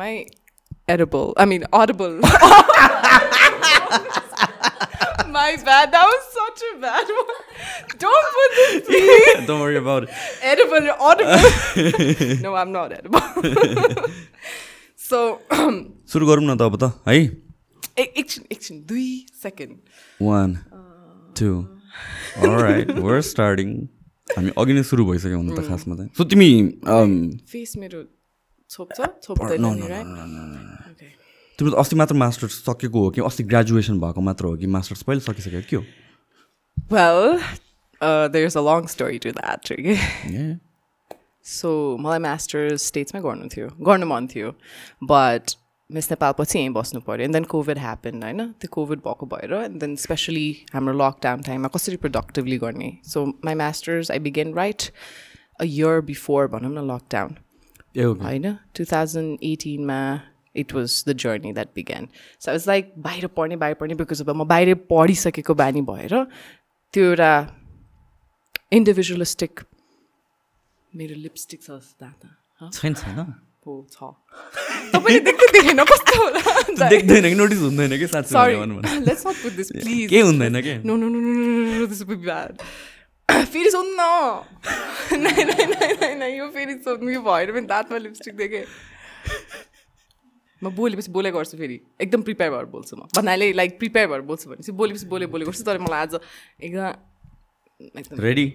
I edible? I mean, audible. My bad. That was such a bad one. Don't put this, please. Don't worry about it. edible, audible. no, I'm not edible. so, सुरु गरौँ न त अब त है एक- एकछिन एकछिन दुई second one two right we're starting हामी अघि नै सुरु भइसक्यो हुनु त खासमा त सो तिमी um, फेस मेरो छोप्छ छोप्दैन राइट तिम्रो त अस्ति मात्र मास्टर्स सकेको हो कि? अस्ति ग्रेजुएसन भएको मात्र हो कि? मास्टर्स पहिले सकिसक्यो के हो? Well, uh, there's a long story to that. okay? Yeah. So मलाई मास्टर्स स्टेट्समै गर्नु थियो गर्नु मन थियो बट मिस नेपाल पछि यहीँ बस्नु पऱ्यो एन्ड देन कोभिड ह्यापन होइन? त्यो कोभिड भएको भएर एन्ड देन स्पेसली हाम्रो लकडाउन टाइममा कसरी प्रोडक्टिभली गर्ने? So my masters I began right a year before भनौँ न लकडाउन होइन two thousand एटिनमा it was the journey that began so it's like बाहिर पढ्ने बाहिर पढ्ने बिकज अब म बाहिर पढिसकेको बानी भएर त्यो एउटा इन्डिभिजुअलिस्टिक मेरो लिपस्टिक छ दादा हँ? छैन छैन। हो छ। तपाईँले देख्दै देखेन कस्तो होला? देख्दैन कि नोटिस हुँदैन कि साँच्चै सरी भने भन, भन। Let's not put this please केही हुँदैन के? No, no, no, no, no, no, no, this will be bad. फेरि सोध्न नै नै नै यो फेरि सोध्नु यो भएर पनि दाँतमा लिपस्टिक देखेँ म बोलेपछि बोले गर्छु फेरि एकदम प्रिपेयर भएर बोल्छु म भन्नाले लाइक प्रिपेयर भएर बोल्छु भनेपछि बोलेपछि बोले बोले गर्छु तर मलाई आज एकदम ready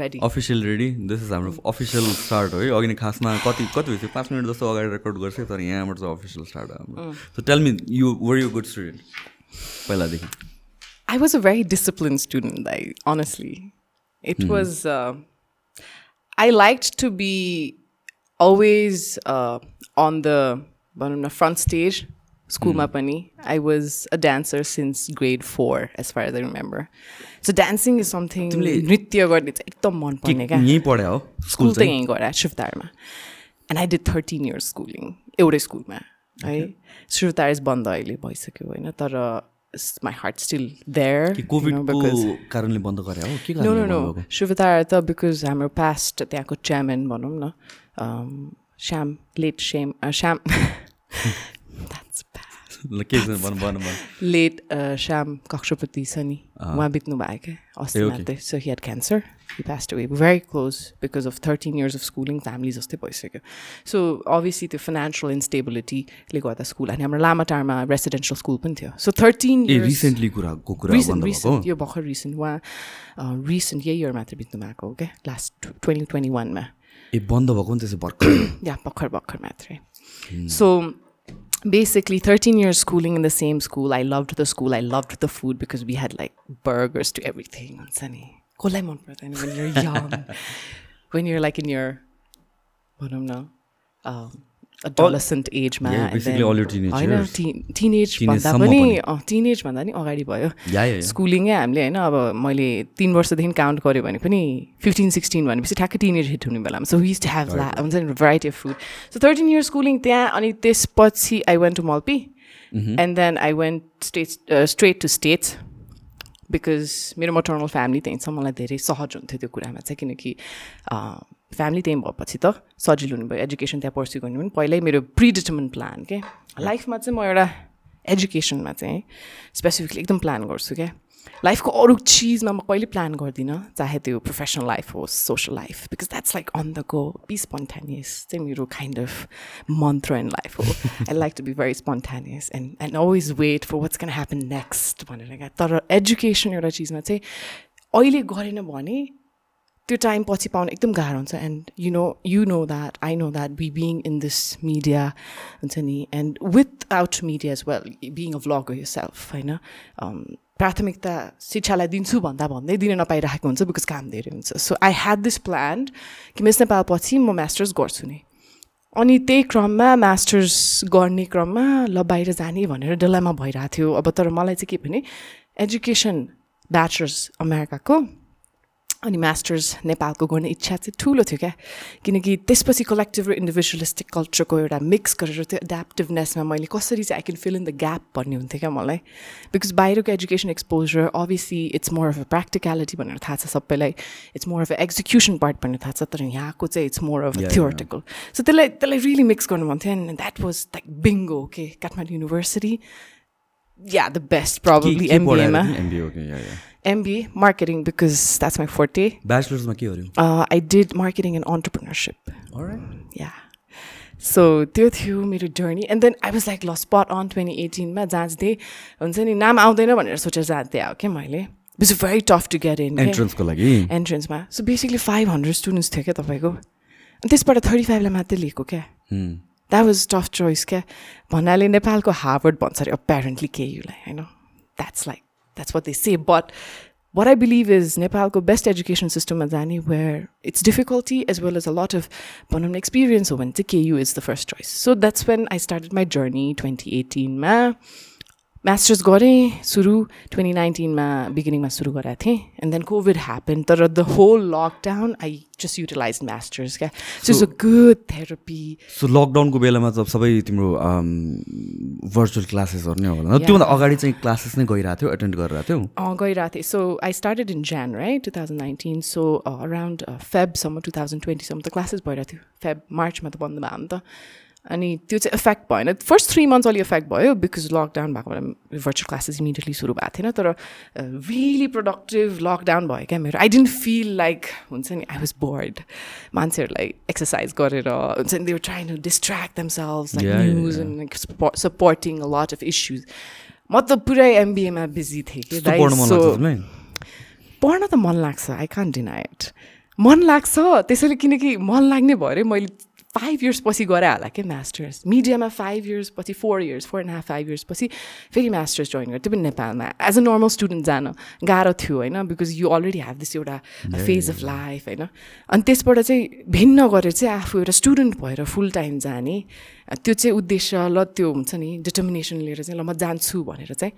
ready official ready this is हाम्रो अफिसियल स्टार्ट हो है अघि नै खासमा कति कति भइसक्यो पाँच मिनट जस्तो अगाडि रेकर्ड गर्छ तर यहाँबाट चाहिँ अफिसियल स्टार्ट हो हाम्रो so tell me you were you good student पहिलादेखि I was a very disciplined student, I honestly. It was uh, I liked to be always uh, on the on the front stage. School ma pani. I was a dancer since grade four, as far as I remember. So dancing is something नृत्य गर्ने चाहिँ एकदम मन पर्ने क्या यहीँ पढ्या हो school चाहिँ यहीँ गएर शिवतारमा and I did thirteen years schooling एउटै स्कुलमा है शिवतार बन्द अहिले भइसक्यो होइन तर हार्ट स्टिल देयर कि कोभिडको कारणले बन्द गरे हो? के नो नो नो शिवतार त बिकज हाम्रो पास्ट त्यहाँको चेयरम्यान भनौँ न। Shyam late same Shyam late Shyam Kakshapati छ नि उहाँ बित्नु भयो क्या अस्ति so he had cancer he passed away very close because of thirteen years of schooling family जस्तै भइसक्यो सो अभियसली त्यो फाइनेन्सियल इन्स्टेबिलिटीले गर्दा स्कुल अनि हाम्रो लामाटारमा रेसिडेन्सियल स्कुल पनि थियो सो थर्टिन रिसेन्टली कुराको कुरा रिसेन्ट यो भर्खर रिसेन्ट उहाँ रिसेन्ट यही इयर मात्र बित्नु भएको हो क्या लास्ट ट्वेन्टी ट्वेन्टी वानमा ए बन्द भएको नि त्यसो भर्खर या भर्खर भर्खर मात्रै so basically 13 years schooling in the same school. I loved the school. I loved the food because we had like burgers to everything on Sunny. When you're young. when you're like in your, what do know, um, adolescent age मा Yeah, and basically then- all your teenage होइन. Teenage भन्दा पनि। Teenage भन्दा नि अगाडि भयो। स्कुलिङै हामीले होइन अब मैले तिन वर्षदेखि काउन्ट गऱ्यो भने पनि फिफ्टिन सिक्सटिन भनेपछि ठ्याक्कै टिनेज हिट हुने बेलामा। सो टु हेभ द्याट हुन्छ नि variety of food so thirteen years schooling त्यहाँ अनि त्यसपछि I went to Malpi and then I went States straight to States because मेरो मटर्नल फ्यामिली त्यहीँ छ मलाई धेरै सहज हुन्थ्यो त्यो कुरामा चाहिँ किनकि फ्यामिली त्यहीँ भएपछि त सजिलो हुने भयो एजुकेसन त्यहाँ पर्स्यु गर्नु पनि पहिल्यै मेरो प्रिडिटर्मिन प्लान के लाइफमा चाहिँ म एउटा एजुकेसनमा चाहिँ स्पेसिफिकली एकदम प्लान गर्छु क्या लाइफको अरू चिजमा म कहिले प्लान गर्दिनँ चाहे त्यो प्रोफेसनल लाइफ होस् social life because that's like on the go be spontaneous चाहिँ मेरो काइन्ड अफ मन्त्र इन लाइफ हो। I like to be very spontaneous and and always wait for what's can happen next भनेर क्या तर education एउटा चिजमा चाहिँ अहिले गरेन भने त्यो टाइम पछि पाउनु एकदम गाह्रो हुन्छ। And you know you know that I know that be being in this media हुन्छ नि and without media well being a vlogger yourself होइन? Um, प्राथमिकता शिक्षालाई दिन्छु भन्दा भन्दै दिन नपाइरहेको हुन्छ बिकज काम धेरै हुन्छ। So I had this plan कि मिस नेपाल पछि म मास्टर्स गर्छु नि। अनि त्यही क्रममा मास्टर्स गर्ने क्रममा ल बाहिर जाने भनेर डल्लामा भइरहेको थियो। अब तर मलाई चाहिँ के भने एजुकेसन ब्याचलर्स अमेरिकाको अनि मास्टर्स नेपालको गर्ने इच्छा चाहिँ ठुलो थियो क्या। किनकि त्यसपछि कलेक्टिभ र इन्डिभिजुअलिस्टिक कल्चरको एउटा मिक्स गरेर त्यो एड्याप्टिभनेसमा मैले कसरी चाहिँ I can fill in the gap भन्ने हुन्थ्यो क्या मलाई। बिकज बाहिरको education exposure obviously it's more of a practicality भनेर थाहा छ सबैलाई। It's more of a execution part भन्ने थाहा छ तर यहाँको चाहिँ it's more of a theoretical so त्यसलाई त्यसलाई रियली मिक्स गर्नु मन थियो and that was like bingo के काठमाडौँ युनिभर्सिटी या द बेस्ट प्रब्लली एमबिएमा या या MBA marketing because that's my forte. ब्याचलर्समा के गर्यो I did marketing and entrepreneurship. Alright. Yeah. So त्यो थियो मेरो journey and then I was like ल स्पट अन ट्वेन्टी एटिनमा जाँच्दै हुन्छ नि नाम आउँदैन भनेर सोचेर जाँदै आयो क्या मैले? It's very tough to get in एन्ट्रेन्सको लागि? एन्ट्रेन्समा so basically five hundred students थियो क्या तपाईँको? अनि त्यसबाट थर्टी फाइभलाई मात्रै लिएको क्या. द्याट वाज टफ चोइस क्या भन्नाले नेपालको हार्वर्ड भन्छ अरे अप्यारेन्टली केयुलाई होइन that's like That's what they say but what I believe is Nepalको best education system is any where it's difficulty as well as a lot of भनौँ न experience हो भने चाहिँ KU is the first choice. So that's when I started my journey 2018 मा Masters गरेँ सुरु twenty नाइन्टिनमा बिगिनिङमा सुरु गरेको थिएँ। एन्ड देन कोभिड ह्यापन तर the whole lockdown I just utilize masters क्या? So it's a good therapy so लकडाउनको बेलामा त सबै तिम्रो भर्चुअल क्लासेसहरू नै होला। त्योभन्दा अगाडि चाहिँ क्लासेस नै गइरहेको थियो एटेन्ड गरिरहेको थियौ। गइरहेको थिएँ। So I started in Jan right two thousand nineteen so around फेबसम्म two thousand ट्वेन्टीसम्म त क्लासेस भइरहेको थियो। फेब मार्चमा त बन्द भयो नि त। अनि त्यो चाहिँ इफेक्ट भएन। फर्स्ट थ्री मन्थ्स अलि इफेक्ट भयो बिकज लकडाउन भएको बेला भर्चुअल क्लासेस इमिडिएटली सुरु भएको थिएन तर रियली प्रोडक्टिभ लकडाउन भयो क्या मेरो। आई डेन्ट फिल लाइक हुन्छ नि आई वाज बोर्ड मान्छेहरूलाई एक्सर्साइज गरेर हुन्छ नि they were try to distract themselves like news and supporting a lot of issues म त पुरै एमबिएमा बिजी थिएँ कि पढ्नु त मन लाग्छ आई कान्ट डिनाई इट मन लाग्छ त्यसैले किनकि मन लाग्ने भयो अरे मैले फाइभ इयर्स पछि गरे होला क्या मास्टर्स मिडियामा फाइभ इयर्स पछि four years four and half five years पछि फेरि मास्टर्स जोइन गरेँ त्यो पनि नेपालमा एज अ नर्मल स्टुडेन्ट जान गाह्रो थियो होइन because you already have this एउटा फेज अफ लाइफ होइन अनि त्यसबाट चाहिँ भिन्न गरेर चाहिँ आफू एउटा स्टुडेन्ट भएर फुल टाइम जाने त्यो चाहिँ उद्देश्य ल त्यो हुन्छ नि डिटर्मिनेसन लिएर चाहिँ ल म जान्छु भनेर चाहिँ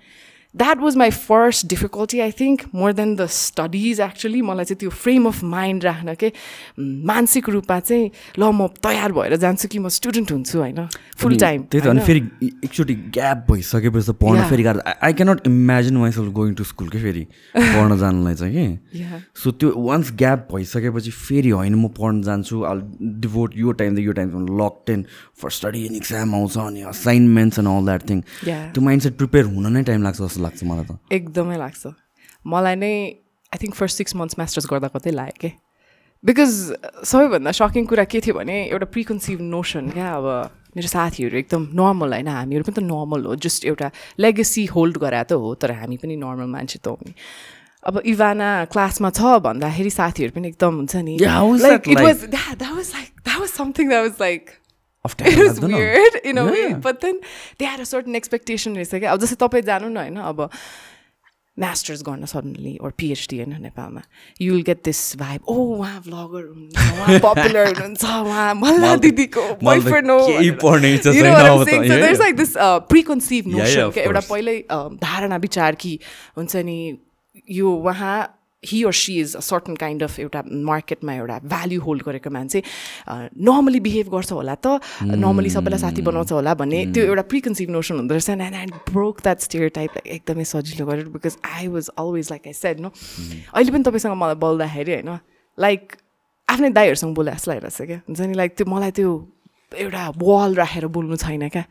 that was my first difficulty I think more than the studies actually मलाई चाहिँ त्यो फ्रेम अफ माइन्ड राख्न के मानसिक रूपमा चाहिँ ल म तयार भएर जान्छु कि म स्टुडेन्ट हुन्छु होइन फुल टाइम त्यही त अनि फेरि एकचोटि ग्याप भइसकेपछि त पढ्न. फेरि गाह्रो I cannot imagine myself going to school के फेरि पढ्न जानलाई चाहिँ कि. सो त्यो वान्स ग्याप भइसकेपछि फेरि होइन म पढ्न जान्छु अल डिभोट यो टाइम त यो time lockdown for study and exam आउँछ अनि assignments and all that thing. त्यो माइन्ड सेट प्रिपेयर हुन नै टाइम लाग्छ जस्तो लाग्छ मलाई त। एकदमै लाग्छ। मलाई नै I think first six months masters गर्दा कतै लाग्यो कि? बिकज सबैभन्दा सकिङ कुरा के थियो भने एउटा प्रिकन्सिभ नोसन क्या अब मेरो साथीहरू एकदम नर्मल होइन हामीहरू पनि त नर्मल हो जस्ट एउटा लेगेसी होल्ड गरे त हो तर हामी पनि नर्मल मान्छे त हो नि। अब इभाना क्लासमा छ भन्दाखेरि साथीहरू पनि एकदम हुन्छ नि। Like it? Was that was like that was something that was like it was weird in a way Yeah. but then they had a certain expectation. रहेछ क्या अब जस्तै तपाईँ जानु न होइन अब मास्टर्स गर्न सडनली ओर पिएचडी होइन नेपालमा you will get this vibe oh उहाँ भ्लगर हुनुहुन्छ उहाँ पपुलर हुनुहुन्छ उहाँ मल्ला दिदीको बोयफ्रेन्ड हो like this uh, preconceived Yeah, notion yeah, of क्या एउटा. पहिल्यै uh, धारणा विचार कि हुन्छ नि यो उहाँ he or she is a certain kind of एउटा मार्केटमा एउटा भ्याल्यु होल्ड गरेको मान्छे नर्मली बिहेभ गर्छ होला त। नर्मली सबैलाई साथी बनाउँछ होला भन्ने त्यो एउटा प्रिकन्सिभ नोसन हुँदो रहेछ and and broke that stereotype एकदमै सजिलो गरेर because I was always like I said no अहिले पनि तपाईँसँग मलाई बोल्दाखेरि होइन? लाइक आफ्नै दाईहरूसँग बोले जस्तो लागिरहेको छ क्या? हुन्छ नि? लाइक त्यो मलाई त्यो एउटा वाल राखेर बोल्नु छैन क्या।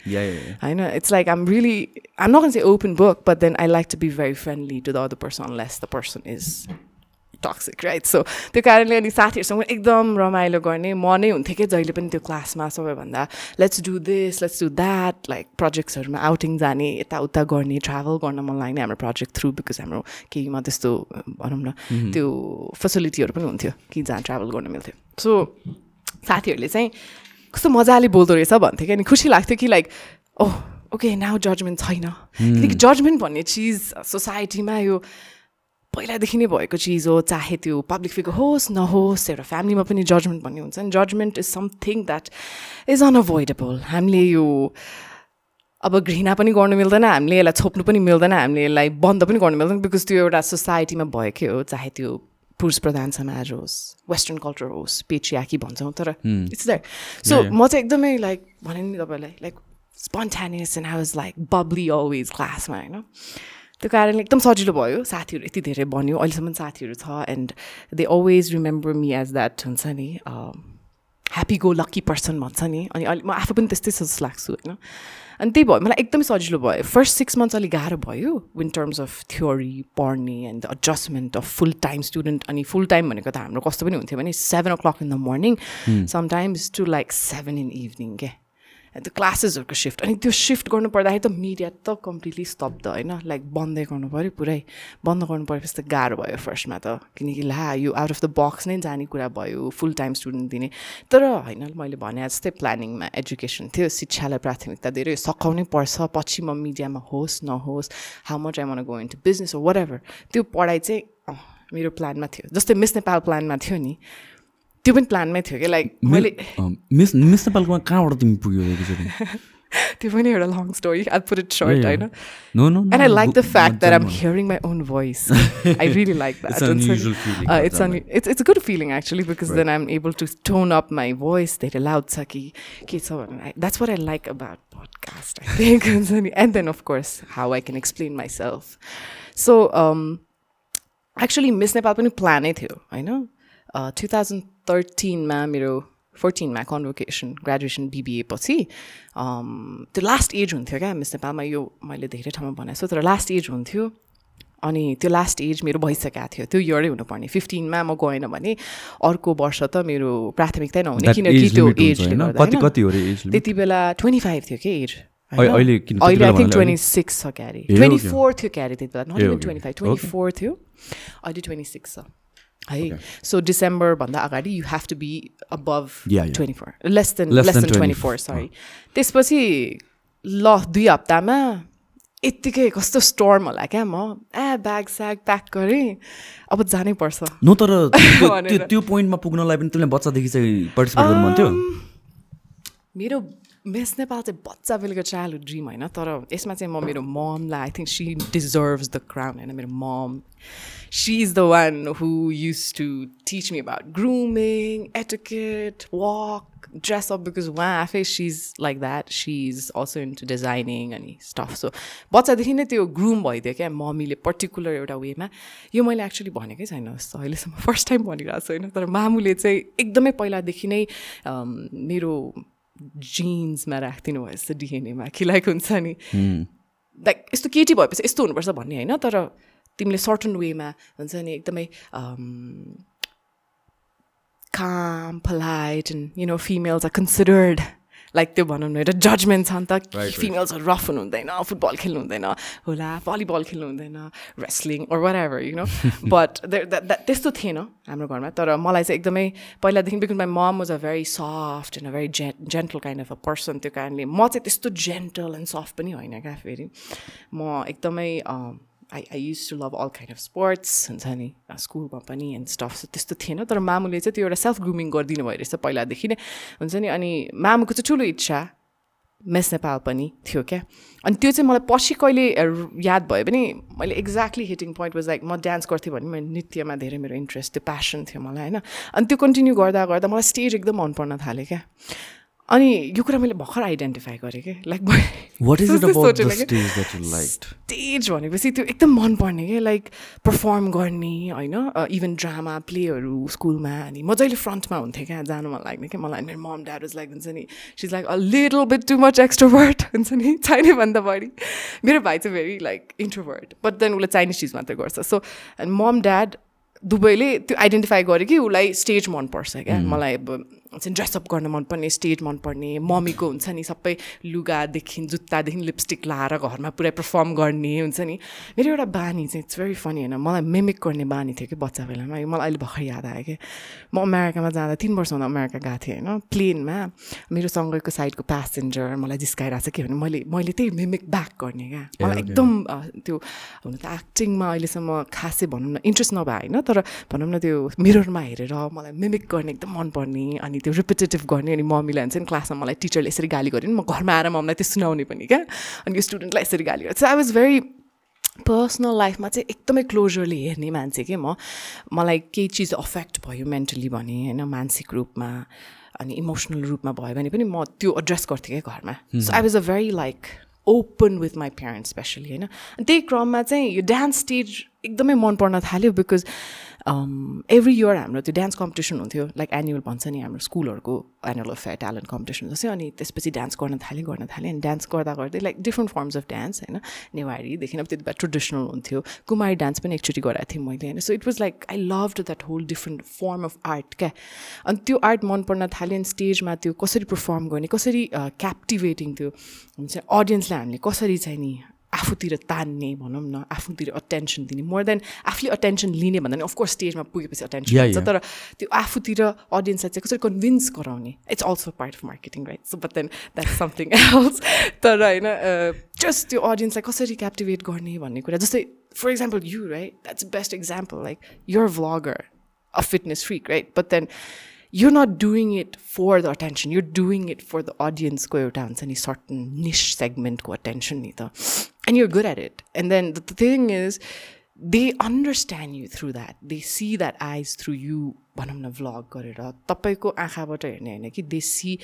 It's like I'm really I'm not gonna say open book, but then I like to be very friendly to the other person unless the person is toxic, right? So त्यो कारणले अनि साथीहरूसँग एकदम रमाइलो गर्ने म नै हुन्थेँ कि जहिले पनि त्यो क्लासमा सबैभन्दा। Let's do this let's do that like प्रोजेक्ट्सहरूमा outing जाने यताउता गर्ने ट्राभल गर्न मन लाग्ने हाम्रो प्रोजेक्ट थ्रु बिकज हाम्रो केहीमा त्यस्तो भनौँ न त्यो फेसिलिटीहरू पनि हुन्थ्यो कि जहाँ ट्राभल गर्न मिल्थ्यो। सो साथीहरूले चाहिँ कस्तो मजाले बोल्दो रहेछ भन्थ्यो कि अनि खुसी लाग्थ्यो कि like oh okay now judgement छैन। किनकि जजमेन्ट भन्ने चिज सोसाइटीमा यो पहिलादेखि नै भएको चिज हो चाहे त्यो पब्लिक फिगर होस् नहोस् एउटा फ्यामिलीमा पनि जजमेन्ट भन्ने हुन्छ। नि judgment is something that is unavoidable हामीले यो अब घृणा पनि गर्नु मिल्दैन हामीले यसलाई छोप्नु पनि मिल्दैन हामीले यसलाई बन्द पनि गर्नु मिल्दैन बिकज त्यो एउटा सोसाइटीमा भएकै हो चाहे त्यो पुरुष प्रधान समाज होस् वेस्टर्न कल्चर होस् पेट्रियाकी भन्छौँ तर इट्स द्याट सो म चाहिँ एकदमै लाइक भने नि तपाईँलाई like spontaneous and I was like bubbly always क्लासमा होइन त्यो कारणले एकदम सजिलो भयो साथीहरू यति धेरै बन्यो अहिलेसम्म साथीहरू छ and they always remember me as that हुन्छ नि ह्याप्पी गो लक्की पर्सन भन्छ नि अनि अलि म आफू पनि त्यस्तै जस्तो लाग्छु होइन? अनि त्यही भयो मलाई एकदमै सजिलो भयो। फर्स्ट सिक्स मन्थ्स अलिक गाह्रो भयो इन टर्म्स अफ थ्योरी पढ्ने and the adjustment of full time student अनि फुल टाइम भनेको त हाम्रो कस्तो पनि हुन्थ्यो भने seven o'clock in the morning sometimes to like seven in evening क्या त्यो क्लासेसहरूको सिफ्ट अनि त्यो सिफ्ट गर्नु पर्दाखेरि त मिडिया त कम्प्लिटली स्तब्ध होइन लाइक बन्दै गर्नु पऱ्यो पुरै बन्द गर्नु परेपछि त गाह्रो भयो फर्स्टमा त किनकि ला यो आउट अफ द बक्स नै जाने कुरा भयो फुल टाइम स्टुडेन्ट दिने तर होइन मैले भने जस्तै प्लानिङमा एजुकेसन थियो शिक्षालाई प्राथमिकता धेरै सघाउनै पर्छ पछि म मिडियामा होस् नहोस् हाउ मच आई मन go into business whatever त्यो पढाइ चाहिँ मेरो प्लानमा थियो जस्तै मिस नेपाल प्लानमा थियो नि त्यो पनि प्लानमै थियो कि लाइक मैले मिस मिस नेपालकोमा कहाँबाट तिमी पुग्यो त्यो पनि एउटा long story I put it short होइन no no and I like the fact that I'm hearing my own voice I really like that it's on it's it's good feeling actually because then I'm able to tone up my voice धेरै loud छ कि के छ भने that's what I like about podcast I think हुन्छ नि and then of course how I can explain my self so actually miss Nepal पनि प्लानै थियो होइन टु थाउजन्ड थर्टिनमा मेरो फोर्टिनमा कन्भोकेसन ग्रेजुएसन बिबिए पछि त्यो लास्ट एज हुन्थ्यो क्या मिस नेपालमा यो मैले धेरै ठाउँमा भनेको छु तर लास्ट एज हुन्थ्यो। अनि त्यो लास्ट एज मेरो भइसकेको थियो त्यो इयरै हुनुपर्ने। फिफ्टिनमा म गएन भने अर्को वर्ष त मेरो प्राथमिकता नहुने किनकि त्यो एज त्यति बेला ट्वेन्टी फाइभ थियो कि एज अहिले आई थिङ्क ट्वेन्टी सिक्स छ क्यारे ट्वेन्टी फोर थियो क्यारे त्यति बेला not even twenty five twenty four थियो। अहिले ट्वेन्टी सिक्स छ। है सो डिसेम्बरभन्दा अगाडि you have to be above twenty four less than less than twenty four sorry त्यसपछि ल दुई हप्तामा यत्तिकै कस्तो स्टर्म होला क्या म ए ब्याग स्याग प्याक गरेँ अब जानै पर्छ न तर त्यो पोइन्टमा पुग्नलाई पनि तिमीले बच्चादेखि चाहिँ पार्टिसिपेट गर्नु मेरो मिस नेपाल चाहिँ बच्चा बेलुका चाइल्डहुड ड्रिम होइन तर यसमा चाहिँ म मेरो ममलाई I think she deserves the crown होइन मेरो mom she is the one who use to teach me about grooming etiquette walk dress up because उहाँ आफै she is like that she is also into designing अनि stuff so बच्चादेखि नै त्यो groom भइदियो क्या मम्मीले पर्टिकुलर एउटा वेमा यो मैले एक्चुली भनेकै छैन जस्तो अहिलेसम्म फर्स्ट टाइम भनिरहेको छु होइन तर मामुले चाहिँ एकदमै पहिलादेखि नै मेरो जिन्समा राखिदिनु जस्तो डिएनएमा कि लाइक हुन्छ नि लाइक यस्तो केटी भएपछि यस्तो हुनुपर्छ भन्ने होइन तर तिमीले सर्टन वेमा हुन्छ नि एकदमै काम flight and you know females are considered like त्यो भनौँ न एउटा जजमेन्ट छ नि त। फिमेल्सहरू रफ हुनु हुँदैन फुटबल खेल्नु हुँदैन होला भलिबल खेल्नु हुँदैन wrestling or whatever you know but त्यस्तो थिएन हाम्रो घरमा तर मलाई चाहिँ एकदमै पहिलादेखि because my mom was a very soft and a very जे gentle kind of a person त्यो कारणले म चाहिँ त्यस्तो जेन्टल एन्ड सफ्ट पनि होइन क्या फेरि। म एकदमै I I use to love all kind of sports हुन्छ नि स्कुलमा पनि एन्ड स्टफ त्यस्तो थिएन तर मामुले चाहिँ त्यो एउटा सेल्फ ग्रुमिङ गरिदिनु भयो रहेछ पहिलादेखि नै। हुन्छ नि? अनि मामुको चाहिँ ठुलो इच्छा मेस नेपाल पनि थियो क्या। अनि त्यो चाहिँ मलाई पछि कहिले याद भयो भने मैले exactly hitting point was like म डान्स गर्थेँ भने मैले नृत्यमा धेरै मेरो इन्ट्रेस्ट त्यो प्यासन थियो मलाई होइन। अनि त्यो कन्टिन्यू गर्दा गर्दा मलाई स्टेज एकदम मन पर्न थाल्यो क्या। अनि यो कुरा मैले भर्खर आइडेन्टिफाई गरेँ कि? लाइक स्टेज भनेपछि त्यो एकदम मनपर्ने क्या लाइक पर्फर्म गर्ने होइन? इभन ड्रामा प्लेहरू स्कुलमा अनि मजाले फ्रन्टमा हुन्थ्यो क्या जानु मन लाग्ने क्या मलाई मेरो मम ड्याड लाइक हुन्छ नि she's like a little bit too much extrovert हुन्छ नि चाहिने भन्दा बढी। मेरो भाइ चाहिँ very like introvert but then उसले चाइनिज चिज मात्रै गर्छ। सो एन्ड मम ड्याड दुवैले त्यो आइडेन्टिफाई गर्यो कि उसलाई स्टेज मनपर्छ क्या। मलाई अब चाहिँ ड्रेसअप गर्न मनपर्ने स्टेज मनपर्ने मम्मीको हुन्छ नि सबै लुगादेखि जुत्तादेखि लिपस्टिक लाएर घरमा पुरै पर्फर्म गर्ने हुन्छ नि। मेरो एउटा बानी चाहिँ इट्स भेरी फनी होइन? मलाई मेमिक गर्ने बानी थियो कि बच्चा बेलामा? मलाई अहिले भर्खर याद आयो कि म अमेरिकामा जाँदा तिन वर्ष हुँदा अमेरिका गएको थिएँ होइन? प्लेनमा मेरो सँगैको साइडको प्यासेन्जर मलाई जिस्काइरहेको छ के भने मैले मैले त्यही मेमिक ब्याक गर्ने क्या। मलाई एकदम त्यो हुन त एक्टिङमा अहिलेसम्म खासै भनौँ न इन्ट्रेस्ट नभए होइन? तर भनौँ न त्यो मिररमा हेरेर मलाई मेमिक गर्ने एकदम मनपर्ने अनि अनि त्यो रिपिटेटिभ गर्ने अनि मम्मीलाई हुन्छ नि क्लासमा मलाई टिचरले यसरी गाली गऱ्यो नि। म घरमा आएर मम्मीलाई त्यो सुनाउने पनि क्या। अनि यो स्टुडेन्टलाई यसरी गाली गर्छ आई वाज भेरी पर्सनल लाइफमा चाहिँ एकदमै क्लोजरली हेर्ने मान्छे के म। मलाई केही चिज अफेक्ट भयो मेन्टली भने होइन मानसिक रूपमा अनि इमोसनल रूपमा भयो भने पनि म त्यो एड्रेस गर्थेँ क्या घरमा। So I was a very like open with my parents especially होइन। त्यही क्रममा चाहिँ यो डान्स स्टेज एकदमै मन पर्न थाल्यो बिकज एभ्री इयर हाम्रो त्यो डान्स कम्पिटिसन हुन्थ्यो लाइक एनुअल भन्छ नि हाम्रो स्कुलहरूको एनुअल अफ ट्यालेन्ट कम्पिटिसन जस्तै अनि त्यसपछि डान्स गर्न थालेँ गर्न थालेँ अनि डान्स गर्दा गर्दै like different forms of dance होइन नेवारीदेखि अब त्यति बेला ट्रेडिसनल हुन्थ्यो कुमारी डान्स पनि एकचोटि गराएको थिएँ मैले होइन so it was like I love that whole different form of art क्या? अनि त्यो आर्ट मन पर्न थाल्यो अनि स्टेजमा त्यो कसरी पर्फर्म गर्ने कसरी क्याप्टिभेटिङ त्यो हुन्छ अडियन्सलाई हामीले कसरी चाहिँ नि आफूतिर तान्ने भनौँ न आफूतिर अटेन्सन दिने। मोर देन आफूले अटेन्सन लिने भन्दा पनि अफकोर्स स्टेजमा पुगेपछि अटेन्सन हुन्छ तर त्यो आफूतिर अडियन्सलाई चाहिँ कसरी कन्भिन्स गराउने? It's also part of marketing right so but then that something else तर होइन जस्ट त्यो अडियन्सलाई कसरी क्याप्टिभेट गर्ने भन्ने कुरा। जस्तै for example you right that's best example like your vlogger a fitness freak right but then you're not doing it for the attention you're doing it for the audience ko euta huncha ni certain niche segment ko attention ni ta and you're good at it and then the, the thing is they understand you through that they see that eyes through you भनौँ न vlog गरेर तपाईँको आँखाबाट हेर्ने होइन कि they see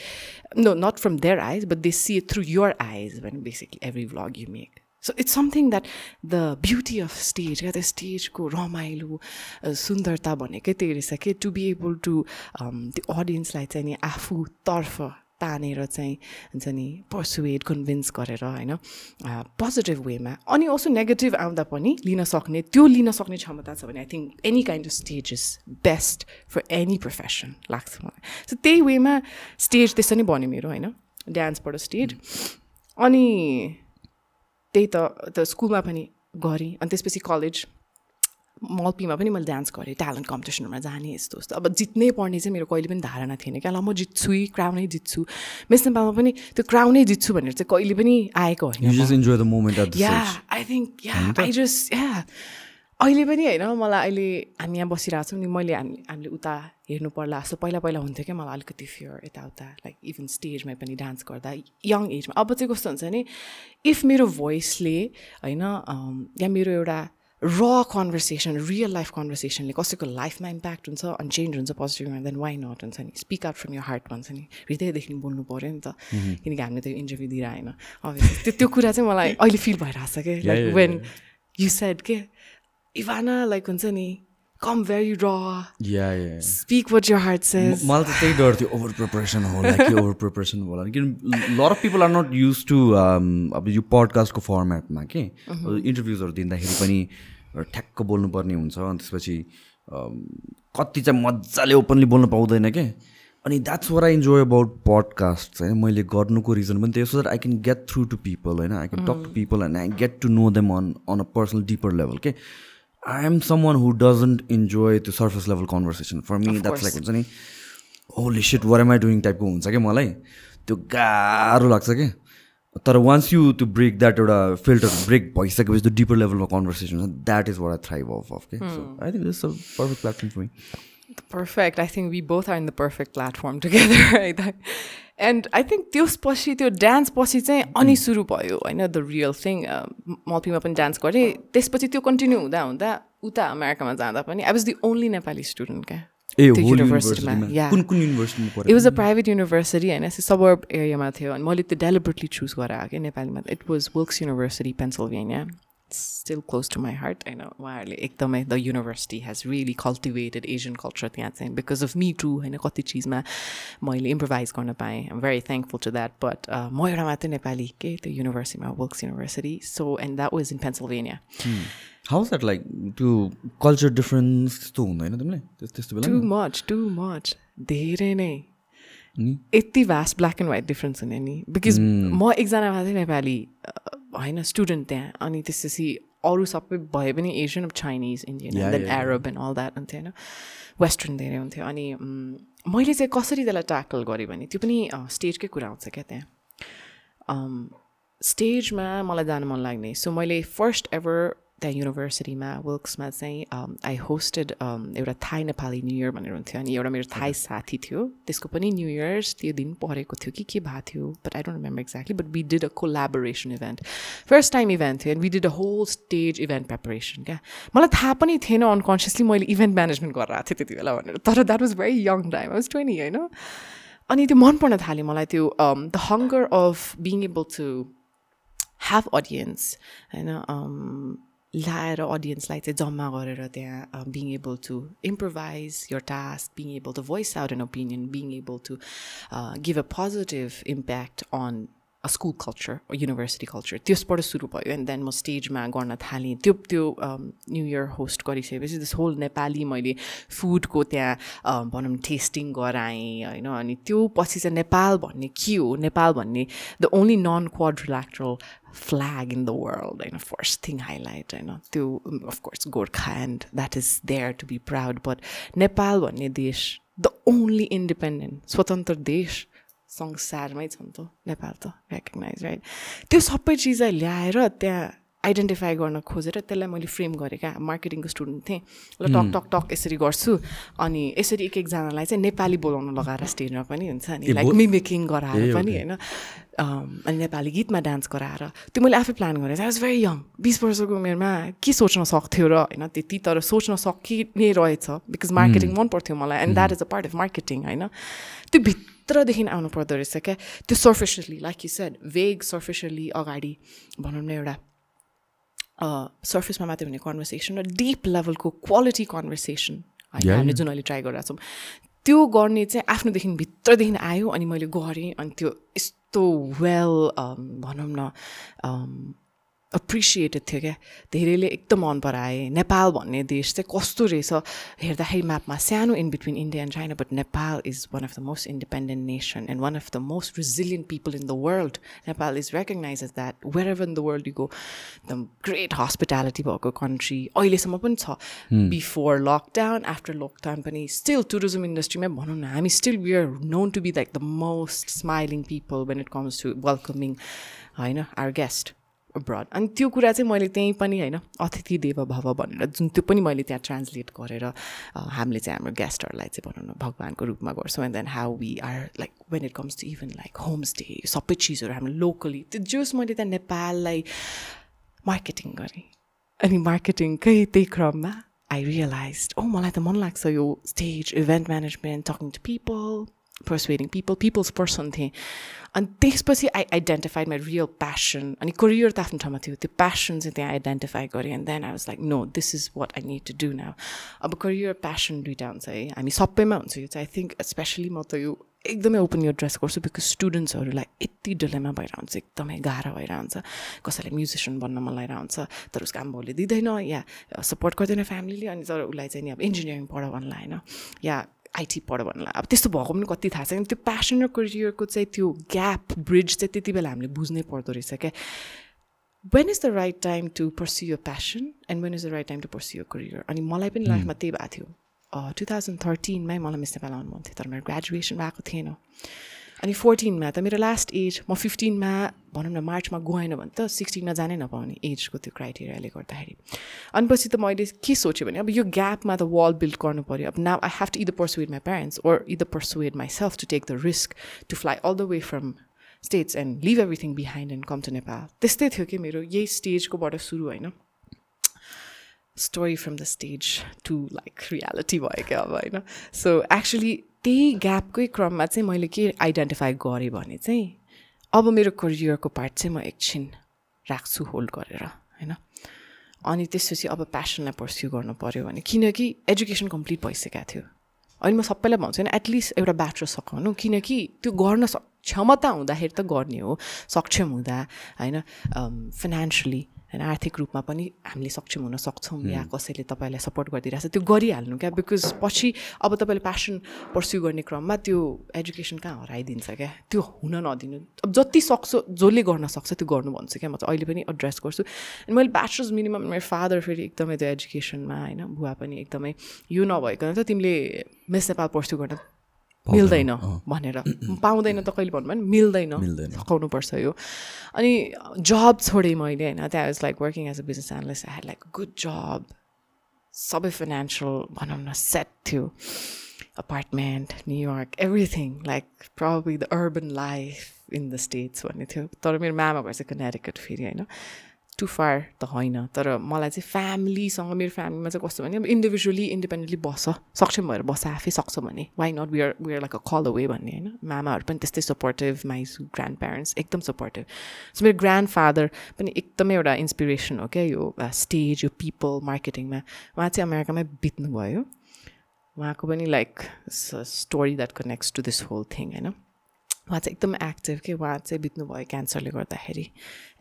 no not from their eyes but they see through your eyes भने basically every vlog you make so it's something that the beauty of stage क्या त्यो स्टेजको रमाइलो सुन्दरता भनेकै त्यही रहेछ कि टु बी एबल टु त्यो अडियन्सलाई चाहिँ नि आफूतर्फ तानेर चाहिँ हुन्छ नि पर्सुएड कन्भिन्स गरेर होइन पोजिटिभ वेमा अनि अल्सो नेगेटिभ आउँदा पनि लिन सक्ने त्यो लिन सक्ने क्षमता छ भने I think any kind of stage is best for any profession लाग्छ मलाई सो त्यही वेमा स्टेज त्यसरी नै भन्यो मेरो होइन डान्सबाट स्टेज अनि त्यही त त स्कुलमा पनि गरेँ। अनि त्यसपछि कलेज मल्पीमा पनि मैले डान्स गरेँ ट्यालेन्ट कम्पिटिसनहरूमा जाने यस्तो यस्तो। अब जित्नै पर्ने चाहिँ मेरो कहिले पनि धारणा थिएन क्या। ल म जित्छु क्राउनै जित्छु। मिस नेपालमा पनि त्यो क्राउनै जित्छु भनेर चाहिँ कहिले पनि आएको होइन yeah I think yeah I just yeah अहिले पनि होइन मलाई अहिले हामी यहाँ बसिरहेको छौँ नि मैले हामी हामीले उता हेर्नु पर्ला। जस्तो पहिला पहिला हुन्थ्यो क्या मलाई अलिकति फियर यताउता लाइक इभन स्टेजमा पनि डान्स गर्दा यङ एजमा अब चाहिँ कस्तो हुन्छ नि इफ मेरो भोइसले होइन या मेरो एउटा र कन्भर्सेसन रियल लाइफ कन्भर्सेसनले कसैको लाइफमा इम्प्याक्ट हुन्छ अनि चेन्ज हुन्छ पोजिटिभमा देन वाइ नट हुन्छ नि? Speak out from your heart भन्छ नि। हृदयदेखि बोल्नु पऱ्यो नि त। किनकि हामीले त्यो इन्टरभ्यू दिएर होइन। अब त्यो त्यो कुरा चाहिँ मलाई अहिले फिल भइरहेको छ कि लाइक वेन यु सेड के इभाना लाइक हुन्छ नि कम भेरी र speak what your heart says मलाई त त्यही डर थियो ओभर प्रिपरेसन होला कि ओभर प्रिपरेसन होला किन lot of people are not use to अब यो पडकास्टको फर्मेटमा के इन्टरभ्युजहरू दिँदाखेरि पनि ठ्याक्क बोल्नुपर्ने हुन्छ अनि त्यसपछि कति चाहिँ मजाले ओपनली बोल्नु पाउँदैन क्या अनि that's where I enjoy about podcast होइन मैले गर्नुको रिजन पनि त्यही so that I can get through to people होइन I can talk to people and I get to know them on on a personal deeper level के। I am someone who doesn't enjoy त्यो surface level conversation for me that's like हुन्छ नि holy shit where am I doing टाइपको हुन्छ क्या मलाई? त्यो गाह्रो लाग्छ क्या। तर वान्स यु त्यो ब्रेक द्याट एउटा फिल्टर ब्रेक भइसकेपछि त्यो डिपर लेभलमा कन्भर्सेसन हुन्छ that is what I thrive off off के I think this perfect platform for me perfect. I think we both are in the perfect platform together, right? And I think त्यसपछि त्यो dance पछि चाहिँ अनि सुरु भयो होइन? द रियल थिङ मल्पीमा पनि डान्स गरेँ। त्यसपछि त्यो कन्टिन्यू हुँदा हुँदा उता अमेरिकामा जाँदा पनि I was the only Nepali student क्या। युनिभर्सिटीमा it was a private university होइन? सबर्ब एरियामा थियो। अनि मैले त्यो डेलिबरेटली चुज गराएको क्या नेपालीमा। It was Wilkes University Pennsylvania still close to my heart. होइन उहाँहरूले एकदमै the university has really cultivated Asian culture त्यहाँ चाहिँ बिकज अफ मी टु होइन कति चिजमा मैले इम्प्रोभाइज गर्न पाएँ आम very thankful to that but म एउटा मात्रै नेपाली के त्यो युनिभर्सिटीमा Wilkes University so and that was in Pennsylvania how that like त्यो कल्चर डिफरेन्स त्यस्तो हुँदैन तिमीले त्यस्तो बेला टु मच टु मच धेरै नै यति vast black and white difference हुने नि बिकज म एकजना मात्रै नेपाली होइन स्टुडेन्ट त्यहाँ। अनि त्यसपछि अरू सबै भए पनि Asian of Chinese Indian then Arab and all that हुन्थ्यो होइन? वेस्टर्न धेरै हुन्थ्यो। अनि मैले चाहिँ कसरी त्यसलाई ट्याकल गरेँ भने त्यो पनि स्टेजकै कुरा आउँछ क्या त्यहाँ। स्टेजमा मलाई जानु मन लाग्ने। सो मैले फर्स्ट एभर त्यहाँ युनिभर्सिटीमा विल्क्समा चाहिँ आई होस्टेड एउटा थाई नेपाली न्यु इयर भनेर हुन्थ्यो अनि एउटा मेरो थाई साथी थियो। त्यसको पनि न्यु इयर्स त्यो दिन परेको थियो कि के भएको थियो but I don't remember exactly but we did a collaboration event first time event थियो and we did a whole stage event preparation क्या? मलाई थाहा पनि थिएन अनकन्सियसली मैले इभेन्ट म्यानेजमेन्ट गरेर आएको थिएँ त्यति बेला भनेर तर that was very young time was twenty होइन अनि त्यो मन पर्न थाल्यो मलाई त्यो the hunger of being able to have audience होइन लाएर अडियन्सलाई चाहिँ जम्मा गरेर त्यहाँ being able to improvise your task being able to voice out an opinion being able to give a positive impact on school culture university culture त्यसबाट सुरु भयो एन्ड देन म स्टेजमा गर्न थालेँ। त्यो त्यो न्यु इयर होस्ट गरिसकेपछि दिस होल नेपाली मैले फुडको त्यहाँ भनौँ टेस्टिङ गराएँ होइन अनि त्यो पछि चाहिँ नेपाल भन्ने के हो? नेपाल भन्ने the only non quadrilateral flag in the world होइन फर्स्ट थिङ हाइलाइट होइन त्यो of course Gorkha and that is there to be proud but Nepal भन्ने देश द ओन्ली इन्डिपेन्डेन्ट स्वतन्त्र देश संसारमै छ नि त नेपाल त रेकगनाइज राइट त्यो सबै चिजलाई ल्याएर त्यहाँ आइडेन्टिफाई गर्न खोजेर त्यसलाई मैले फ्रेम गरेँ क्या मार्केटिङको स्टुडेन्ट थिएँ ल टक टक टक यसरी गर्छु। अनि यसरी एक एकजनालाई चाहिँ नेपाली बोलाउन लगाएर स्टेजमा पनि हुन्छ नि लाइक मिमेकिङ गराएर पनि होइन। अनि नेपाली गीतमा डान्स गराएर। त्यो मैले आफै प्लान गरेँ आई वाज भेरी यङ बिस वर्षको उमेरमा के सोच्न सक्थ्यो र होइन त्यति तर सोच्न सकिने रहेछ बिकज मार्केटिङ मन पर्थ्यो मलाई। And that is a part of marketing होइन। त्यो भित्रदेखि आउनु पर्दो रहेछ क्या। त्यो superficially like you said vague superficially अगाडि भनौँ न एउटा सर्फेसमा मात्रै हुने कन्भर्सेसन र डिप लेभलको क्वालिटी कन्भर्सेसन होइन हामीले जुन अहिले ट्राई गरिरहेको छौँ त्यो गर्ने चाहिँ आफ्नोदेखि भित्रदेखि आयो अनि मैले गरेँ अनि त्यो यस्तो वेल भनौँ न एप्रिसिएटेड थियो क्या धेरैले एकदम मन पराए नेपाल भन्ने देश चाहिँ कस्तो रहेछ हेर्दाखेरि म्यापमा सानो in between India and China but Nepal is one of the most independent nation and one of the most resilient people in the world Nepal is recognize as that wherever in the world you go the great hospitality भएको country अहिलेसम्म पनि छ before lockdown after lockdown पनि still tourism इन्डस्ट्रीमै भनौँ न हामी still we are known to be like the most smiling people when it comes to welcoming होइन आवर गेस्ट अब्रड अनि त्यो कुरा चाहिँ मैले त्यहीँ पनि होइन अतिथि देव भव भनेर जुन त्यो पनि मैले त्यहाँ ट्रान्सलेट गरेर हामीले चाहिँ हाम्रो गेस्टहरूलाई चाहिँ भनौँ न भगवान्को रूपमा गर्छौँ. And then how we are like when it comes to even like homestay सबै चिजहरू हाम्रो लोकली त्यो जोस् मैले त्यहाँ नेपाललाई मार्केटिङ गरेँ. अनि मार्केटिङकै त्यही क्रममा आई रियलाइज ओ मलाई त मन लाग्छ यो stage event management talking to people persuading people people's person थिएँ अनि त्यसपछि I identified my real passion अनि करियर त आफ्नो ठाउँमा थियो त्यो प्यासन चाहिँ त्यहाँ आइडेन्टिफाई गरेँ and then I was like no this is what I need to do now अब करियर प्यासन दुइटा हुन्छ है हामी सबैमा हुन्छ यो चाहिँ आई थिङ्क स्पेसली म त यो एकदमै ओपन यो ड्रेस गर्छु बिकज स्टुडेन्ट्सहरूलाई यति डिलेमा भएर हुन्छ एकदमै गाह्रो भएर हुन्छ कसैलाई म्युजिसियन बन्न मन लगाएर हुन्छ तर उसको आम्बाउले दिँदैन या सपोर्ट गर्दैन फ्यामिलीले अनि तर उसलाई चाहिँ नि अब इन्जिनियरिङ पढ भन्नलाई होइन या आइटी पढ भन्नलाई अब त्यस्तो भएको पनि कति थाहा छैन। त्यो प्यासन र करियरको चाहिँ त्यो ग्याप ब्रिज चाहिँ त्यति बेला हामीले बुझ्नै पर्दो रहेछ क्या। When is the right time to pursue your passion and when is the right time to pursue your career अनि मलाई पनि लाइफमा त्यही भएको थियो। टु थाउजन्ड थर्टिनमै मलाई मिस नेपाल आउनु मन थियो तर मेरो ग्रेजुएसन भएको थिएन। अनि फोर्टिनमा त मेरो लास्ट एज म फिफ्टिनमा भनौँ न मार्चमा गएन भने त सिक्सटिनमा जानै नपाउने एजको त्यो क्राइटेरियाले गर्दाखेरि। अनि पछि त मैले के सोचेँ भने अब यो ग्यापमा त वाल बिल्ड गर्नु पऱ्यो अब now I have to either persuade my parents or either persuade myself to take the risk to fly all the way from States and leave everything behind and come to Nepal त्यस्तै थियो कि मेरो यही स्टेजकोबाट सुरु होइन। Story from the stage to like reality भयो क्या अब होइन? सो एक्चुली त्यही ग्यापकै क्रममा चाहिँ मैले के आइडेन्टिफाई गरेँ भने चाहिँ अब मेरो करियरको पार्ट चाहिँ म एकछिन राख्छु होल्ड गरेर होइन? अनि त्यसपछि अब प्यासनलाई पर्स्यु गर्नु पऱ्यो भने किनकि एजुकेसन कम्प्लिट भइसकेको थियो। अनि म सबैलाई भन्छु होइन एटलिस्ट एउटा ब्याचलर सघाउनु किनकि त्यो गर्न सक् क्षमता हुँदाखेरि त गर्ने हो सक्षम हुँदा होइन? फाइनेन्सियली होइन आर्थिक रूपमा पनि हामीले सक्षम हुन सक्छौँ या कसैले तपाईँलाई सपोर्ट गरिदिइरहेको छ त्यो गरिहाल्नु क्या बिकज पछि अब तपाईँले प्यासन पर्स्यु गर्ने क्रममा त्यो एजुकेसन कहाँ हराइदिन्छ क्या? त्यो हुन नदिनु। अब जति सक्छ जसले गर्न सक्छ त्यो गर्नु भन्छु क्या। म चाहिँ अहिले पनि एड्रेस गर्छु। अनि मैले ब्याचलर्स मिनिमम मेरो फादर फेरि एकदमै त्यो एजुकेसनमा होइन बुवा पनि एकदमै यो नभइकन त तिमीले मिस नेपाल पर्स्यु गर्न मिल्दैन भनेर। पाउँदैन त कहिले भन्नु भने मिल्दैन। सकाउनुपर्छ यो। अनि जब छोडेँ मैले होइन त्यहाँ was like working as a business analyst I had like good job सबै फाइनेन्सियल भनौँ न सेट थियो। Apartment New York everything like probably the urban life in the States भन्ने थियो। तर मेरो मामा चाहिँ कनेरिकट फेरि होइन। टु फार त होइन तर मलाई चाहिँ फ्यामिलीसँग मेरो फ्यामिलीमा चाहिँ कस्तो भने अब इन्डिभिजुअली इन्डिपेन्डेन्टली बस्छ सक्षम भएर बस्छ आफै सक्छ भने। Why not we're we're like a call away भन्ने होइन? मामाहरू पनि त्यस्तै सपोर्टिभ माई ग्रान्ड प्यारेन्ट्स एकदम सपोर्टिभ सो मेरो ग्रान्ड फादर पनि एकदमै एउटा इन्सपिरेसन हो क्या यो स्टेज यो पिपल मार्केटिङमा उहाँ चाहिँ अमेरिकामै बित्नुभयो। उहाँको पनि like story that connects to this whole thing होइन? उहाँ चाहिँ एकदम एक्टिभ कि उहाँ चाहिँ बित्नुभयो क्यान्सरले गर्दाखेरि.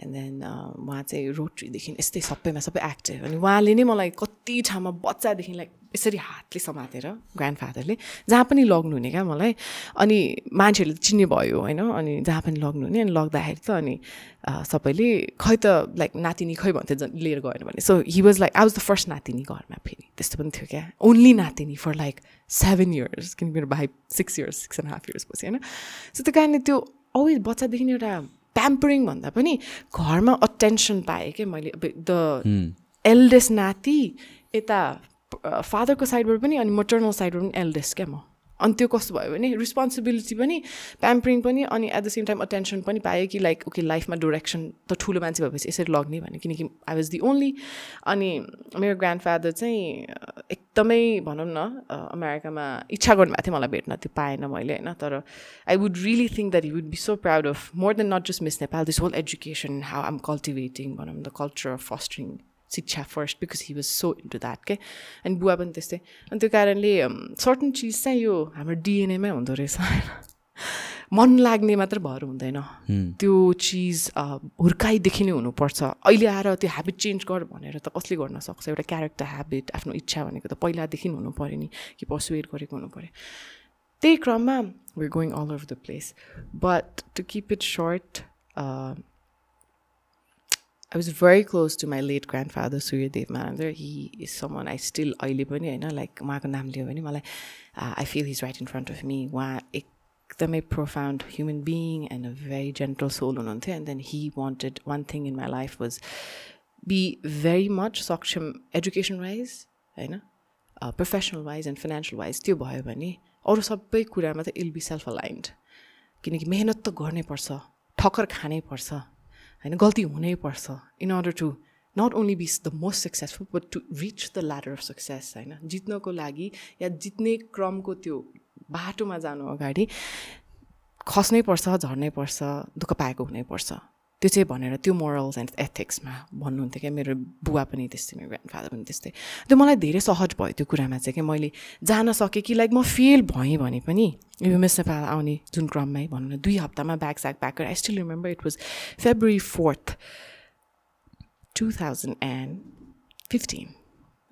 एन्ड देन उहाँ चाहिँ रोटरीदेखि यस्तै सबैमा सबै एक्टिभ अनि उहाँले नै मलाई कति ठाउँमा बच्चादेखि लाइक यसरी हातले समातेर ग्रान्ड फादरले जहाँ पनि लग्नुहुने क्या मलाई। अनि मान्छेहरूले चिन्ने भयो होइन? अनि जहाँ पनि लग्नुहुने अनि लग्दाखेरि त अनि सबैले खै त लाइक नातिनी खै भन्थ्यो झन् लिएर गएर भने। So he was like I was the first नातिनी घरमा फेरि। त्यस्तो पनि थियो क्या। ओन्ली नातिनी फर लाइक सेभेन इयर्स किनकि मेरो भाइ six years six and half years पछि होइन? सो त्यो कारणले त्यो अलवेज बच्चादेखि एउटा प्याम्परिङ भन्दा पनि घरमा अटेन्सन पाएँ क्या मैले। द एल्डेस्ट नाति यता फादरको साइडबाट पनि अनि मटर्नल साइडबाट पनि एल्डेस्ट क्या म। अनि त्यो कस्तो भयो भने रिस्पोन्सिबिलिटी पनि प्याम्परिङ पनि अनि at the same time attention पनि पाएँ कि लाइक ओके लाइफमा डिरेक्सन त ठुलो मान्छे भएपछि यसरी लग्ने भने किनकि आई वाज दि ओन्ली अनि मेरो ग्रान्ड फादर चाहिँ एकदमै भनौँ न अमेरिकामा इच्छा गर्नुभएको थियो मलाई भेट्न। त्यो पाएन मैले होइन तर I would really think that you would be so proud of more than not just Miss Nepal this whole education how um cultivating भनौँ द कल्चर अफ फस्टरिङ शिक्षा first because he was so into that के अनि बुवा पनि त्यस्तै। अनि त्यो कारणले सर्टन चिज चाहिँ यो हाम्रो डिएनएमै हुँदो रहेछ। होइन मन लाग्ने मात्र भएर हुँदैन। त्यो चिज हुर्काइदेखि नै हुनुपर्छ। अहिले आएर त्यो हेबिट चेन्ज गर भनेर त कसले गर्न सक्छ? एउटा क्यारेक्टर हेबिट आफ्नो इच्छा भनेको त पहिलादेखि हुनु पऱ्यो नि कि पर्सुएट गरेको हुनु पऱ्यो। त्यही क्रममा we're going all over the place. But to keep it short, uh, I was very close to my late grandfather, Suryadev Manandar. He is someone I still अहिले पनि होइन लाइक उहाँको नाम लियो भने मलाई I feel he's right in front of me उहाँ एकदमै profound human being and a very gentle soul हुनुहुन्थ्यो. And then he wanted one thing in my life was be very much सक्षम एजुकेसन वाइज होइन professional wise and financial wise त्यो भयो भने अरू सबै कुरामा त इल बी सेल्फ अलाइन्ड किनकि मेहनत त गर्नै पर्छ ठक्कर खानै पर्छ। होइन गल्ती हुनैपर्छ in order to not only be the most successful but to reach the ladder of success होइन। जित्नको लागि या जित्ने क्रमको त्यो बाटोमा जानु अगाडि खस्नै पर्छ झर्नै पर्छ दुःख पाएको हुनैपर्छ त्यो चाहिँ भनेर त्यो मोरल्स एन्ड एथिक्समा भन्नुहुन्थ्यो क्या मेरो बुवा पनि त्यस्तै मेरो ग्रान्ड पनि त्यस्तै। त्यो मलाई धेरै सहज भयो त्यो कुरामा चाहिँ क्या मैले जान सकेँ कि लाइक म फेल भएँ भने पनि। यो मिस नेपाल आउने जुन क्रममै भनौँ न दुई हप्तामा bag स्याग pack I still remember it was February fourth two thousand and fifteen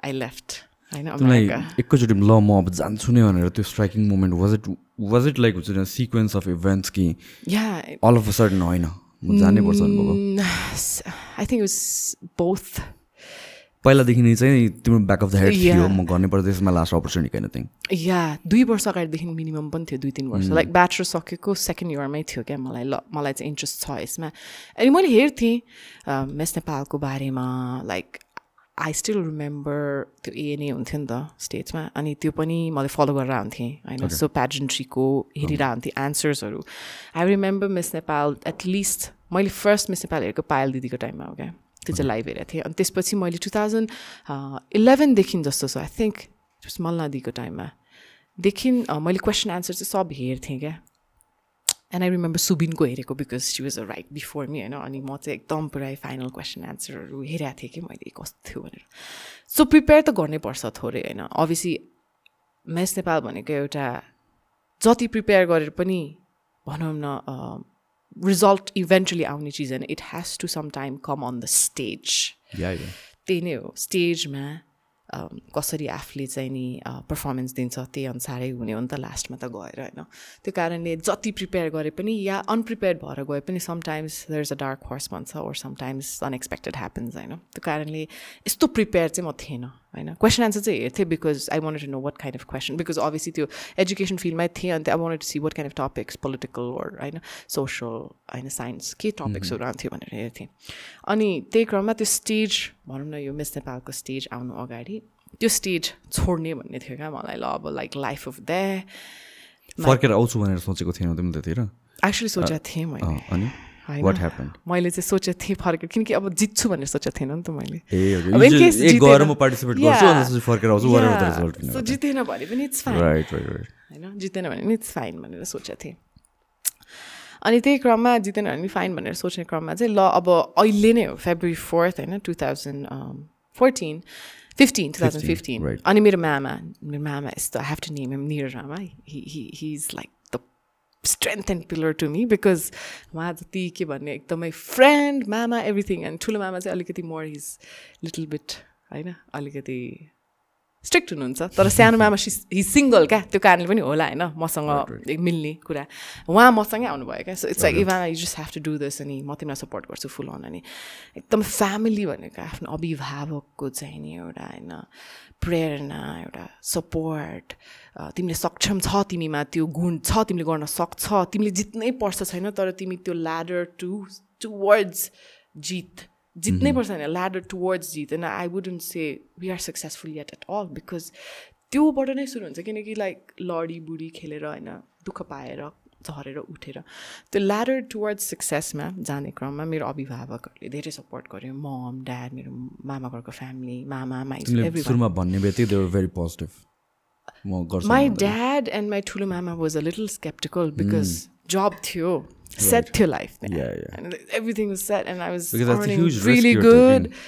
I left होइन एकैचोटि ल म अब जान्छु नै भनेर त्यो striking moment was it was it like हुन्छ सिक्वेन्स अफ इभेन्ट्स कि yeah all of a sudden होइन? जानै पर्छ आई थिङ्क वाज बोथ पहिलादेखि नै चाहिँ तिम्रो ब्याक अफ द हेड थियो म गर्नै पर्छ त्यसमा लास्ट अपर्च्युनिटी काइन थिङ या दुई वर्ष अगाडिदेखि मिनिमम पनि थियो दुई तिन वर्ष। लाइक ब्याचलर सकेको सेकेन्ड इयरमै थियो क्या मलाई ल मलाई चाहिँ इन्ट्रेस्ट छ यसमा। अनि मैले हेर्थेँ मेस नेपालको बारेमा लाइक आई स्टिल रिमेम्बर त्यो एएनए हुन्थ्यो नि त स्टेजमा अनि त्यो पनि मैले फलो गरेर आउँथेँ होइन? सो प्याजेन्ट्रीको हेरिरहन्थेँ एन्सर्सहरू I remember Miss Nepal at least मैले फर्स्ट मिस नेपाल हेरेको पायल दिदीको टाइममा हो क्या त्यो चाहिँ लाइभ हेरेको थिएँ। अनि त्यसपछि मैले टु थाउजन्ड इलेभेनदेखि जस्तो छ आई थिङ्क मल्लादीको टाइममा। देखि मैले क्वेसन एन्सर चाहिँ सब हेर्थेँ क्या? एन्ड आई रिमेम्बर सुबिनको हेरेको because she was a right before me होइन अनि म चाहिँ एकदम पुरै फाइनल क्वेसन एन्सरहरू हेरेको थिएँ कि मैले कस्तो थियो भनेर। सो प्रिपेयर त गर्नै पर्छ थोरै होइन। अभियसली मेस नेपाल भनेको एउटा जति प्रिपेयर गरेर पनि भनौँ न रिजल्ट इभेन्चुली आउने चिज होइन। It has to some time come on the stage त्यही नै हो। स्टेजमा कसरी आफूले चाहिँ नि पर्फर्मेन्स दिन्छ त्यही अनुसारै हुने हो नि त लास्टमा त गएर होइन? त्यो कारणले जति प्रिपेयर गरे पनि या अनप्रिपेयर भएर गए पनि sometimes there is a dark horse भन्छ ओर समटाइम्स अनएक्सपेक्टेड ह्यापन्स होइन? त्यो कारणले यस्तो प्रिपेयर चाहिँ म थिएन। होइन क्वेसन आन्सर चाहिँ हेर्थेँ because I want to know what kind of question because obviously त्यो एजुकेसन फिल्डमै थिएँ अन्त I want to see what kind of topics political or होइन सोसल होइन साइन्स के टपिक्सहरू आउँथ्यो भनेर हेर्थेँ। अनि त्यही क्रममा त्यो स्टेज भनौँ न यो मिस नेपालको स्टेज आउनु अगाडि त्यो स्टेज छोड्ने भन्ने थियो क्या मलाई ल अब लाइक लाइफ अफ द्या फर्केर आउँछु भनेर सोचेको थिएन त्यतिर एक्चुली सोचेको थिएँ मैले। मैले चाहिँ सोचेको थिएँ फर्केर किनकि अब जित्छु भनेर सोचेको थिएन नि त मैले। जितेन- भने पनि it's fine right right right होइन? जितेन भने पनि इट्स फाइन भनेर सोचेको थिएँ। अनि त्यही क्रममा जितेन भने पनि फाइन भनेर सोच्ने क्रममा चाहिँ ल अब अहिले नै हो फेब्रुअरी फोर्थ होइन? Two thousand fourteen fifteen two thousand fifteen. अनि मेरो मामा मेरो मामा यस्तो I have to name him निर Rama he is like strength and pillar to me because उहाँ जति के भन्ने एकदमै फ्रेन्ड मामा एभ्रिथिङ एन्ड ठुलो मामा चाहिँ अलिकति मोर इज लिटल बिट होइन अलिकति स्ट्रिक्ट हुनुहुन्छ तर सानो मामा हि सिङ्गल क्या? त्यो कारणले पनि होला होइन? मसँग मिल्ने कुरा। उहाँ मसँगै आउनुभयो क्या? So it's like even I just have to do this अनि म तिमीलाई सपोर्ट गर्छु फुल अन अनि एकदम फ्यामिली भनेको आफ्नो अभिभावकको चाहिँ नि एउटा होइन? प्रेरणा एउटा सपोर्ट तिमीले सक्षम छ तिमीमा त्यो गुण छ तिमीले गर्न सक्छ। तिमीले जित्नै पर्छ छैन तर तिमी त्यो ल्याडर टु टुवर्ड्स जित। जित्नै पर्छ होइन ल्याडर टुवर्ड्स जित होइन I wouldn't say we are successful yet at all because त्योबाट नै सुरु हुन्छ किनकि लाइक लडी बुढी खेलेर होइन दुःख पाएर झरेर उठेर त्यो ल्याडर टुवर्ड्स सक्सेसमा जाने क्रममा मेरो अभिभावकहरूले धेरै सपोर्ट गर्यो। मम ड्याड मेरो मामा घरको फ्यामिली मामा माइ तिमीले एभ्री सुरुमा भन्ने बित्तिकै दे वर भेरी पोजिटिभ म गर्छु My dad and my Tulu mama was a little skeptical because job थियो, set थियो life. there. Yeah, yeah. And everything was set and I was Because that's a earning huge risk really you're good. taking.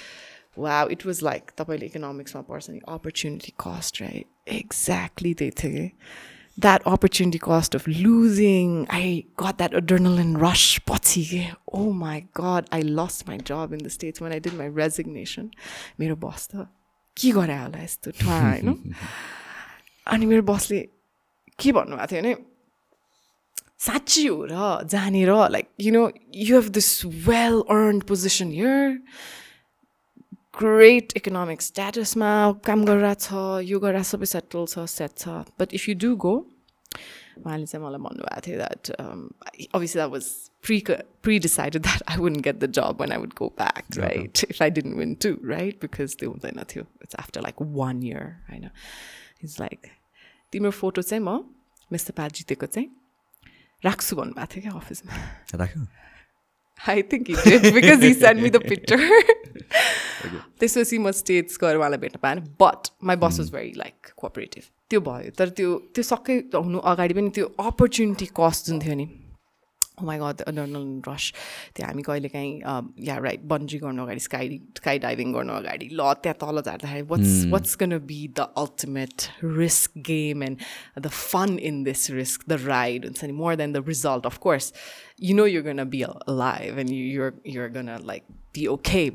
Wow, it was like तपाईँले economics मा पर्छ नि opportunity cost, right? Exactly त्यही थियो कि that opportunity cost of losing, I got that adrenaline rush पछि के oh my god, I lost my job in the States when I did my resignation. मेरो बस त के गरे होला यस्तो ठुवा होइन अनि मेरो बसले के भन्नुभएको थियो भने साँच्ची हो र जानेर like you know you have this well earn position here great economic स्ट्याटसमा काम गरेर छ यो गरेर सबै सेटल छ सेट छ. But if you do go उहाँले चाहिँ मलाई भन्नुभएको थियो that obviously that was pre pre decided that I wouldn't get the job one I would go back right if I didn't win too right because त्यो हुँदैन थियो. It's after like one year होइन it's like तिम्रो photo चाहिँ म mister प्याट जितेको चाहिँ राख्छु भन्नुभएको थियो क्या अफिसमा राख्यो he did because he sent me the picture. त्यसपछि म स्टेट्स गएर उहाँलाई भेट्न पाएन but my boss was very like cooperative त्यो भयो तर त्यो त्यो सबै हुनु अगाडि पनि त्यो अपर्च्युनिटी कस्ट जुन थियो नि माई गड अडर्नल रस त्यो हामी कहिले काहीँ या राइट बन्जी गर्नु अगाडि स्काई स्काई डाइभिङ गर्नु अगाडि ल त्यहाँ तल झार्दाखेरि what's what's gonna be the ultimate risk game and the fun in this risk the ride हुन्छ नि more than the result of course you know you're gonna be alive and you, you're you're gonna like be okay.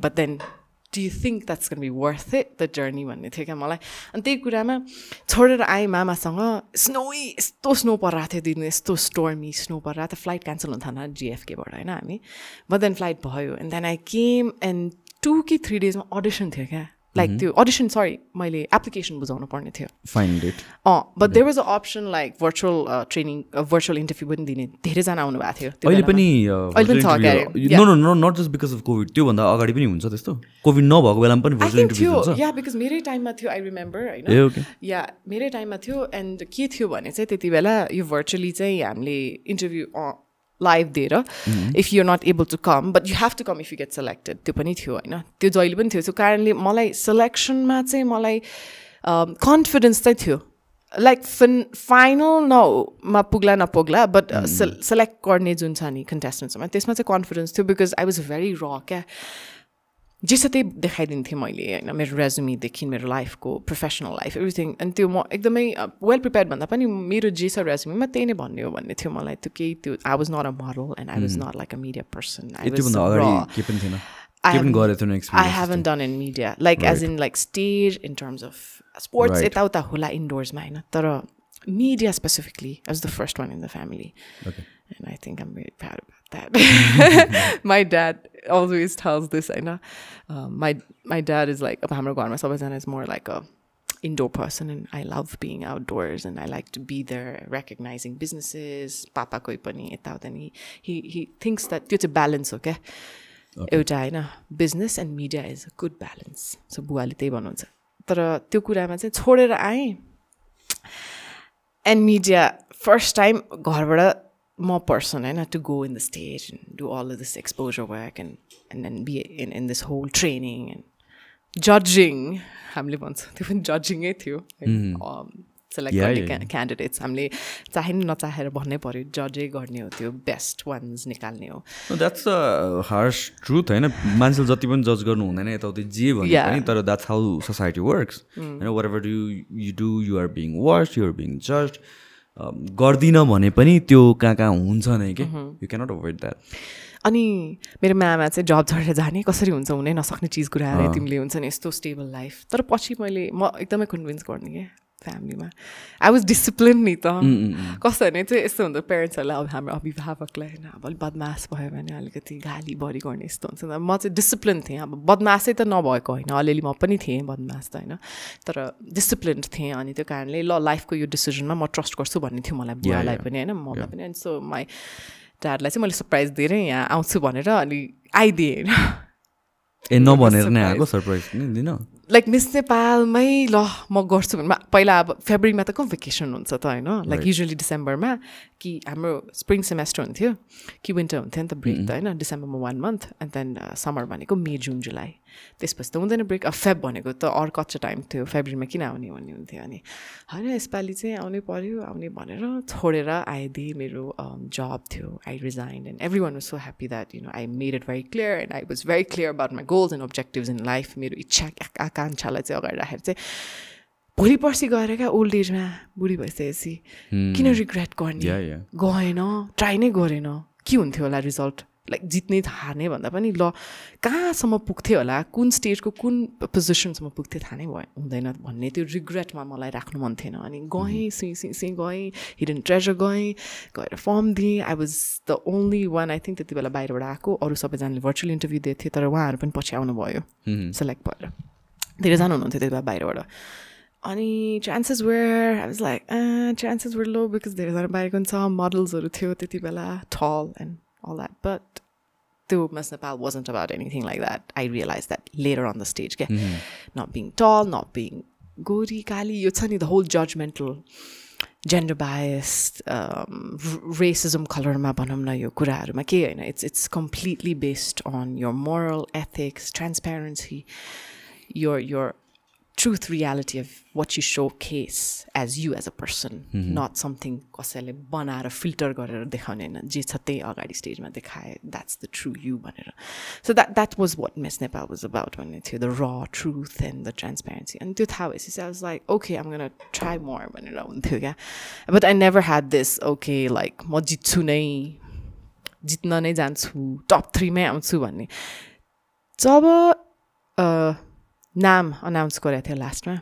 Do you think that's gonna be worth it the journey भन्ने थियो क्या मलाई अनि त्यही कुरामा छोडेर आएँ मामासँग स्नोई यस्तो स्नो परिरहेको थियो दिन यस्तो स्टोर्मी स्नो परिरहेको थियो फ्लाइट क्यान्सल हुन थाल्न जिएफकेबाट होइन हामी बट देन फ्लाइट भयो and then I came and to कि थ्री डेजमा अडिसन थियो क्या लाइक त्यो अडिसन सरी मैले एप्लिकेसन बुझाउनु पर्ने थियो। अँ but there was a option like virtual training virtual interview पनि दिने धेरैजना आउनुभएको थियो त्यो अहिले। पनि not just because of covid त्योभन्दा अगाडि पनि हुन्छ त्यस्तो। कोभिड नभएको बेलामा पनि भर्चुअल इन्टरभ्यू हुन्छ। या बिकज मेरै टाइममा थियो आई रिमेम्बर होइन या मेरै टाइममा थियो एन्ड के थियो भने चाहिँ त्यति बेला यो भर्चुअली चाहिँ हामीले इन्टरभ्यू लाइभ दिएर if you're not able to come but you have to come if you get selected त्यो पनि थियो होइन? त्यो जहिले पनि थियो. त्यो कारणले मलाई सेलेक्सनमा चाहिँ मलाई कन्फिडेन्स चाहिँ थियो. लाइक फिन फाइनल नमा पुग्ला नपुग्ला बट सेलेक्ट गर्ने जुन छ नि कन्टेस्टेन्ट्समा त्यसमा चाहिँ कन्फिडेन्स थियो बिकज आई वाज भेरी र क्या? जे छ त्यही देखाइदिन्थेँ मैले होइन मेरो रेजुमीदेखि मेरो लाइफको प्रोफेसनल लाइफ एभ्रिथिङ अनि त्यो म एकदमै वेल प्रिपेयर्ड भन्दा पनि मेरो जे छ रेजुमीमा त्यही नै भन्ने हो भन्ने थियो मलाई त्यो केही त्यो I was not a model and I was not like a media person I त्योभन्दा अगाडि के पनि थिएन के पनि गरेको थिएन I experience haven't done in media, like as in like stage in terms of sports. Right. यताउता होला इन्डोर्समा होइन तर media specifically, I was the first one in the family. Okay. And I think I'm my dad always tells this, I know. Um, my my dad is like, हाम्रो घरमा सबैजना is more like a indoor person and I love being outdoors and I like to be there recognizing businesses, papa koi pani yataउता नि he he thinks that त्यो चाहिँ balance क्या एउटा होइन business and media is a good balance so बुवाले त्यही भन्नुहुन्छ तर त्यो कुरामा चाहिँ छोडेर आएँ एन्ड मिडिया फर्स्ट टाइम घरबाट म पर्सन होइन to go in the stage and do all this exposure work and and and be in in this whole training and जजिङ हामीले भन्छ त्यो पनि जजिङै थियो सेलेक्ट गर्ने क्यान्डिडेट्स हामीले चाहे नचाहेर भन्नै पऱ्यो जजै गर्ने हो त्यो बेस्ट वान्स निकाल्ने हो। द्याट्स अ हार्स ट्रुथ होइन? मान्छेले जति पनि जज गर्नु हुँदैन यताउति जे भने पनि तर द्याट्स हाउ सोसाइटी वर्क्स होइन whatever you you do you're being watched you're being जज गर्दिनँ भने पनि त्यो कहाँ कहाँ हुन्छ नै कि? यु क्यानट अभोइड द्याट अनि मेरो मामा चाहिँ जब छोडेर जाने कसरी हुन्छ हुनै नसक्ने चिज कुराहरू तिमीले हुन्छ नि यस्तो स्टेबल लाइफ तर पछि मैले म एकदमै कन्भिन्स गर्ने क्या फ्यामिलीमा आई वाज डिसिप्लिन नि त कस्तो भने चाहिँ यस्तो हुन्छ पेरेन्ट्सहरूलाई अब हाम्रो अभिभावकलाई होइन अब अलिक बदमास भयो भने अलिकति गाली बढी गर्ने यस्तो हुन्छ म चाहिँ डिसिप्लिन थिएँ अब बदमासै त नभएको होइन अलिअलि म पनि थिएँ बदमास त होइन तर डिसिप्लिन थिएँ अनि त्यो कारणले ल लाइफको यो डिसिजनमा म ट्रस्ट गर्छु भन्ने थियो मलाई बुवालाई पनि होइन मम्मीलाई पनि अनि सो माई ड्याडलाई चाहिँ मैले सरप्राइज दिएरै यहाँ आउँछु भनेर अनि आइदिएँ होइन ए नभनेर नै आएको सरप्राइज पनि दिन लाइक मिस नेपालमै ल म गर्छु भने पहिला अब फेब्रुअरीमा त कम भेकेसन हुन्छ त होइन? लाइक युजली डिसेम्बरमा कि हाम्रो स्प्रिङ सेमेस्टर हुन्थ्यो कि विन्टर हुन्थ्यो नि त ब्रेक त होइन डिसेम्बरमा one month and then summer भनेको मे जुन जुलाई त्यसपछि त हुँदैन ब्रेक अब फेब भनेको त अर्को कच्चा टाइम थियो फेब्रुअरीमा किन आउने भन्ने हुन्थ्यो अनि। होइन यसपालि चाहिँ आउनै पऱ्यो आउने भनेर छोडेर आइदिएँ मेरो जब थियो। I resign and everyone was so happy that you know I made it very clear and I was very clear about my goals and objectives in life मेरो इच्छा आकाङ्क्षालाई चाहिँ अगाडि राखेर चाहिँ भोलि पर्सि गएर क्या ओल्ड एजमा बुढी भइसकेपछि किन रिग्रेट गर्ने? गएन? ट्राई नै गरेन। के हुन्थ्यो होला रिजल्ट लाइक जित्ने हार्ने भन्दा पनि ल कहाँसम्म पुग्थ्यो होला? कुन स्टेजको कुन पोजिसनसम्म पुग्थ्यो थाहा नै भयो हुँदैन भन्ने त्यो रिग्रेटमा मलाई राख्नु मन थिएन। अनि गएँ सुई सुई सुई गएँ हिडन ट्रेजर गएँ गएर फर्म दिएँ। I was the only one I think त्यति बेला बाहिरबाट आएको। अरू सबैजनाले भर्चुअल इन्टरभ्यू दिएको थियो तर उहाँहरू पनि पछि आउनुभयो। सेलेक्ट भएर। धेरैजना हुनुहुन्थ्यो त्यति बेला बाहिरबाट। अनि chances were I was like chances were low because धेरैजना बाहिरको पनि छ मोडल्सहरू थियो त्यति बेला ठल and all that. But though Miss Nepal wasn't about anything like that, I realized that later on the stage. Okay? Mm-hmm. Not being tall, not being gori, kali, you the whole judgmental, gender biased, um, racism color it's it's completely based on your moral ethics, transparency, your your truth reality of what you showcase as you as a person mm-hmm. not something कसैले बनाएर filter गरेर देखाउने होइन जे छ त्यही अगाडि स्टेजमा देखाए द्याट्स द ट्रु यु भनेर। So that that was what Miss Nepal was about भन्ने थियो द र ट्रुथ एन्ड द ट्रान्सपेरेन्सी अनि त्यो थाहा भएपछि चाहिँ was like okay um gonna try more भनेर हुन्थ्यो क्या। But I never had this okay like म जित्छु नै जित्न नै जान्छु टप थ्रीमै आउँछु भन्ने। जब नाम अनाउन्स गरेको थियो लास्टमा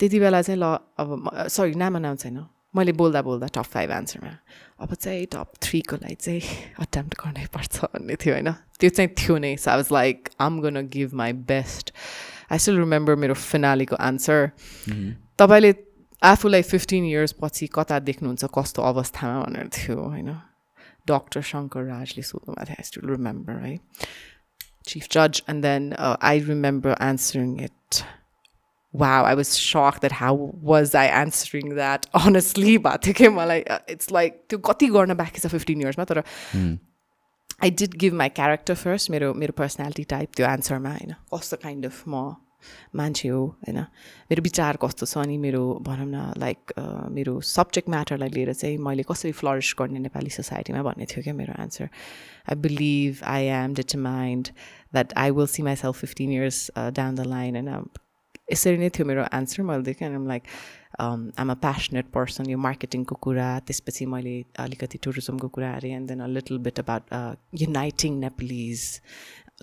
त्यति बेला चाहिँ ल अब सरी नाम अनाउन्स होइन मैले बोल्दा बोल्दा टप फाइभ आन्सरमा अब चाहिँ टप थ्रीको लागि चाहिँ अटेम्प्ट गर्नै पर्छ भन्ने थियो होइन? त्यो चाहिँ थियो नै। So I was like um gonna give my best I still remember मेरो फिनालीको आन्सर तपाईँले आफूलाई फिफ्टिन इयर्स पछि कता देख्नुहुन्छ कस्तो अवस्थामा भनेर थियो होइन? डक्टर शङ्कर राजले सोध्नुभएको थियो आई स्टिल रिमेम्बर है chief judge. And then uh, I remember answering it. Wow, I was shocked that how was I answering that honestly. But uh, it's like to kati garna back is a 15 years. But hmm. I did give my character first, मेरो मेरो personality type त्यो आन्सरमा होइन कस्तो kind of म मान्छे हो होइन। मेरो विचार कस्तो छ अनि मेरो भनौँ न लाइक मेरो सब्जेक्ट म्याटरलाई लिएर चाहिँ मैले कसरी फ्लरिस गर्ने नेपाली सोसाइटीमा भन्ने थियो क्या मेरो answer I believe I am determined that I will see myself fifteen years down the line होइन यसरी नै थियो मेरो आन्सर मैले देखेँ am like um a passionate person यो मार्केटिङको कुरा त्यसपछि मैले अलिकति टुरिज्मको कुरा हेरेँ and then a little bit about uniting Nepalese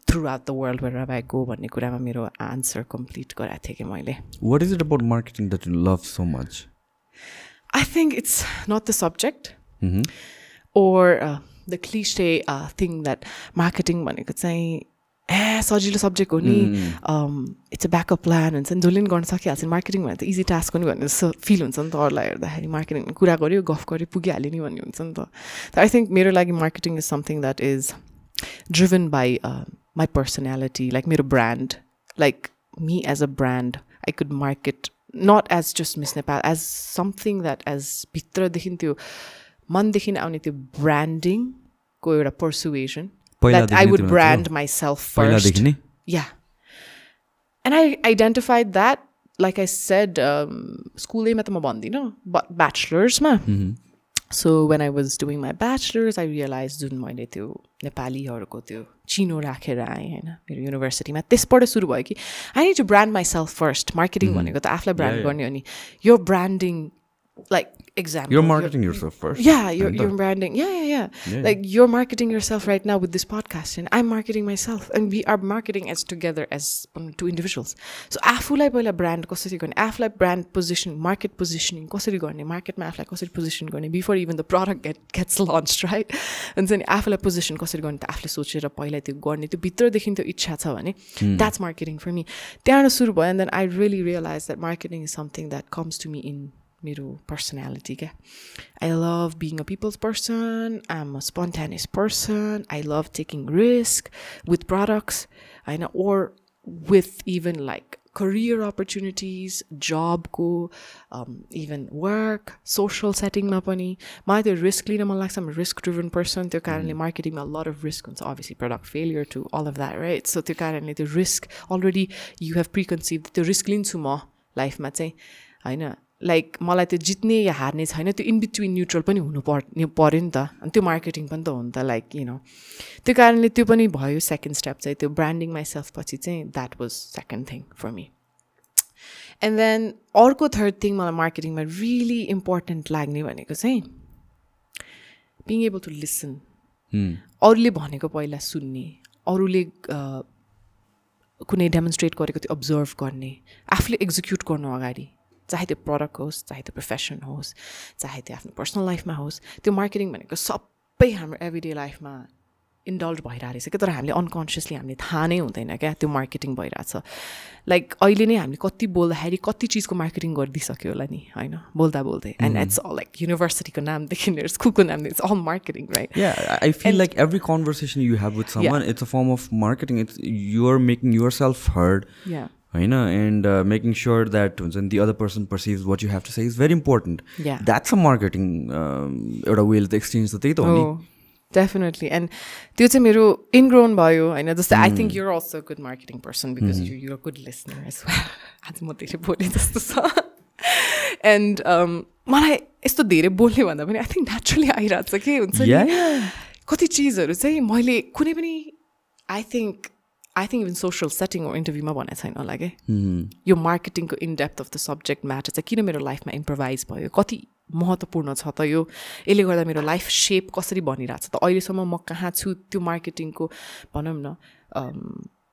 throughout the world where I go भन्ने कुरामा मेरो आन्सर कम्प्लिट गराएको थिएँ कि मैले। What is it about marketing that you love so much I think it's not the subject or the cliche thing that marketing भनेको चाहिँ ए सजिलो सब्जेक्ट हो नि। इट्स अ ब्याकअप प्लान हुन्छ नि जसले पनि गर्न सकिहाल्छ नि। मार्केटिङ भने त इजी टास्क हो नि भन्ने जस्तो फिल हुन्छ नि त अरूलाई हेर्दाखेरि। मार्केटिङ कुरा गऱ्यो गफ गऱ्यो पुगिहाल्यो नि भन्ने हुन्छ नि त। आई थिङ्क मेरो लागि marketing is something that is driven by my personality like मेरो brand like me as a brand i could market not as just miss nepal as something that as भित्रदेखि त्यो मनदेखि आउने त्यो ब्रान्डिङको एउटा persuasion that I would brand myself first. Yeah. And I identified that, like I said, um, school but bachelor's ma. So when I was doing my bachelor's I realize जुन मैले त्यो नेपालीहरूको त्यो चिनो राखेर आएँ होइन मेरो युनिभर्सिटीमा त्यसबाट सुरु भयो कि I need to brand myself first marketing भनेको त आफूलाई ब्रान्ड गर्ने हो नि। यो branding like example. You're marketing yourself first. Yeah, you're, you're branding. Yeah, yeah, yeah, yeah. Like you're marketing yourself right now with this podcast, and I'm marketing myself, and we are marketing as together as um, two individuals. So आफूलाई पहिला brand कसरी गर्ने आफूलाई brand position market positioning कसरी गर्ने मार्केटमा आफूलाई कसरी पोजिसन गर्ने before even the product get gets launch right हुन्छ नि आफूलाई पोजिसन कसरी गर्ने त आफूले सोचेर पहिला त्यो गर्ने त्यो भित्रदेखि त्यो इच्छा छ भने द्याट्स मार्केटिङ फर मी त्यहाँबाट सुरु भयो and then I really realize that marketing is something that comes to me in मेरो personality क्या I love being a people's person I'm a spontaneous person I love taking risk with products होइन or with even like career opportunities job go um, even work social setting ma pani मलाई त्यो risk लिन मन लाग्छ risk driven person त्यो कारणले मार्केटिङमा lot of risk हुन्छ obviously product failure to all of that right so त्यो कारणले त्यो risk already you have preconceived त्यो risk लिन्छु म लाइफमा चाहिँ होइन लाइक मलाई त्यो जित्ने या हार्ने छैन त्यो इन बिट्विन न्युट्रल पनि हुनु पर्ने पऱ्यो नि त। अनि त्यो मार्केटिङ पनि त हो नि त लाइक यु नो त्यो कारणले त्यो पनि भयो सेकेन्ड स्टेप चाहिँ त्यो ब्रान्डिङ माइ सेल्फ पछि चाहिँ that was second thing for me and then अर्को थर्ड थिङ मलाई मार्केटिङमा रियली इम्पोर्टेन्ट लाग्ने भनेको चाहिँ बिङ एबल टु लिसन अरूले भनेको पहिला सुन्ने अरूले कुनै डेमोन्स्ट्रेट गरेको त्यो अब्जर्भ गर्ने आफूले एक्जिक्युट गर्नु अगाडि। चाहे त्यो प्रडक्ट होस् चाहे त्यो प्रोफेसन होस् चाहे त्यो आफ्नो पर्सनल लाइफमा होस् त्यो मार्केटिङ भनेको सबै हाम्रो एभ्रिडे लाइफमा इन्डल्भ भइरहेको रहेछ क्या। तर हामीले अनकन्सियसली हामीले थाहा नै हुँदैन क्या त्यो मार्केटिङ भइरहेछ। लाइक अहिले नै हामीले कति बोल्दाखेरि कति चिजको मार्केटिङ गरिदिइसक्यो होला नि होइन? बोल्दा बोल्दै। एन्ड इट्स अल लाइक युनिभर्सिटीको नामदेखि लिएर स्कुलको नाम it's all marketing right I feel like every conversation you have with someone it's a form of marketing it's you're making yourself heard होइन? एन्ड मेकिङ स्योर द्याट हुन्छ नि the other person perceive what you have to say is very important that's a marketing एउटा well त exchange त त्यही त हो नि? डेफिनेटली एन्ड त्यो चाहिँ मेरो इनग्रोन भयो होइन? जस्तै I think you're also good marketing person because you you're good listener as well आज म धेरै बोलेँ जस्तो छ। एन्ड मलाई यस्तो धेरै बोल्ने भन्दा पनि आई थिङ्क नेचुरली आइरहेको छ के हुन्छ नि? कति चिजहरू चाहिँ मैले कुनै पनि I think I think even social setting इन्टरभ्यूमा भनेको छैन होला कि यो मार्केटिङको in depth of the subject matter चाहिँ किन मेरो लाइफमा इम्प्रोभाइज भयो. कति महत्त्वपूर्ण छ त यो? यसले गर्दा मेरो लाइफ सेप कसरी भनिरहेको छ त? अहिलेसम्म म कहाँ छु? त्यो मार्केटिङको भनौँ न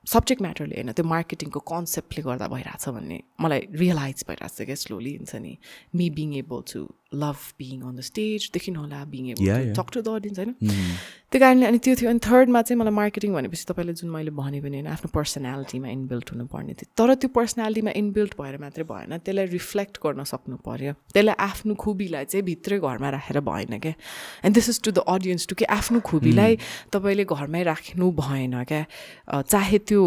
सब्जेक्ट म्याटरले होइन त्यो मार्केटिङको कन्सेप्टले गर्दा भइरहेछ भन्ने मलाई रियलाइज भइरहेको छ क्या स्लोली हुन्छ नि me being able to love being on the स्टेजदेखि होला being able talk to the audience होइन? त्यो कारणले अनि त्यो थियो अनि थर्डमा चाहिँ मलाई मार्केटिङ भनेपछि तपाईँले जुन मैले भने पनि होइन आफ्नो पर्सनालिटीमा इनबिल्ट हुनुपर्ने थियो। तर त्यो पर्सनालिटीमा इनबिल्ट भएर मात्रै भएन त्यसलाई रिफ्लेक्ट गर्न सक्नु पऱ्यो त्यसलाई आफ्नो खुबीलाई चाहिँ भित्रै घरमा राखेर भएन क्या। And this is to the audience to कि आफ्नो खुबीलाई तपाईँले घरमै राख्नु भएन क्या। चाहे त्यो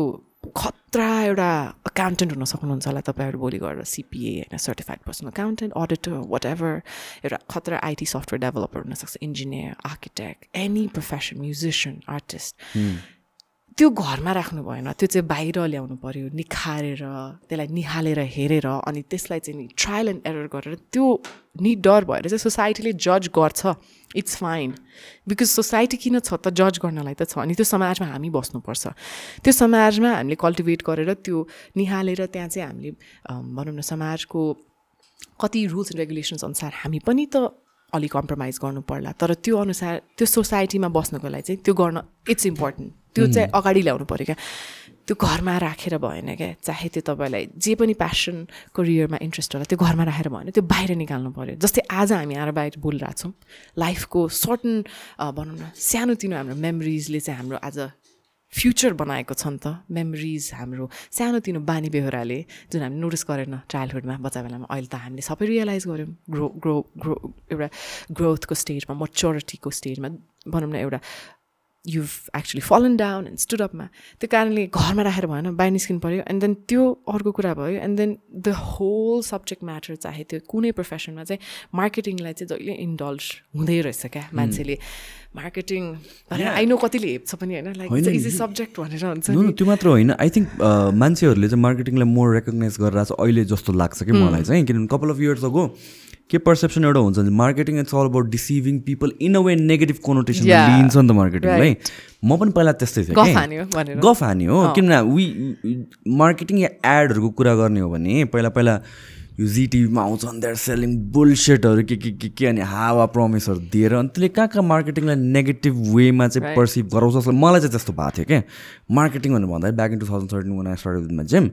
खतरा एउटा अकाउन्टेन्ट हुन सक्नुहुन्छ होला तपाईँहरू भोलि गएर सिपिए होइन certified personal accountant auditor whatever एउटा खतरा आइटी सफ्टवेयर डेभलपर हुनसक्छ engineer architect any profession musician artist त्यो घरमा राख्नु भएन त्यो चाहिँ बाहिर ल्याउनु पऱ्यो निखारेर त्यसलाई निहालेर हेरेर अनि त्यसलाई चाहिँ नि ट्रायल एन्ड एरर गरेर त्यो नि डर भएर चाहिँ सोसाइटीले जज गर्छ। इट्स फाइन बिकज सोसाइटी किन छ त जज गर्नलाई त छ। अनि त्यो समाजमा हामी बस्नुपर्छ। त्यो समाजमा हामीले कल्टिभेट गरेर त्यो निहालेर त्यहाँ चाहिँ हामीले भनौँ न समाजको कति रुल्स एन्ड रेगुलेसन्स अनुसार हामी पनि त अलिक कम्प्रोमाइज गर्नु पर्ला। तर त्यो अनुसार त्यो सोसाइटीमा बस्नको लागि चाहिँ त्यो गर्न इट्स इम्पोर्टेन्ट त्यो चाहिँ अगाडि ल्याउनु पऱ्यो क्या। त्यो घरमा राखेर भएन क्या चाहे त्यो तपाईँलाई जे पनि प्यासन करियरमा इन्ट्रेस्ट होला त्यो घरमा राखेर भएन त्यो बाहिर निकाल्नु पऱ्यो जस्तै आज हामी आएर बाहिर बोलिरहेको छौँ लाइफको सर्टन भनौँ न सानोतिनो हाम्रो मेमोरिजले चाहिँ हाम्रो आज फ्युचर बनाएको छ नि त। मेमोरिज हाम्रो सानोतिनो बानी बेहोराले जुन हामी नोटिस गरेन चाइल्डहुडमा बच्चा बेलामा अहिले त हामीले सबै रियलाइज गऱ्यौँ। ग्रो ग्रो ग्रो एउटा ग्रोथको स्टेजमा मच्योरिटीको स्टेजमा भनौँ न एउटा you've actually fallen down and stood अपमा त्यो कारणले घरमा राखेर भएन बाहिर निस्किनु पऱ्यो एन्ड देन त्यो अर्को कुरा भयो and then the whole subject matter चाहे त्यो कुनै प्रोफेसनमा चाहिँ मार्केटिङलाई चाहिँ जहिले इन्डल्ज हुँदै रहेछ क्या मान्छेले। मार्केटिङ आई नो कतिले हेप्छ पनि होइन लाइक इजी सब्जेक्ट भनेर हुन्छ त्यो मात्र होइन। आई थिङ्क मान्छेहरूले चाहिँ मार्केटिङलाई मोर रेकगनाइज गरेर अहिले जस्तो लाग्छ कि मलाई चाहिँ। किनभने कपाल अफ इयर्स अगो के पर्सेप्सन एउटा हुन्छ भने marketing it's all about deceiving people in a way negative connotation लिन्छ नि त मार्केटिङलाई म पनि पहिला त्यस्तै थिएँ गफ हानी हो किनभने वी मार्केटिङ या एडहरूको कुरा गर्ने हो भने पहिला पहिला यो जिटिभीमा आउँछन् देयर सेलिङ बुलसेटहरू के के के के अनि हावा प्रमिसहरू दिएर अनि त्यसले कहाँ कहाँ मार्केटिङलाई नेगेटिभ वेमा चाहिँ पर्सिभ गराउँछ जस्तो मलाई चाहिँ त्यस्तो भएको थियो क्या मार्केटिङ भनेर भन्दाखेरि back in two thousand thirteen one I start gym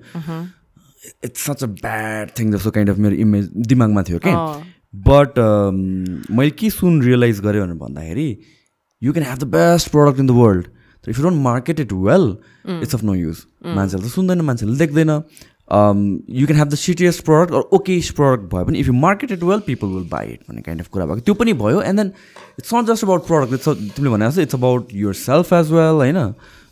it's such a bad thing जस्तो काइन्ड अफ मेरो इमेज दिमागमा थियो क्या बट मैले के सुन रियलाइज गरेँ भनेर भन्दाखेरि you can have the best product in the world if you don't market it well it's of no use मान्छेहरूले त सुन्दैन मान्छेले देख्दैन। You can have the shittiest product or okayest product भयो भने if you market it well people will buy it भन्ने kind of कुरा भएको। त्यो पनि भयो and then it's not just about product it's तिमीले भने जस्तो it's about your self as well होइन?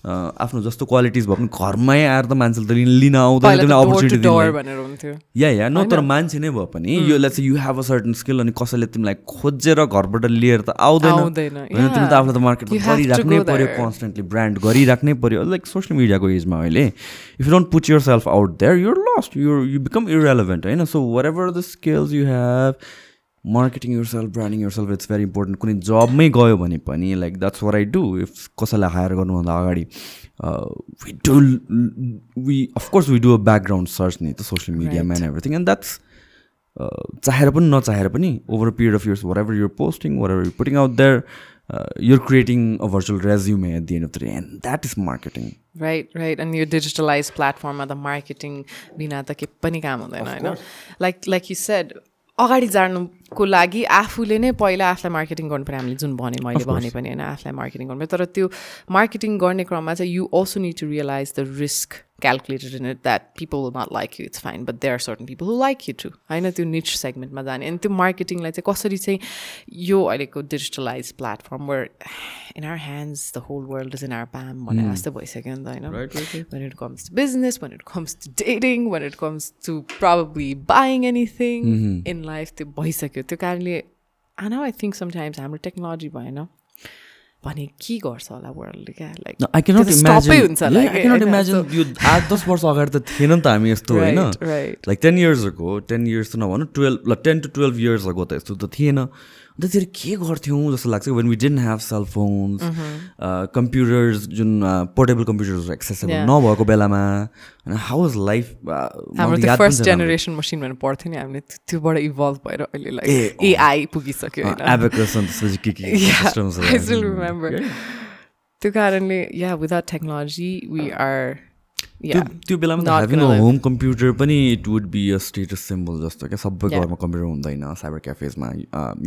आफ्नो जस्तो क्वालिटिज भयो भने घरमै आएर त मान्छेले त लिन आउँदैन अपर्च्युनिटी या या न तर मान्छे नै भयो पनि यो चाहिँ you have a certain skill अनि कसैले तिमीलाई खोजेर घरबाट लिएर त आउँदैन। तिमी त आफूलाई त मार्केटमा गरिराख्नै पऱ्यो कन्सटेन्टली ब्रान्ड गरिराख्नै पऱ्यो लाइक सोसियल मिडियाको एजमा अहिले if you don't put yourself out there you're lost you're you become irrelevant होइन? So whatever the skills you have marketing yourself branding yourself it's very important कुनै जबमै गयो भने पनि like that's what I do if कसैलाई hire गर्नुभन्दा अगाडि we do we of course we do a background search नि त सोसियल मिडियामा एन्ड एभ्रिथिङ एन्ड द्याट्स चाहेर पनि नचाहेर पनि over a period of years whatever you're posting whatever you putting out there you're creating a virtual resume at the end of the end that is marketing right right अनि यो digitalise प्लेटफर्ममा त marketing बिना त के पनि काम हुँदैन होइन लाइक लाइक यु सेड अगाडि जानुको लागि आफूले नै पहिला आफूलाई मार्केटिङ गर्नु पर्यो हामीले जुन भने मैले भने पनि होइन आफूलाई मार्केटिङ गर्नु तर त्यो मार्केटिङ गर्ने क्रममा चाहिँ you also need to realize the risk calculated in it that people will not like you. It's fine but there are certain people who like you too. होइन त्यो निच सेगमेन्टमा जाने। अनि त्यो मार्केटिङलाई चाहिँ कसरी चाहिँ यो अहिलेको digitalize platform were in our hands the whole world is in our palm भनेर जस्तो भइसक्यो नि त होइन। When it comes to business when it comes to dating when it comes to probably buying anything in life त्यो भइसक्यो त्यो कारणले know I think sometimes हाम्रो टेक्नोलोजी भएन। भने के गर्छ होला वर्ल्डले क्या? Like I cannot imagine I cannot imagine यो आठ दस वर्ष अगाडि त थिएन नि त हामी यस्तो होइन? लाइक टेन इयर्सहरूको टेन इयर्स त नभनौँ टुवेल्भ टेन टु टुवेल्भ इयर्सहरूको त यस्तो त थिएन। अन्त त्यसरी के गर्थ्यौँ जस्तो लाग्छ when we don't have cell phones computers जुन पोर्टेबल कम्प्युटर्स एक्सेसेबल नभएको बेलामा होइन हाउ इज लाइफ हाम्रो फर्स्ट जेनेरेसन मसिन भनेर पढ्थ्यो नि हामीले त्योबाट इभल्भ भएर अहिले लाइक एआई पुगिसक्यो त्यो कारणले या विदाउट टेक्नोलोजी वी आर त्यो बेलामा हेभिङ अ होम कम्प्युटर पनि it would be a status symbol जस्तो क्या। सबै घरमा कम्प्युटर हुँदैन साइबर क्याफेजमा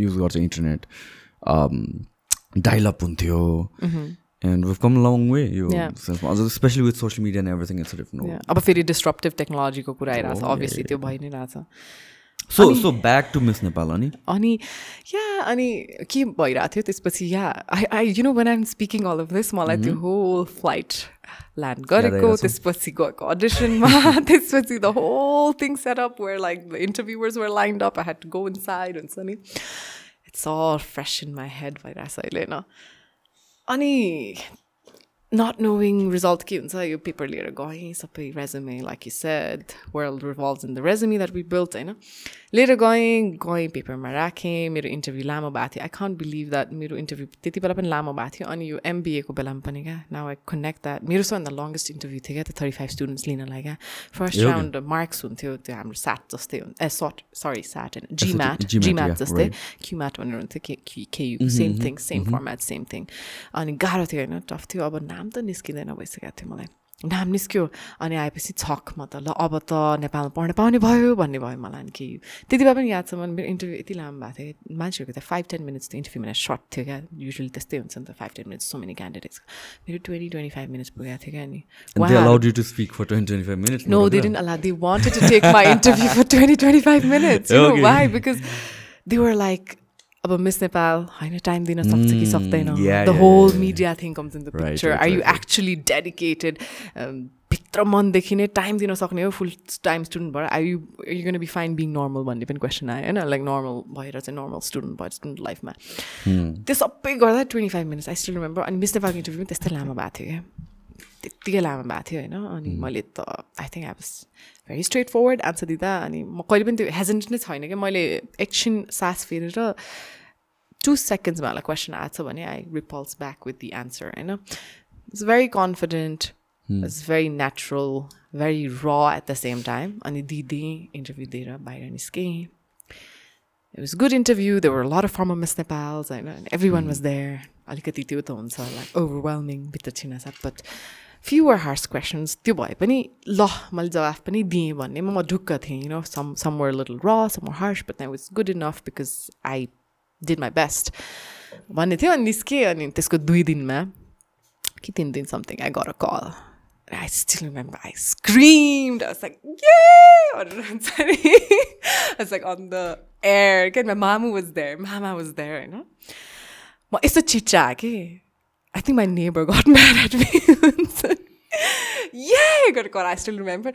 युज गर्छ इन्टरनेट डाइलअप हुन्थ्यो। And we've come long way यो अझ especially with social media and everything it's different अब फेरि डिस्ट्रप्टिभ टेक्नोलोजीको कुरा आइरहेको छ। अभियसली त्यो भइ नै रहेछ। So so back to Miss Nepal अनि अनि या अनि के भइरहेको थियो त्यसपछि या I I you know when I'm speaking all of this मलाई त्यो होल फ्लाइट ल्यान्ड गरेको त्यसपछि गएको अडिसनमा त्यसपछि the whole thing set up where like the interviewers were lined up I had to go inside हुन्छ नि it's all fresh in my head भइरहेछ अहिले होइन अनि नट नोविङ रिजल्ट के हुन्छ यो पेपर लिएर गएँ सबै resume like you said world revolve in the resume that we built होइन लिएर गएँ गएँ पेपरमा राखेँ मेरो इन्टरभ्यू लामो भएको थियो। आई कान्ट बिलिभ द्याट मेरो इन्टरभ्यू त्यति बेला पनि लामो भएको थियो। अनि यो एमबिएको बेलामा पनि क्या। नाउ आई कनेक्ट द्याट मेरो सबभन्दा लङ्गेस्ट इन्टरभ्यू थियो क्या। त्यो थर्टी फाइभ स्टुडेन्ट्स लिनलाई क्या। फर्स्ट राउन्ड मार्क्स हुन्थ्यो। त्यो हाम्रो साट जस्तै ए सट सरी साट होइन। जिम्याट जिम्याट जस्तै। क्युम्याट भनेर हुन्थ्यो। के KU same thing same format same thing अनि गाह्रो थियो होइन। टफ थियो। अब नाम त निस्किँदैन भइसकेको थियो मलाई। नाम निस्क्यो। अनि आएपछि छक म त ल अब त नेपालमा पढ्न पाउने भयो भन्ने भयो मलाई अनि केही। त्यति बेला पनि याद छ मेरो इन्टरभ्यू यति लामो भएको थियो। मान्छेहरूको त फाइभ टेन मिनट्स त इन्टरभ्यू मलाई सर्ट थियो क्या। युजली त्यस्तै हुन्छ नि त five ten minutes so many candidates मेरो ट्वेन्टी ट्वेन्टी फाइभ मिनट्स पुगेको थियो क्या अनि। And they allowed you to speak for 20, 25 minutes. no, they didn't allow. They wanted to take my interview for 20, 25 minutes. You Okay. know why? Because they were like, अब miss Nepal होइन time दिन सक्छ कि सक्दैन the whole media thing comes in the picture are you. Actually dedicated भित्र मनदेखि नै time दिन सक्ने हो फुल टाइम स्टुडेन्ट भएर are you you gonna be fine being normal भन्ने पनि क्वेसन आयो होइन लाइक नर्मल भएर चाहिँ नर्मल स्टुडेन्ट भएर स्टुडेन्ट लाइफमा त्यो सबै गर्दा twenty five minutes I still remember अनि मिस नेपालको इन्टरभ्यू पनि त्यस्तै लामो भएको थियो क्या त्यत्तिकै लामो भएको थियो होइन? अनि मैले त I think I was very straightforward answer दिँदा अनि म कहिले पनि त्यो हेजेन्ट नै छैन क्या मैले एकछिन सास फेरेर टु सेकेन्ड्समा होला क्वेसन आएको छ भने I replies back with the answer होइन? It's very confident it's very natural very र एट द सेम टाइम अनि दिदी इन्टरभ्यू दिएर बाहिर निस्केँ। A good interview. There were a lot of former Miss Nepals, and and everyone was there. अलिकति त्यो त हुन्छ like overwhelming भित्र छिना साथ but few were harsh questions त्यो भए पनि ल मैले जवाफ पनि दिएँ भन्ने म ढुक्क थिएँ you know some some were a little raw some were harsh but that was good enough because I did my best भन्ने थियो अनि निस्केँ अनि त्यसको दुई दिनमा कि तिन दिन something I got a call I still remember I screamed. I was like, yay! भनेर हुन्छ नि. I was like on the air. Again, my mama was there. Mama was there, you know. म यस्तो चिच्चा कि I think my neighbor got mad at me. हुन्छ नि. Yay! गरेर कर I still remember.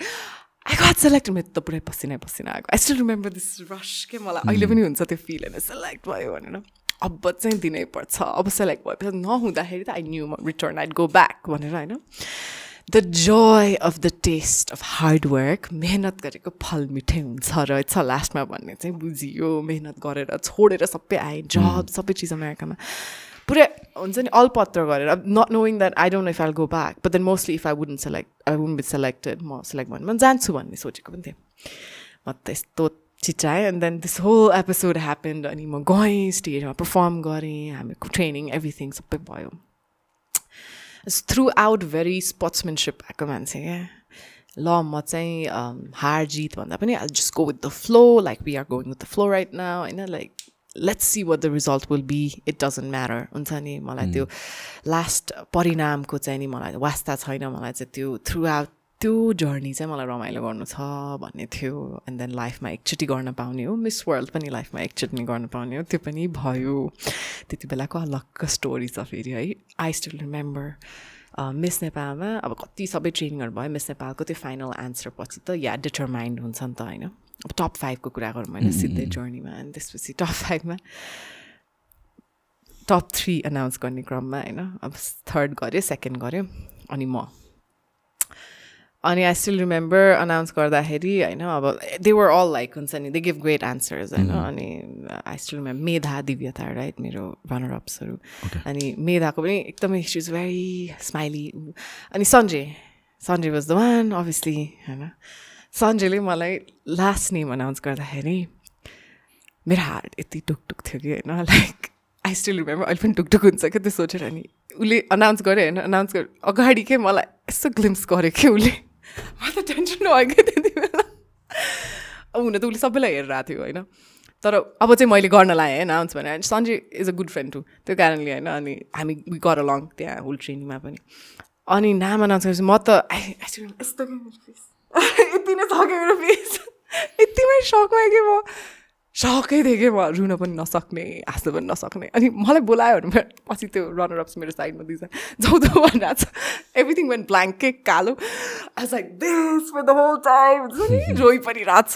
I got selected. मेरो त पुरै पसिना पसिना आएको. I still remember this rush के मलाई अहिले पनि हुन्छ त्यो फिल होइन सेलेक्ट भयो भनेर अब चाहिँ दिनै पर्छ अब सेलेक्ट भएपछि नहुँदाखेरि त I knew return I'd go back भनेर होइन the joy of the test of hard work मेहनत गरेको फल मिठै हुन्छ रहेछ लास्टमा भन्ने चाहिँ बुझियो मेहनत गरेर छोडेर सबै आएँ जब सबै चिज अमेरिकामा पुरै हुन्छ नि अलपत्र गरेर not knowing that I don't if I go back but then mostly if I wouldn't select I won't be selected म सेलेक्ट भन्नु म जान्छु भन्ने सोचेको पनि थिएँ म त यस्तो चिचाएँ। And then this whole episode happened अनि म गएँ स्टेजमा पर्फर्म गरेँ हामीको ट्रेनिङ एभ्रिथिङ सबै भयो। थ्रु आउट भेरी स्पोर्ट्सम्यानसिप भएको मान्छे क्या। ल म चाहिँ हार जित भन्दा पनि I just go with the flow like we are going with the flow right now होइन like let's see what the result will be it doesn't matter हुन्छ नि? मलाई त्यो लास्ट परिणामको चाहिँ नि मलाई वास्ता छैन। मलाई चाहिँ त्यो थ्रु आउट त्यो जर्नी चाहिँ मलाई रमाइलो गर्नु छ भन्ने थियो। एन्ड देन लाइफमा एकचोटि गर्न पाउने हो। मिस वर्ल्ड पनि लाइफमा एकचोटि गर्न पाउने हो। त्यो पनि भयो। त्यति बेलाको अलग्ग स्टोरी छ फेरि है। आई स्टिल रिमेम्बर मिस नेपालमा अब कति सबै ट्रेनिङहरू भयो। मिस नेपालको त्यो फाइनल एन्सर पछि त या डिटरमाइन्ड हुन्छ नि त होइन? अब टप फाइभको कुरा गरौँ होइन सिधै जर्नीमा अनि त्यसपछि टप फाइभमा टप थ्री अनाउन्स गर्ने क्रममा होइन अब थर्ड गऱ्यो सेकेन्ड गऱ्यो अनि म अनि आई स्टिल रिमेम्बर अनाउन्स गर्दाखेरि होइन अब दे वर अल लाइक हुन्छ नि दे गिभ ग्रेट एन्सर्स होइन अनि आई स्टिल रिमेम्बर मेधा दिव्यता राइट मेरो रनर अप्सहरू अनि मेधाको पनि एकदमै सी इज भेरी स्माइली अनि Sanjay Sanjay was the one obviously होइन सन्जयले मलाई लास्ट नेम अनाउन्स गर्दाखेरि मेरो हार्ट यति टुकटुक थियो कि होइन लाइक आई स्टिल रिमेम्बर अहिले पनि टुकटुक हुन्छ क्या त्यो सोचेर अनि उसले अनाउन्स गर्यो होइन अनाउन्स गर अगाडि के मलाई यस्तो ग्लिम्स गर्यो कि उसले? म त टेन्सन भयो क्या त्यति बेला। हुन त उसले सबैलाई हेरेर आएको थियो होइन। तर अब चाहिँ मैले गर्न लाएँ होइन अनाउन्स भनेर। Sanjay is a good friend too त्यो कारणले होइन अनि हामी गर अलङ त्यहाँ होल ट्रेनिङमा पनि। अनि नाम अनाउन्स गरेपछि म त यस्तो यति नै सक्यो मेरो फेस। यतिमै सकमा कि म सकै थिएँ कि म रुन पनि नसक्ने हाँस्नु पनि नसक्ने। अनि मलाई बोलायो भने पछि त्यो रनर अप्स मेरो साइडमा दुईजना जाउँ जाउँ भनिरहेको छ एभ्रिथिङ वेन ब्ल्याङ्क कालो आज लाइक दिस रोइ पनि रहेछ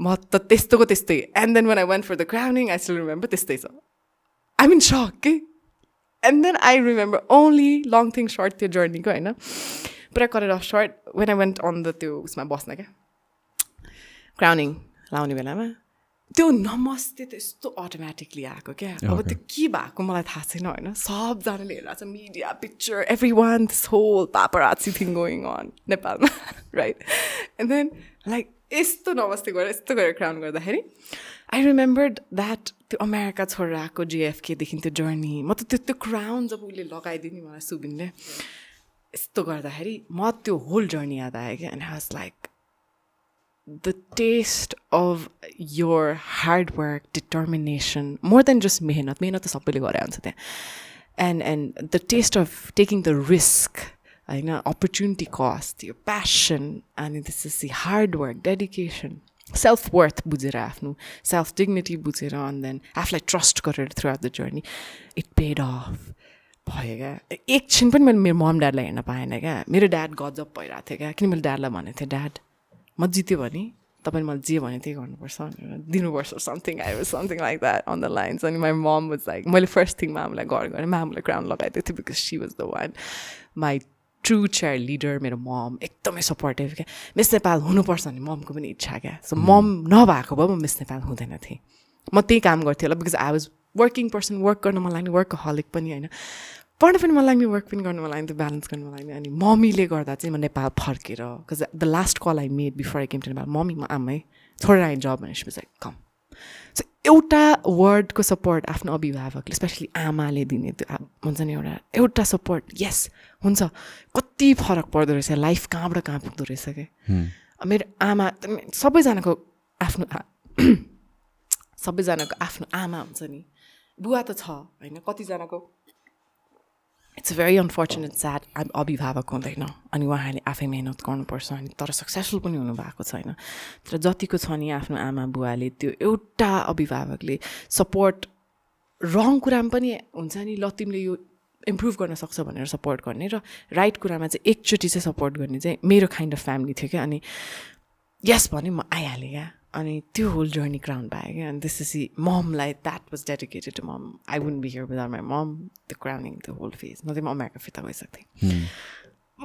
म त त्यस्तोको त्यस्तै। And then when I went for the crowning I still remember त्यस्तै छ। आई मिन सक के? And then I remember only long thing short त्यो जर्नीको होइन? पुरा गरेर short when I went on the त्यो उसमा बस्न क्या क्राउनिङ लाउने बेलामा त्यो नमस्ते त यस्तो अटोमेटिकली आएको क्या अब त्यो के भएको मलाई थाहा छैन होइन सबजनाले हेरिरहेको छ media picture every one this whole paparazzi thing going on नेपालमा राइट एन्ड देन लाइक यस्तो नमस्ते गरेर यस्तो गरेर क्राउन गर्दाखेरि आई रिमेम्बर्ड द्याट त्यो अमेरिका छोडेर आएको जिएफकेदेखि त्यो जर्नी म त त्यो त्यो क्राउन जब उसले लगाइदिने मलाई सुबिनले यस्तो गर्दाखेरि म त्यो होल जर्नी याद आयो क्या and was like the test of your hard work determination more than just मेहनत मेहनत त सबैले गरे हुन्छ त्यहाँ and and the test of taking the risk होइन अपर्च्युनिटी कस्ट यो प्यासन अनि त्यसपछि hard work dedication self worth बुझेर आफ्नो सेल्फ डिग्निटी बुझेर अनि देन आफूलाई ट्रस्ट गरेर throughout the journey it paid off भयो क्या? एकछिन पनि मैले मेरो मम ड्याडलाई हेर्न पाएन क्या। मेरो ड्याड गजब भइरहेको थियो क्या। किन मैले ड्याडलाई भनेको थिएँ ड्याड म जित्यो भने तपाईँले मलाई जे भने त्यही गर्नुपर्छ भनेर दिनुपर्छ something I was something like that on the lines अनि माई मम वाज लाइक मैले फर्स्ट थिङ मामुलाई गर गरेँ मामुलाई क्राउन लगाइदिएको थिएँ because she was the one my true child leader मेरो मम एकदमै सपोर्टिभ क्या। मिस नेपाल हुनुपर्छ भने ममको पनि इच्छा क्या। सो मम नभएको भए म मिस नेपाल हुँदैन थिएँ म त्यही काम गर्थेँ होला because I was working person work गर्न मन लाग्ने वर्क हलिक पनि होइन। पढ्न पनि मन लाग्ने वर्क पनि गर्नु मन लाग्ने त्यो ब्यालेन्स गर्नु मन लाग्ने। अनि मम्मीले गर्दा चाहिँ म नेपाल फर्केर because the last call I made before I came to Nepal mummy म आमै छोडेर आएँ जब भनेपछि कम सो एउटा वर्डको सपोर्ट आफ्नो अभिभावकले स्पेसली आमाले दिने त्यो हुन्छ नि एउटा एउटा सपोर्ट यस हुन्छ। कति फरक पर्दो रहेछ लाइफ कहाँबाट कहाँ पुग्दो रहेछ क्या मेरो आमा सबैजनाको आफ्नो सबैजनाको आफ्नो आमा हुन्छ नि। बुवा त छ होइन? कतिजनाको इट्स भेरी अनफर्चुनेट स्याड अभिभावक हुँदैन अनि उहाँले आफै मिहिनेत गर्नुपर्छ अनि तर सक्सेसफुल पनि हुनुभएको छैन तर जतिको छ नि आफ्नो आमा बुवाले त्यो एउटा अभिभावकले सपोर्ट रङ कुरामा पनि हुन्छ नि ल तिमीले यो इम्प्रुभ गर्न सक्छ भनेर सपोर्ट गर्ने र राइट कुरामा चाहिँ एकचोटि चाहिँ सपोर्ट गर्ने चाहिँ मेरो काइन्ड अफ फ्यामिली थियो क्या अनि यस भने म आइहालेँ क्या अनि त्यो होल जर्नी क्राउन पाएँ क्या अनि त्यसपछि ममलाई that was dedicated to mom I won't be here without my mom the crowning the whole phase न चाहिँ म अमेरिका फिर्ता गइसक्थेँ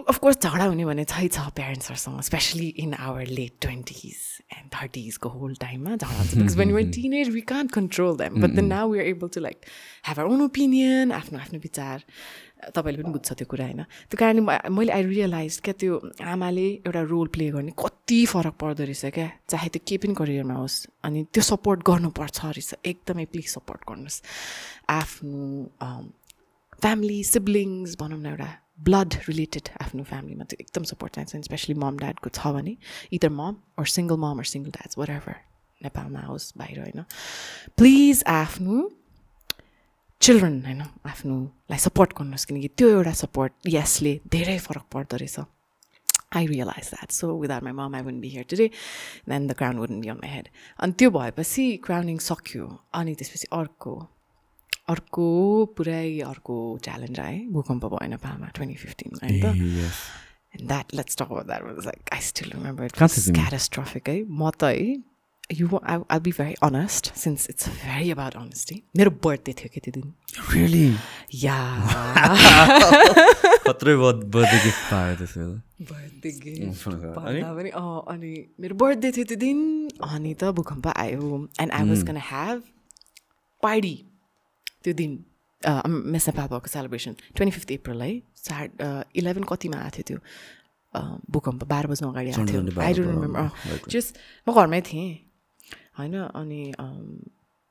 अफकोर्स झगडा हुने भने छै छ प्यारेन्ट्सहरूसँग especially in our late twenties and थर्टिजको whole टाइममा झगडा हुन्छ. Because when your teen age we can't control them but then now we are able to like have our own opinion आफ्नो आफ्नो विचार. तपाईँले पनि बुझ्छ त्यो कुरा होइन? त्यो कारणले मैले आई रियलाइज क्या त्यो आमाले एउटा रोल प्ले गर्ने कति फरक पर्दो रहेछ क्या? चाहे त्यो केही पनि करियरमा होस् अनि त्यो सपोर्ट गर्नुपर्छ रहेछ। एकदमै प्लिज सपोर्ट गर्नुहोस्। आफ्नो फ्यामिली सिब्लिङ्स भनौँ न एउटा ब्लड रिलेटेड आफ्नो फ्यामिलीमा त्यो एकदम सपोर्ट चाहिन्छ। स्पेसली मम ड्याडको छ भने either mom or single mom or single dads whatever नेपालमा होस् बाहिर होइन। प्लिज आफ्नो चिल्ड्रन होइन आफ्नोलाई सपोर्ट गर्नुहोस्। किनकि त्यो एउटा सपोर्ट यसले धेरै फरक पर्दो रहेछ। I realize that so without my mom I won't be here today then the crown wouldn't be on my head अनि त्यो भएपछि क्राउनिङ सक्यो अनि त्यसपछि अर्को अर्को पुरै अर्को च्यालेन्ज आयो भूकम्प भयो नेपालमा ट्वेन्टी फिफ्टिनमा होइन त And that, let's talk about that. It was like, I still remember it was catastrophic. Eh? म त है you I, I'll be very honest since it's very about honesty. मेरो बर्थडे थियो कि त्यो दिन? रियली या खत्रै बर्थडे गिफ्ट पायो त्यसो बर्थडे गिफ्ट पनि अनि मेरो बर्थडे थियो त्यो दिन। अनि त भूकम्प आयो। And I was gonna have party त्यो दिन। मेस भएको सेलिब्रेसन ट्वेन्टी फिफ्थ अप्रिल है? साढ इलेभेन कतिमा आएको थियो त्यो। भूकम्प। बाह्र बज्नु अगाडि आएको थियो। आई डोन्ट रिमेम्बर जस्ट म घरमै थिएँ। होइन अनि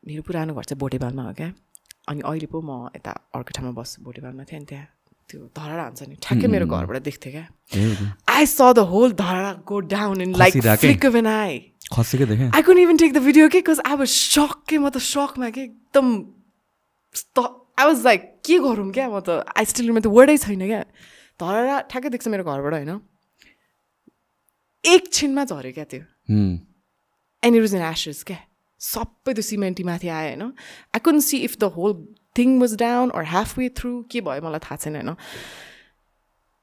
मेरो पुरानो घर चाहिँ बोटेबालमा हो क्या। अनि अहिले पो म यता अर्को ठाउँमा बस्छु बोटेबालमा थिएँ अनि त्यहाँ त्यो धरडा हुन्छ नि ठ्याक्कै मेरो घरबाट देख्थेँ क्या। I saw the whole Dharahara go down in like I couldn't even take the video के बिकज आई वाज सक के म त सकमा के एकदम आई वाज लाइक के गरौँ क्या म त? आई स्टिल मेरो त वर्डै छैन क्या। धरडा ठ्याक्कै देख्छ मेरो घरबाट होइन। एकछिनमा झऱ्यो क्या त्यो। And it was in ashes क्या सबै त्यो सिमेन्टी माथि आयो होइन I couldn't see if the whole thing was down or half way through के भयो मलाई थाहा छैन होइन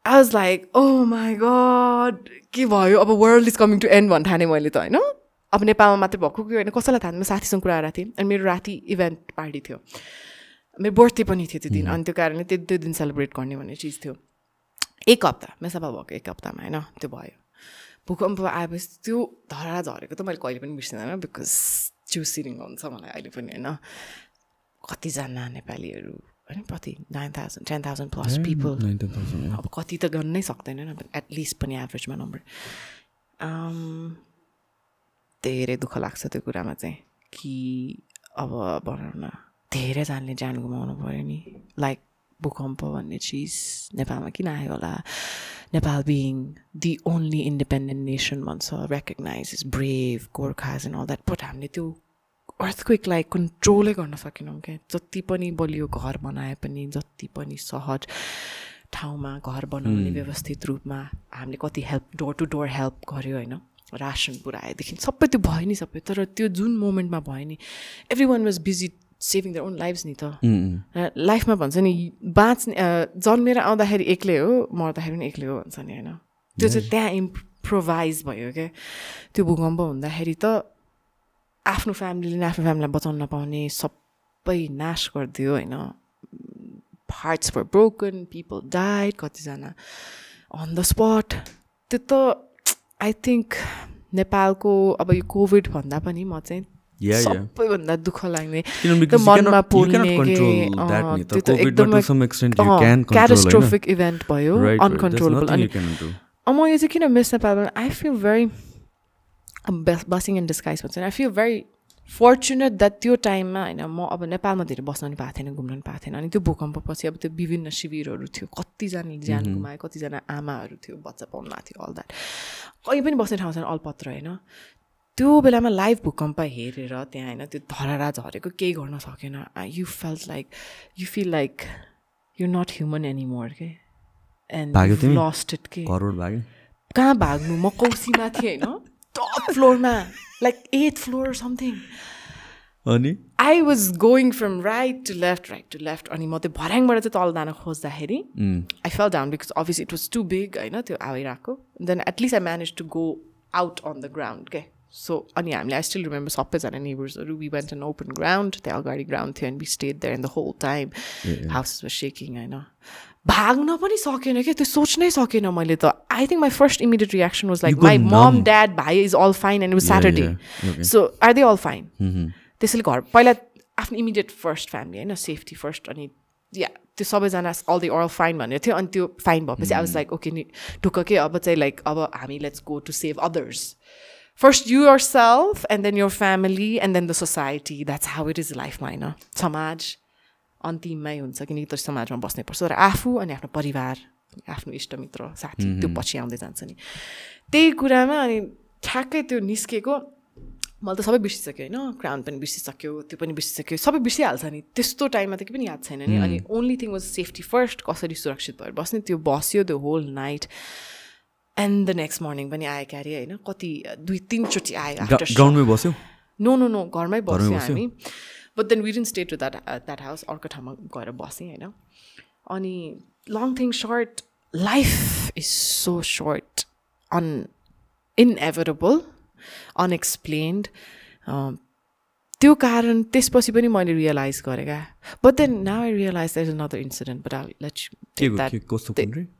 I was like oh my god के भयो अब world is coming to end भन्नु ठाने मैले त होइन अब नेपालमा मात्रै भएको कि होइन कसैलाई थाहा म साथीसँग कुरा गरेको थिएँ अनि मेरो राति इभेन्ट पार्टी थियो मेरो बर्थडे पनि थियो त्यो दिन अनि त्यो कारणले त्यो त्यो दिन सेलिब्रेट गर्ने भन्ने चिज थियो एक हप्ता मेसापा भएको एक हप्तामा होइन त्यो भयो भूकम्प आएपछि त्यो धरा झरेको त मैले कहिले पनि बिर्सिँदैन बिकज सिरिङ हुन्छ मलाई अहिले पनि होइन? कतिजना नेपालीहरू होइन कति nine thousand ten thousand plus people अब कति त गर्नै सक्दैन एटलिस्ट पनि एभरेजमा नम्बर धेरै दुःख लाग्छ त्यो कुरामा चाहिँ कि अब भनौँ न धेरैजनाले ज्यान गुमाउनु पऱ्यो नि। लाइक भूकम्प भन्ने चिज नेपालमा किन आयो होला Nepal being the only independent nation भन्छ recognize is brave Gorkhas and all that but हामीले त्यो अर्थक्विकलाई कन्ट्रोलै गर्न सकेनौँ क्या जति पनि बलियो घर बनाए पनि जति पनि सहज ठाउँमा घर बनाउने व्यवस्थित रूपमा हामीले कति help door to door help गऱ्यो होइन? रासन पुऱ्याएदेखि सबै त्यो भयो नि सबै तर त्यो जुन मोमेन्टमा भयो नि every one was busy saving the own lives नि त लाइफमा भन्छ नि बाँच्ने जन्मेर आउँदाखेरि एक्लै हो मर्दाखेरि पनि एक्लै हो भन्छ नि होइन त्यो चाहिँ त्यहाँ इम्प्रोभाइज भयो क्या त्यो भूकम्प हुँदाखेरि त आफ्नो फ्यामिलीले नै आफ्नो फ्यामिलीलाई बचाउन नपाउने सबै नाश गरिदियो होइन hearts for broken people died कतिजना अन द स्पट त्यो त आई थिङ्क नेपालको अब यो कोभिड भन्दा पनि म चाहिँ सबैभन्दा दुःख लाग्ने। मनमा पोल्ने क्याटास्ट्रोफिक इभेन्ट भयो अनकन्ट्रोलेबल अनि म यो चाहिँ किन Miss Nepal I feel very blessing in disguise भन्छ। I feel very fortunate that त्यो टाइममा होइन म अब नेपालमा धेरै बस्न पनि पाएको थिएन घुम्न पनि पाएको थिएन। अनि त्यो भूकम्पपछि अब त्यो विभिन्न शिविरहरू थियो कतिजनाले ज्यान गुमायो कतिजना आमाहरू थियो बच्चा पाउनु भएको थियो अल द्याट कहीँ पनि बस्ने ठाउँ छैन अल्पत्र होइन? त्यो बेलामा लाइभ भूकम्प हेरेर त्यहाँ होइन त्यो धरारा झरेको केही गर्न सकेन। You felt like you feel like you not human anymore के एन्ड लस्ट इट के कहाँ भाग्नु? म कौसीमा थिएँ होइन? Top फ्लोरमा like eighth floor something अनि? I was going from right to left right to left अनि म त्यो भर्याङबाट चाहिँ तल जान खोज्दाखेरि I fell down because obvious it was too big होइन? त्यो आइरहेको। Then at least I manage to go out on the ground के सो अनि हामीले आई स्टिल रिमेम्बर सबैजना नेबर्सहरू we went an open ground त्यहाँ अगाडि ग्राउन्ड थियो and we stayed there in the whole time house was shaking होइन भाग्न पनि सकेन क्या? त्यो सोच्नै सकेन मैले त। I think my first immediate reaction was like my mom dad भाइ is all fine and Saturday so are they all fine त्यसैले घर पहिला आफ्नो इमिडिएट फर्स्ट फ्यामिली होइन? सेफ्टी फर्स्ट अनि या त्यो सबैजना अल दे अल फाइन भनेर थियो अनि त्यो फाइन भएपछि आई वाज लाइक ओके नि ढुक्क के? अब चाहिँ लाइक अब हामी let's go to save others first you yourself and then your family and then the society that's how it is लाइफमा होइन समाज अन्तिममै हुन्छ किनकि त्यो समाजमा बस्नैपर्छ तर आफू अनि आफ्नो परिवार आफ्नो इष्टमित्र साथी त्यो पछि आउँदै जान्छ नि त्यही कुरामा अनि ठ्याक्कै त्यो निस्केको मैले त सबै बिर्सिसक्यो होइन क्राउन पनि बिर्सिसक्यो त्यो पनि बिर्सिसक्यो सबै बिर्सिहाल्छ नि त्यस्तो टाइममा त के पनि याद छैन नि अनि only thing was safety first कसरी सुरक्षित भएर बस्ने त्यो बस्यो त्यो whole night and the next morning पनि आयो क्यारे होइन? कति दुई तिनचोटि आयो बस्यो? नो नो नो घरमै बस्यो हामी। But then within stay to that that house अर्को ठाउँमा गएर बसेँ होइन? अनि long thing short life is so short and inevitable unexplained त्यो कारण त्यसपछि पनि मैले रियलाइज गरेँ क्या। But then now I realise there is another incident but I let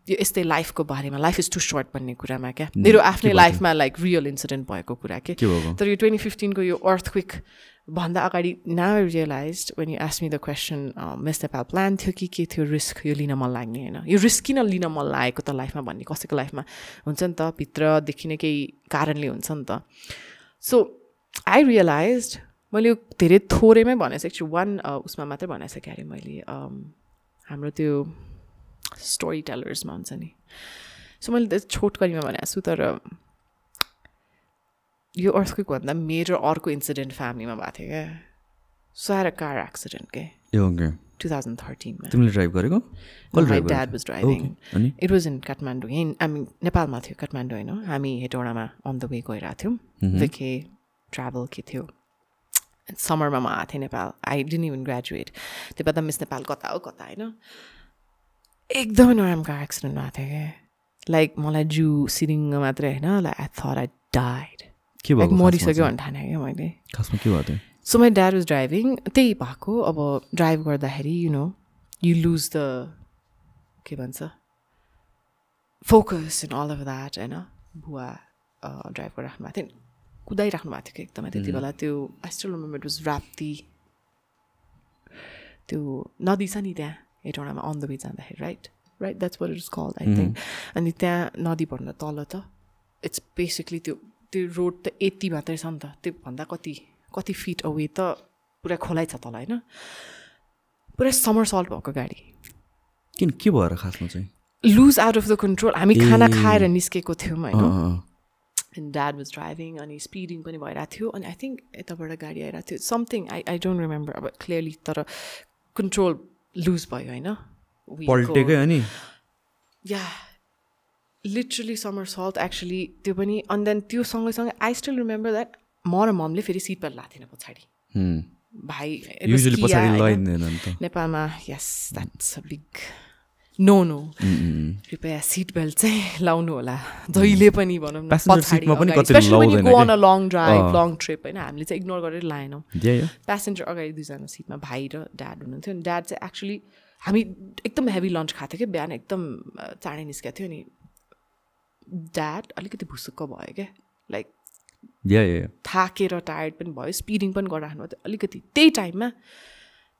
यो यस्तै लाइफको बारेमा लाइफ इज टु सर्ट भन्ने कुरामा क्या। मेरो आफ्नै लाइफमा लाइक रियल इन्सिडेन्ट भएको कुरा के। तर यो ट्वेन्टी फिफ्टिनको यो अर्थ क्विक भन्दा अगाडि now I realise when you ask me the question Miss Nepal plan थियो कि के थियो रिस्क यो लिन मन लाग्ने होइन। यो रिस्क किन लिन मन लागेको त लाइफमा भन्ने कसैको लाइफमा हुन्छ नि त भित्रदेखि नै केही कारणले हुन्छ नि त। सो आई रियलाइज मैले धेरै थोरैमै भनेको छु। वान उसमा मात्रै भनेको क्या अरे मैले हाम्रो त्यो स्टोरी टेलर्समा हुन्छ नि। सो मैले छोटकरीमा भनेको छु तर यो अर्थक्विक भन्दा मेरो अर्को इन्सिडेन्ट फ्यामिलीमा भएको थियो क्या। सो आएर कार एक्सिडेन्ट के? टु थाउजन्ड थर्टिनमा तिमीले ड्राइभ गरेको? My dad was driving it was in Kathmandu यहीँ हामी नेपालमा थियो काठमाडौँ होइन। हामी हेटौँडामा अन द वे गइरहेको थियौँ। देखे ट्राभल के थियो? समरमा म आएको थिएँ Nepal. I didn't even graduate त्यो बेला मिस नेपाल कता हो कता होइन? एकदमै नराम्रो एक्सिडेन्ट भएको थियो क्या लाइक मलाई जू सिरिङ मात्रै होइन like I thought I died के लाइक मरिसक्यो भने ठाने क्या मैले। खासमा के भएको थियो? So my dad was driving त्यही भएको अब ड्राइभ गर्दाखेरि you know you lose the के भन्छ focus in all of that होइन? बुवा ड्राइभ गरिराख्नु भएको थियो। कुदाइराख्नु भएको थियो कि एकदमै त्यति बेला त्यो स्टिल रिमेम्बर वाज राप्ती त्यो नदी छ नि त्यहाँ हेटौँडामा अन द वे जाँदाखेरि right right that's what it is call I think अनि त्यहाँ नदीभन्दा तल त इट्स बेसिकली त्यो त्यो रोड त यति मात्रै छ नि त त्योभन्दा कति कति फिट अवे त पुरा खोलाइ छ तल होइन पुरा समर सल्ट भएको गाडी किन के भएर खासमा चाहिँ loose out of the control हामी खाना खाएर निस्केको थियौँ होइन एन्ड ड्याड वाज ड्राइभिङ अनि स्पिडिङ पनि भइरहेको थियो अनि आई थिङ्क यताबाट गाडी आइरहेको थियो something I I don't remember अब क्लियरली तर कन्ट्रोल लुज भयो होइन या लिटरली समर सल्ट एक्चुली त्यो पनि अनि देन त्यो सँगैसँगै आई स्टिल रिमेम्बर द्याट म र ममले फेरि सिट बेल्ट लाएको थिएन पछाडि भाइ नेपालमा yes that's a big no no कृपया सिट बेल्ट चाहिँ लाउनु होला। जहिले पनि भनौँ न drive, अँ। long trip होइन हामीले चाहिँ इग्नोर गरेर लाएनौँ। प्यासेन्जर अगाडि दुईजना सिटमा भाइ र ड्याड हुनुहुन्थ्यो। अनि ड्याड चाहिँ एक्चुली हामी एकदम हेभी लन्च खाएको थियो कि बिहान एकदम चाँडै निस्केको थियो। अनि ड्याड अलिकति भुसुक्क भयो क्या। लाइक थाकेर टायर्ड पनि भयो स्पिडिङ पनि गरिराख्नु भयो अलिकति त्यही टाइममा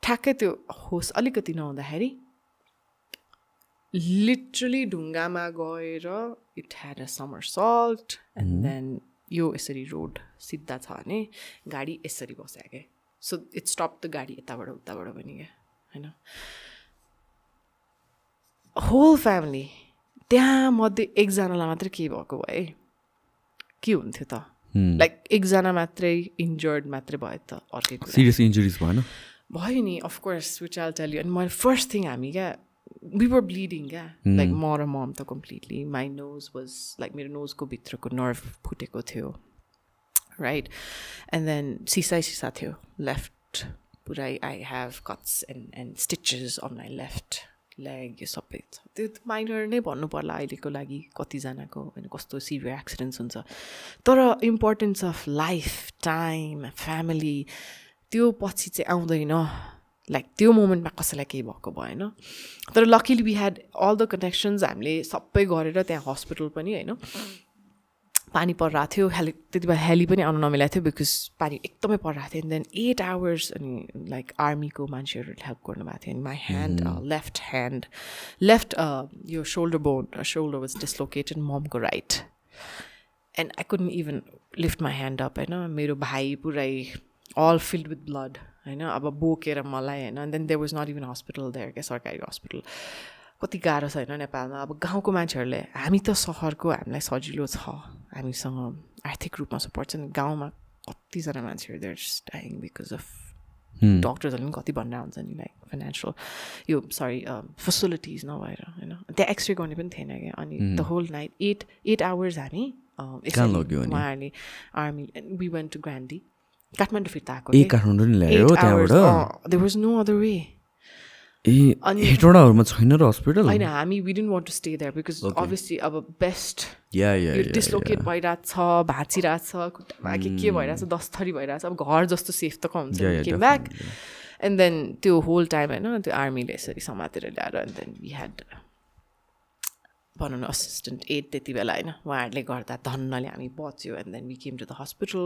ठ्याक्कै त्यो होस अलिकति नहुँदाखेरि लिटरली ढुङ्गामा गएर it had a somersault and then यो यसरी रोड सिधा छ भने गाडी यसरी बस्यो क्या। सो इट स्टप द गाडी यताबाट उताबाट पनि क्या होइन? होल फ्यामिली त्यहाँ मध्ये एकजनालाई मात्रै के भएको भए? के हुन्थ्यो त? लाइक एकजना मात्रै इन्जर्ड मात्रै भयो त अर्कै सिरियस इन्जुरिज भएन? भयो नि of course which all tell you अनि मैले फर्स्ट थिङ हामी क्या वी वर ब्लिडिङ क्या लाइक म र मम त completely my nose was like मेरो नोजको भित्रको नर्भ फुटेको थियो राइट एन्ड देन सिसा सिसा थियो लेफ्ट पुरै I have cuts and and stitches on my left leg यो सबै छ त्यो माइनर नै भन्नु पर्ला अहिलेको लागि कतिजनाको होइन कस्तो सिभियर एक्सिडेन्ट्स हुन्छ तर importance of life time family त्यो पछि चाहिँ आउँदैन लाइक त्यो मोमेन्टमा कसैलाई केही भएको भएन। तर luckily we had all the connections हामीले सबै गरेर त्यहाँ हस्पिटल पनि होइन। पानी परिरहेको थियो हेली त्यति बेला हेली पनि आउनु नमिलाएको थियो बिकज पानी एकदमै परिरहेको थियो। एन्ड देन एट आवर्स अनि लाइक आर्मीको मान्छेहरूले हेल्प गर्नुभएको थियो। अनि my hand left hand left यो shoulder bone shoulder was dislocated ममको right and I couldn't even lift my hand up होइन। मेरो भाइ पुरै अल फिल्ड विथ ब्लड होइन अब बोकेर मलाई होइन and then there was not even hospital there क्या सरकारी हस्पिटल कति गाह्रो छ होइन नेपालमा। अब गाउँको मान्छेहरूले हामी त सहरको हामीलाई सजिलो छ। हामीसँग आर्थिक रूपमा सपोर्ट छ। नि गाउँमा कतिजना मान्छेहरू देयर डाइङ बिकज अफ डक्टर्सहरूले पनि कति भन्ने हुन्छ नि लाइक फाइनेन्सियल यो सरी फेसिलिटिज नभएर होइन। त्यहाँ एक्सरे गर्ने पनि थिएन क्या। अनि the whole night eight eight hours हामी? उहाँहरूले army we went to Grande Kathmandu फिर्ता आएको ए। काठमाडौँ नि ल्यायो त्यहाँबाट? अँ, there was no other way. ए अनि- हेटवटाहरूमा छैन र हस्पिटल होइन हामी we didn't want to stay there because obviously अब बेस्ट या या यो डिस्लोकेट भइरहेको छ भाँचिरहेको छ खुट्टामा के के भइरहेको छ दस थरी भइरहेको छ अब घर जस्तो सेफ त हुन्छ? केम ब्याक एन्ड देन त्यो होल टाइम होइन त्यो आर्मीले यसरी समातेर ल्याएर एन्ड देन वी ह्याड भनौँ न असिस्टेन्ट एड त्यति बेला होइन उहाँहरूले गर्दा धन्नले हामी बच्यो and then we came to the hospital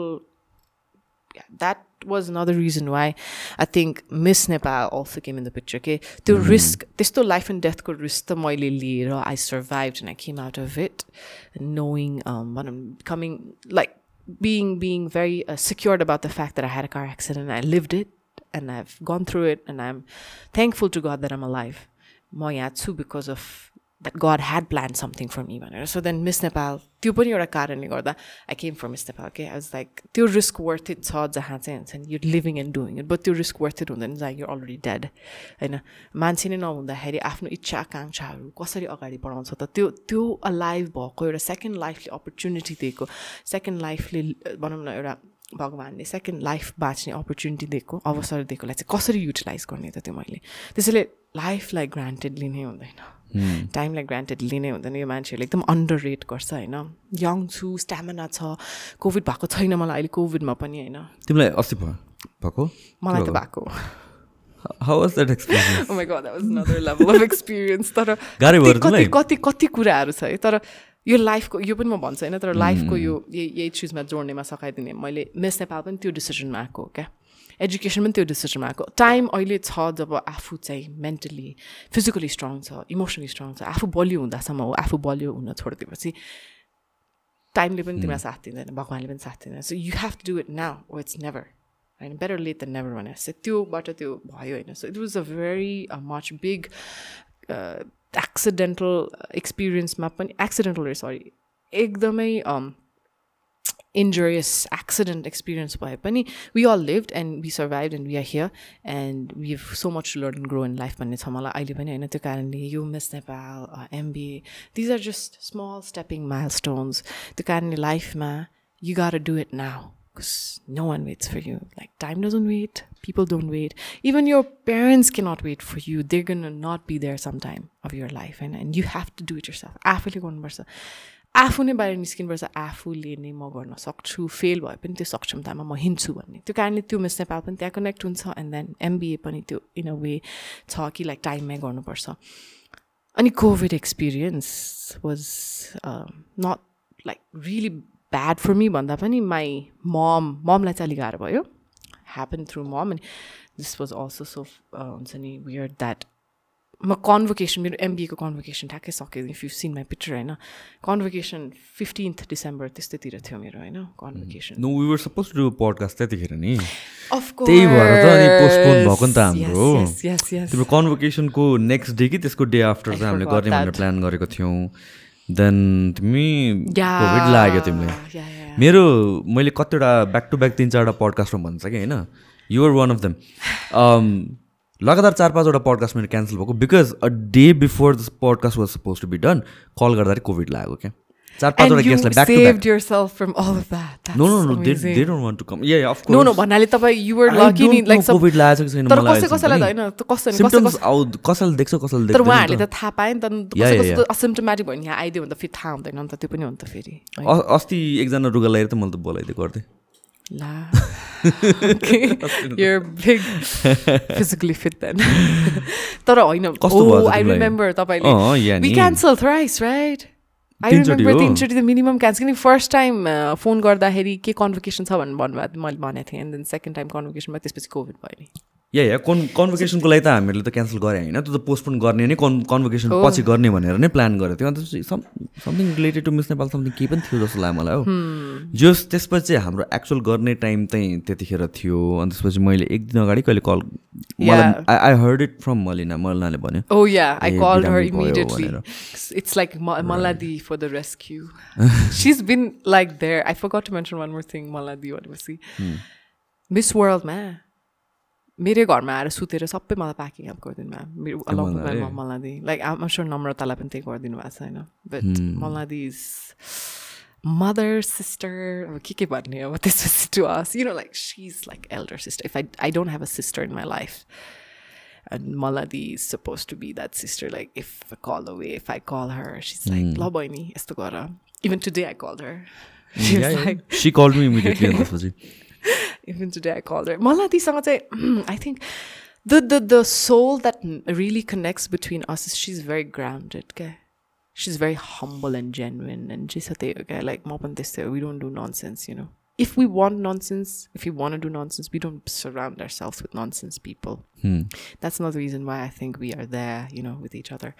yeah, that was another reason why I think Miss Nepal also came in the picture. Okay, to mm. Mm-hmm. risk this to life and death could risk the moily lili, I survived and I came out of it, knowing um, what I'm coming like being being very uh, secured about the fact that I had a car accident. I lived it and I've gone through it, and I'm thankful to God that I'm alive. Moyatsu because of that God had planned something for me भनेर so then Miss Nepal त्यो पनि एउटा कारणले गर्दा I came for Miss Nepal के आज like त्यो risk worth it छ जहाँ चाहिँ हुन्छ नि you living and doing it but त्यो रिस्क वर्थ इट हुँदैन जहाँ यु अलरेडी डेड होइन? मान्छे नै नहुँदाखेरि आफ्नो इच्छा आकाङ्क्षाहरू कसरी अगाडि बढाउँछ त? त्यो त्यो अलाइभ भएको एउटा सेकेन्ड लाइफले अपर्च्युनिटी दिएको सेकेन्ड लाइफले भनौँ न एउटा भगवान्ले सेकेन्ड लाइफ बाँच्ने अपर्च्युनिटी दिएको अवसर दिएकोलाई चाहिँ कसरी युटिलाइज गर्ने त त्यो मैले? त्यसैले लाइफलाई ग्रान्टेड लिनै हुँदैन। टाइमलाई ग्रान्टेड लिनै हुँदैन यो मान्छेहरूले एकदम अन्डर रेट गर्छ होइन? यङ छु स्ट्यामिना छ कोभिड भएको छैन मलाई अहिले कोभिडमा पनि होइन? तिमीलाई अस्ति भएको? मलाई त भएको? How was that experience Oh my god, that was another level of experience. तर कति? कति कति कुराहरू छ है? तर यो लाइफको यो पनि म भन्छु होइन? तर लाइफको यो यही यही चिजमा जोड्नेमा सघाइदिने। मैले मिस नेपाल पनि त्यो डिसिजनमा आएको हो क्या? एजुकेसन पनि त्यो डिसिजनमा आएको टाइम अहिले छ जब आफू चाहिँ मेन्टली फिजिकली स्ट्रङ छ इमोसनली स्ट्रङ छ आफू बलियो हुँदासम्म हो आफू बलियो हुन छोडिदिएपछि टाइमले पनि तिमीलाई साथ दिँदैन भगवान्ले पनि साथ दिँदैन। So you have to do it now oh it's never होइन बेटर लेट देन नेभर भने जस्तै त्योबाट त्यो भयो होइन। So it was a very much big accidental एक्सपिरियन्समा पनि एक्सिडेन्टल सरी एकदमै injurious accident experience भए पनि we all lived and we survived and we are here and we have so much to learn and grow in life भन्ने छ मलाई अहिले पनि होइन त्यो कारणले यो Miss Nepal MBA these are just small stepping milestones त्यो कारणले लाइफमा you got to do it now because no one waits for you. Like, time doesn't wait, people don't wait. Even your parents cannot wait for you. They're going to not be there sometime of your life, and, and you have to do it yourself. आफूले गर्नुपर्छ आफू नै बाहिर निस्किनुपर्छ। आफूले नै म गर्न सक्छु फेल भए पनि त्यो सक्षमतामा म हिँड्छु भन्ने। त्यो कारणले त्यो मिस नेपाल पनि त्यहाँ कनेक्ट हुन्छ एन्ड देन एमबिए पनि त्यो इन अ वे छ कि लाइक टाइममै गर्नुपर्छ। अनि Covid experience was not like really bad for me भन्दा पनि माई मम ममलाई चाहिँ अलिक गाह्रो भयो। ह्यापन थ्रु मम अनि दिस वाज अल्सो सो हुन्छ नि वियर द्याट म कन्भोकेसन मेरो एमबिएको कन्भोकेसन ठ्याक्कै सक्यो if you seen my picture होइन। कन्भोकेसन फिफ्टिन्थ डिसेम्बर त्यस्तैतिर थियो मेरो होइन convocation no we were suppose to do podcast त्यतिखेर नि। त्यही भएर त अनि पोस्टपोन भएको नि त हाम्रो तिम्रो कन्भोकेसनको नेक्स्ट डे कि त्यसको डे आफ्टर चाहिँ हामीले गर्ने भनेर प्लान गरेको थियौँ। देन तिमी कोभिड लाग्यो तिमीले मेरो मैले कतिवटा ब्याक टु ब्याक तिन चारवटा पडकास्टमा भन्छ कि होइन? युआर वान अफ देम लगातार चार पाँचवटा पडकास्ट मेरो क्यान्सल भएको because a day before this podcast was suppose to be done call गर्दाखेरि कोभिड लाग्यो क्या चार पाँचवटा गेस्टलाई back yourself from all of that. That's no no no they. They don't want to come yeah of No, no, भन्नाले तपाईँ were I lucky नि know सब COVID लागेको छैन तर कसै कसैलाई त होइन त कसै कसै आउ कसैले देख्छ कसैले तर देख्दैन उहाँहरूले नि त थाहा पायो नि त कसै कसै असिम्टोमेटिक भयो भने यहाँ आइदियो भने त फेरि थाहा हुँदैन नि त त्यो पनि हो नि त फेरि। त। अस्ति एकजना रुगा लगाएर त मैले त बोलाइदिएको गर्थेँ ला you're big physically fit then. तर होइन भयो आई? रिमेम्बर तपाईँले नि। cancelled thrice right? I remember. तिनचोटि त मिनिमम क्यान्सल किनकि फर्स्ट टाइम फोन गर्दाखेरि के कन्भोकेसन छ भन्नु भन्नुभयो मैले भनेको थिएँ एन्ड देन सेकेन्ड टाइम कन्भोकेसनमा त्यसपछि कोभिड भयो नि या या कन् कन्भोकेसनको लागि त हामीहरूले त क्यान्सल गरे होइन त्यो त पोस्टपोन गर्ने नै कन् कन्भोकेसन पछि गर्ने भनेर नै प्लान गरेको थियो। अन्त something related to Miss Nepal something केही पनि थियो जस्तो लाग्यो मलाई हो। जस त्यसपछि हाम्रो एक्चुअल गर्ने टाइम चाहिँ त्यतिखेर थियो। अनि त्यसपछि मैले एक दिन अगाडि कहिले call I I heard it from Malina मलिनाले भन्यो। Yeah, I A, called her बिरामी भयो immediately. भनेर। It's like Ma- Maladi for the rescue. She's been like there. I मेरै घरमा आएर सुतेर सबै मलाई प्याकिङ अप गरिदिनु भयो मेरो along Maladi? Maladi like I'm sure नम्रतालाई पनि त्यही गरिदिनु भएको छ होइन but Maladi is mother sister अब के के भन्ने अब त्यसपछि to us you know like she is like elder sister if I I don't have a sister in my life And Maladi is supposed to be that sister. Like, if I call away, if I call her, she's like, "Lo boyni, esto gora." Even today, I called her. She was like, she call me immediately अनि त्यसपछि even today, I called her. Malati sanga mm, I think the the the soul that really connects between us is she's very grounded. Okay? She's very humble and genuine, and she's a okay, like we don't do nonsense, you know. If we want nonsense, if we want to do nonsense, we don't surround ourselves with nonsense people. Hmm. That's another reason why I think we are there, you know, with each other.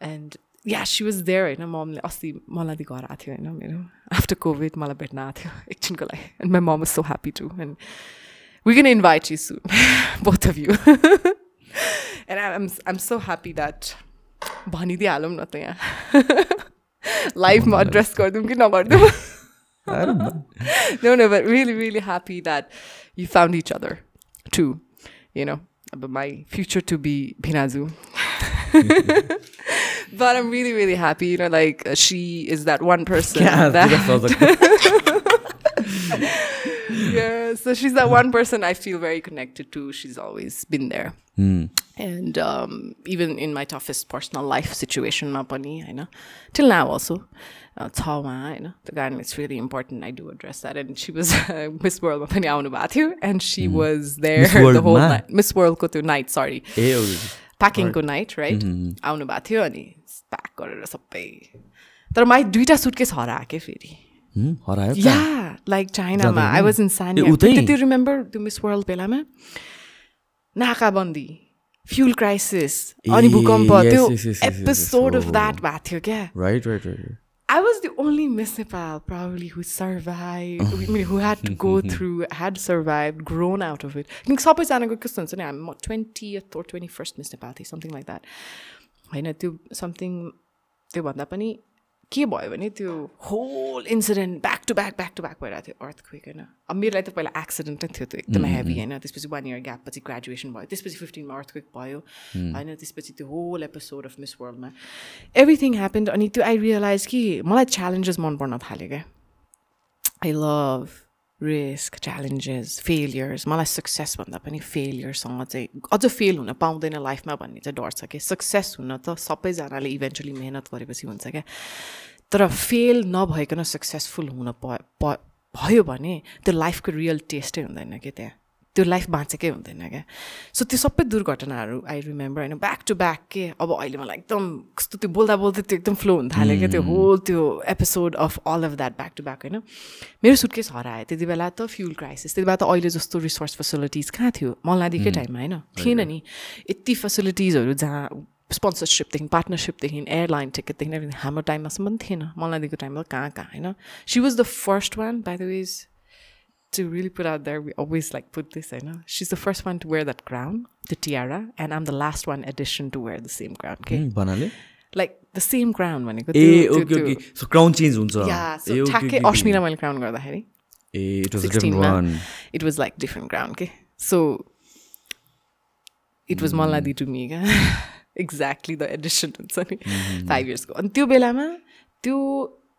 And yeah, she was there होइन ममले अस्ति मलाई दिएको घर आएको थियो होइन मेरो आफ्टर कोभिड मलाई भेट्न आएको थियो एकछिनको लागि and my mum is so happy to and we can invite you soon both of you and I am I am so happy that भनिदिइहालौँ न त यहाँ लाइभमा एड्रेस गरिदिउँ कि नगरिदिउँ no, no, but really, really happy that you found each other too. You know, but my future to be Binazu. but I'm really, really happy. You know, like uh, she is that one person that yeah. So she's that one person I feel very connected to. She's always been there. And um, even in my toughest personal life situation, ma pani, होइन till now also. Uh, छ उहाँ होइन त्यो कारण it's really important I do address that and she was Miss वर्ल्डमा पनि आउनु भएको थियो and she was Miss there the World whole मा? नाइट मिस वर्ल्डको त्यो नाइट सरी ए प्याकिङको नाइट राइट आउनु भएको थियो अनि प्याक गरेर सबै। तर माइ दुइटा सुटकेस हरायो क्या फेरि हरायो त? या लाइक चाइनामा आई वाज इन ए, उतै? त्यो रिमेम्बर त्यो मिस वर्ल्ड बेलामा? नाकाबन्दी फ्युल क्राइसिस अनि ए, भूकम्प। yes, त्यो yes, yes, yes, yes, episode yes, of. That भएको थियो क्या। Right right right I was the only Miss Nepal probably who survived, I mean, who had to go through, had survived, grown out of it. I think सबैजनाको कस्तो हुन्छ नि हामी twentieth or twenty first Miss Nepal थिएँ something like that होइन त्यो something त्योभन्दा पनि के भयो भने त्यो whole incident back to back back to back भइरहेको थियो अर्थ क्विक होइन? अब मेरो लागि त पहिला एक्सिडेन्टै थियो त्यो एकदमै हेभी होइन? त्यसपछि वान इयर ग्याप पछि ग्रेजुएसन भयो त्यसपछि फिफ्टिनमा अर्थ क्विक भयो होइन? त्यसपछि त्यो होल एपिसोड अफ मिस वर्ल्डमा एभ्रिथिङ ह्यापन्ड अनि त्यो आई रियलाइज कि मलाई च्यालेन्जेस मन पर्न थाल्यो क्या? I love risk challenges failures मलाई सक्सेसभन्दा पनि फेलियरसँग चाहिँ अझ फेल हुन पाउँदैन लाइफमा भन्ने चाहिँ डर छ कि सक्सेस हुन त सबैजनाले इभेन्चुली मेहनत गरेपछि हुन्छ क्या। तर फेल नभइकन सक्सेसफुल हुन भयो भने त्यो लाइफको रियल टेस्टै हुँदैन कि त्यहाँ। त्यो लाइफ बाँचेकै हुँदैन क्या। सो त्यो सबै दुर्घटनाहरू आई रिमेम्बर होइन ब्याक टु ब्याक के अब अहिले मलाई एकदम कस्तो त्यो बोल्दा बोल्दै त्यो एकदम फ्लो हुन थाल्यो क्या त्यो होल त्यो episode of all of that back to back होइन। मेरो सुटकेस हरायो त्यति बेला त फ्युल क्राइसिस त्यति बेला त अहिले जस्तो रिसोर्स फेसिलिटिज कहाँ थियो? मल्लादेखि टाइममा होइन थिएन नि। यति फेसिलिटिजहरू जहाँ स्पोन्सरसिपदेखि पार्टनरसिपदेखि एयरलाइन टिकटदेखि हाम्रो टाइममासम्म थिएन। मल्लादेखिको टाइममा कहाँ कहाँ होइन। She was the first one by the way to really put out there, we always like put this, I know. She's the first one to wear that crown, the tiara, and I'm the last one addition to wear the same crown. Okay. भन्नाले Like the same crown भनेको ए okay okay so crown change हुन्छ Yeah, so ठ्याक्कै अश्मिरा मैले crown गर्दाखेरि ए it was different it was like different crown, okay? So it was Malladi to me, क्या exactly the addition हुन्छ नि five इयर्सको अनि त्यो बेलामा त्यो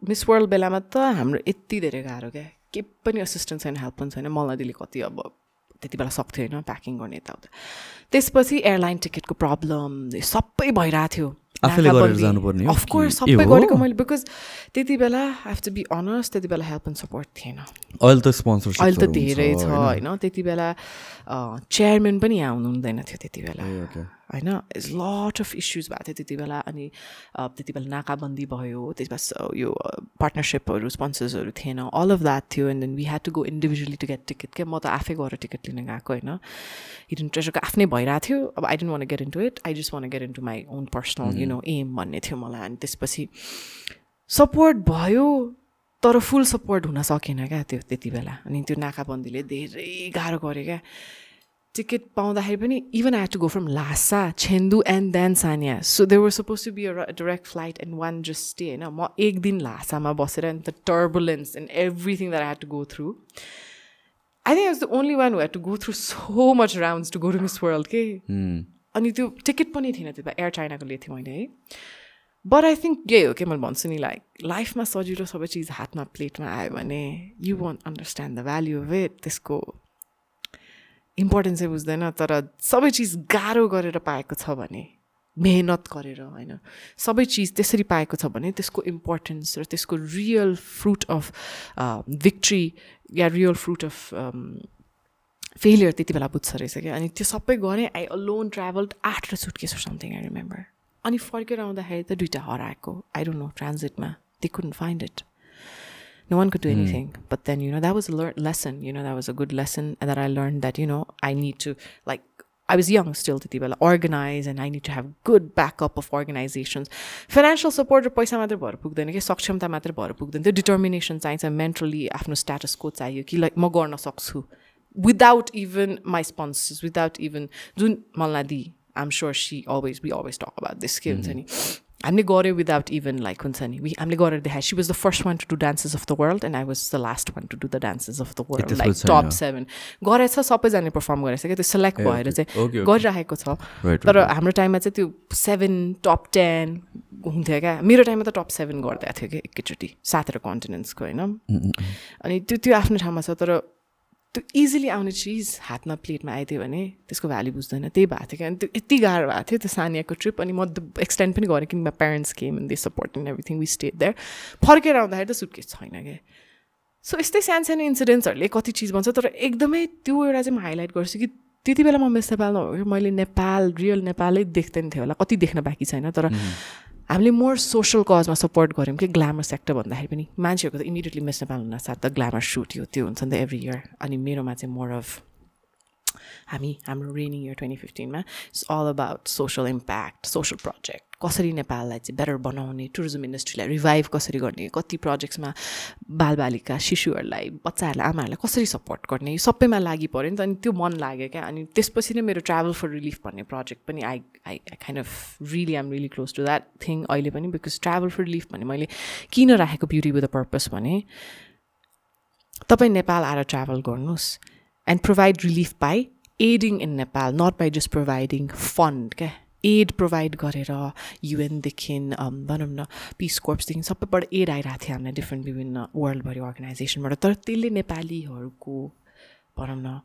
मिस वर्ल्ड बेलामा त हाम्रो यति धेरै गाह्रो क्या के पनि असिस्टेन्ट छैन हेल्प पनि छैन। मल्लादीले कति अब त्यति बेला सक्थ्यो होइन प्याकिङ गर्ने यताउता त्यसपछि एयरलाइन टिकटको प्रब्लम सबै भइरहेको थियो। अफकोर्स सबै? गरेको मैले बिकज त्यति बेला हेभ टु बी अनर्स त्यति बेला हेल्प एन्ड सपोर्ट थिएन। अहिले त स्पोन्सरसिप अहिले त धेरै छ होइन। त्यति बेला चेयरम्यान पनि यहाँ हुनु हुँदैन थियो त्यति बेला। होइन? इज लट अफ इस्युज भएको थियो त्यति बेला अनि त्यति बेला नाकाबन्दी भयो त्यसमा यो पार्टनरसिपहरू स्पोन्सर्सहरू थिएन अल अफ द्याट थियो and then we had to go individually to get ticket क्या? म त आफै गएर टिकट लिन गएको होइन? हिडन ट्रेजरको आफ्नै भइरहेको थियो अब I didn't want get into it I just want get into my own personal you know um भन्ने थियो मलाई अनि त्यसपछि सपोर्ट भयो तर फुल सपोर्ट हुन सकेन क्या? त्यो त्यति बेला अनि त्यो नाकाबन्दीले धेरै गाह्रो गऱ्यो क्या? टिकट पाउँदाखेरि पनि even I to go from Lhasa Chengdu and then Sanya so they were suppose to be a direct flight and one just stay होइन म एक दिन लासामा बसेर and the turbulence and everything that I had to go through I think was the only one had to go through so much rounds to go to Miss World के अनि त्यो ticket पनि थिएन त्यो एयर चाइनाको लिएको थिएँ मैले है. बट आई थिङ्क यही हो कि मैले भन्छु नि लाइक लाइफमा सजिलो सबै चिज हातमा प्लेटमा आयो भने you won't understand the value of it त्यसको इम्पोर्टेन्स बुझ्दैन तर सबै चिज गाह्रो गरेर पाएको छ भने मेहनत गरेर होइन। सबै चिज त्यसरी पाएको छ भने त्यसको इम्पोर्टेन्स र त्यसको रियल फ्रुट अफ भिक्ट्री या रियल फ्रुट अफ फेलियर त्यति बेला बुझ्छ रहेछ क्या। अनि त्यो सबै गरेँ आई अलोन ट्राभल्ड आठ र सुटकेस समथिङ आई रिमेम्बर अनि फर्केर आउँदाखेरि त दुइटा हराएको। I don't know ट्रान्जिटमा they couldn't find it no one could do anything but then you know that was a lear- lesson you know that was a good lesson and that i learned that you know i need to like i was young still to well organize and i need to have good backup of organizations financial support र पैसा मात्रै भएर पुग्दैन कि सक्षमता मात्रै भएर पुग्दैन त्यो डिटर्मिनेसन चाहिन्छ मेन्टली आफ्नो स्ट्याटसको चाहियो कि लाइक म गर्न सक्छु without even my sponsors without even जुन Malladi I'm sure see always we always talk about this के हुन्छ नि हामीले गऱ्यो विदाउट इभन लाइक हुन्छ नि वी हामीले गरेर देखायो she was the first one to do dances of the world and I was the last one to do the dances of the world like. Top seven गरेछ सबैजनाले perform गरेछ क्या त्यो सेलेक्ट भएर चाहिँ. गरिरहेको छ तर हाम्रो टाइममा चाहिँ त्यो सेभेन टप टेन हुन्थ्यो क्या मेरो टाइममा त टप सेभेन गरिदिएको थियो कि एकैचोटि सातवटा कन्टिनेन्ट्सको होइन अनि त्यो त्यो आफ्नो ठाउँमा छ तर त्यो इजिली आउने चिज हातमा प्लेटमा आइदियो भने त्यसको भ्याल्यु बुझ्दैन त्यही भएको थियो कि अनि त्यो यति गाह्रो भएको थियो त्यो सानियाको ट्रिप अनि म एक्सटेन्ड पनि गरेँ किनभने parents came and they support in everything we stayed there फर्केर आउँदाखेरि त सुटकेस छैन क्या। सो यस्तै सानो सानो इन्सिडेन्ट्सहरूले कति चिज भन्छ तर एकदमै त्यो एउटा चाहिँ म हाइलाइट गर्छु कि त्यति बेला म मिस नेपाल नभएको मैले नेपाल रियल नेपालै देख्दैन थियो होला। कति देख्न बाँकी छैन तर हामीले मोर सोसल कजमा सपोर्ट गऱ्यौँ कि ग्ल्यामर सेक्टर भन्दाखेरि पनि मान्छेहरूको त इमिडिएटली मिस नेपाल हुन साथ त ग्ल्यामर सुट यो त्यो हुन्छ नि त एभ्री इयर अनि मेरोमा चाहिँ मोर अफ हामी हाम्रो raining year twenty फिफ्टिनमा it's all about social impact social project कसरी नेपाललाई चाहिँ बेटर बनाउने टुरिज्म इन्डस्ट्रीलाई रिभाइभ कसरी गर्ने कति प्रोजेक्ट्समा बालबालिका शिशुहरूलाई बच्चाहरूलाई आमाहरूलाई कसरी सपोर्ट गर्ने यो सबैमा लागि पऱ्यो नि त अनि त्यो मन लाग्यो क्या। अनि त्यसपछि नै मेरो ट्राभल फर रिलिफ भन्ने प्रोजेक्ट पनि I I I kind of really um really close to that thing अहिले पनि बिकज ट्राभल फर रिलिफ भने मैले किन राखेको ब्युटी विथ द पर्पज भने तपाईँ नेपाल आएर ट्राभल गर्नुहोस् and provide relief by aiding in Nepal not by just providing fund क्या एड प्रोभाइड गरेर युएनदेखि भनौँ न पिस कोर्प्सदेखि सबैबाट एड आइरहेको थियो हामीलाई डिफ्रेन्ट विभिन्न वर्ल्डभरि अर्गनाइजेसनबाट तर त्यसले नेपालीहरूको भनौँ न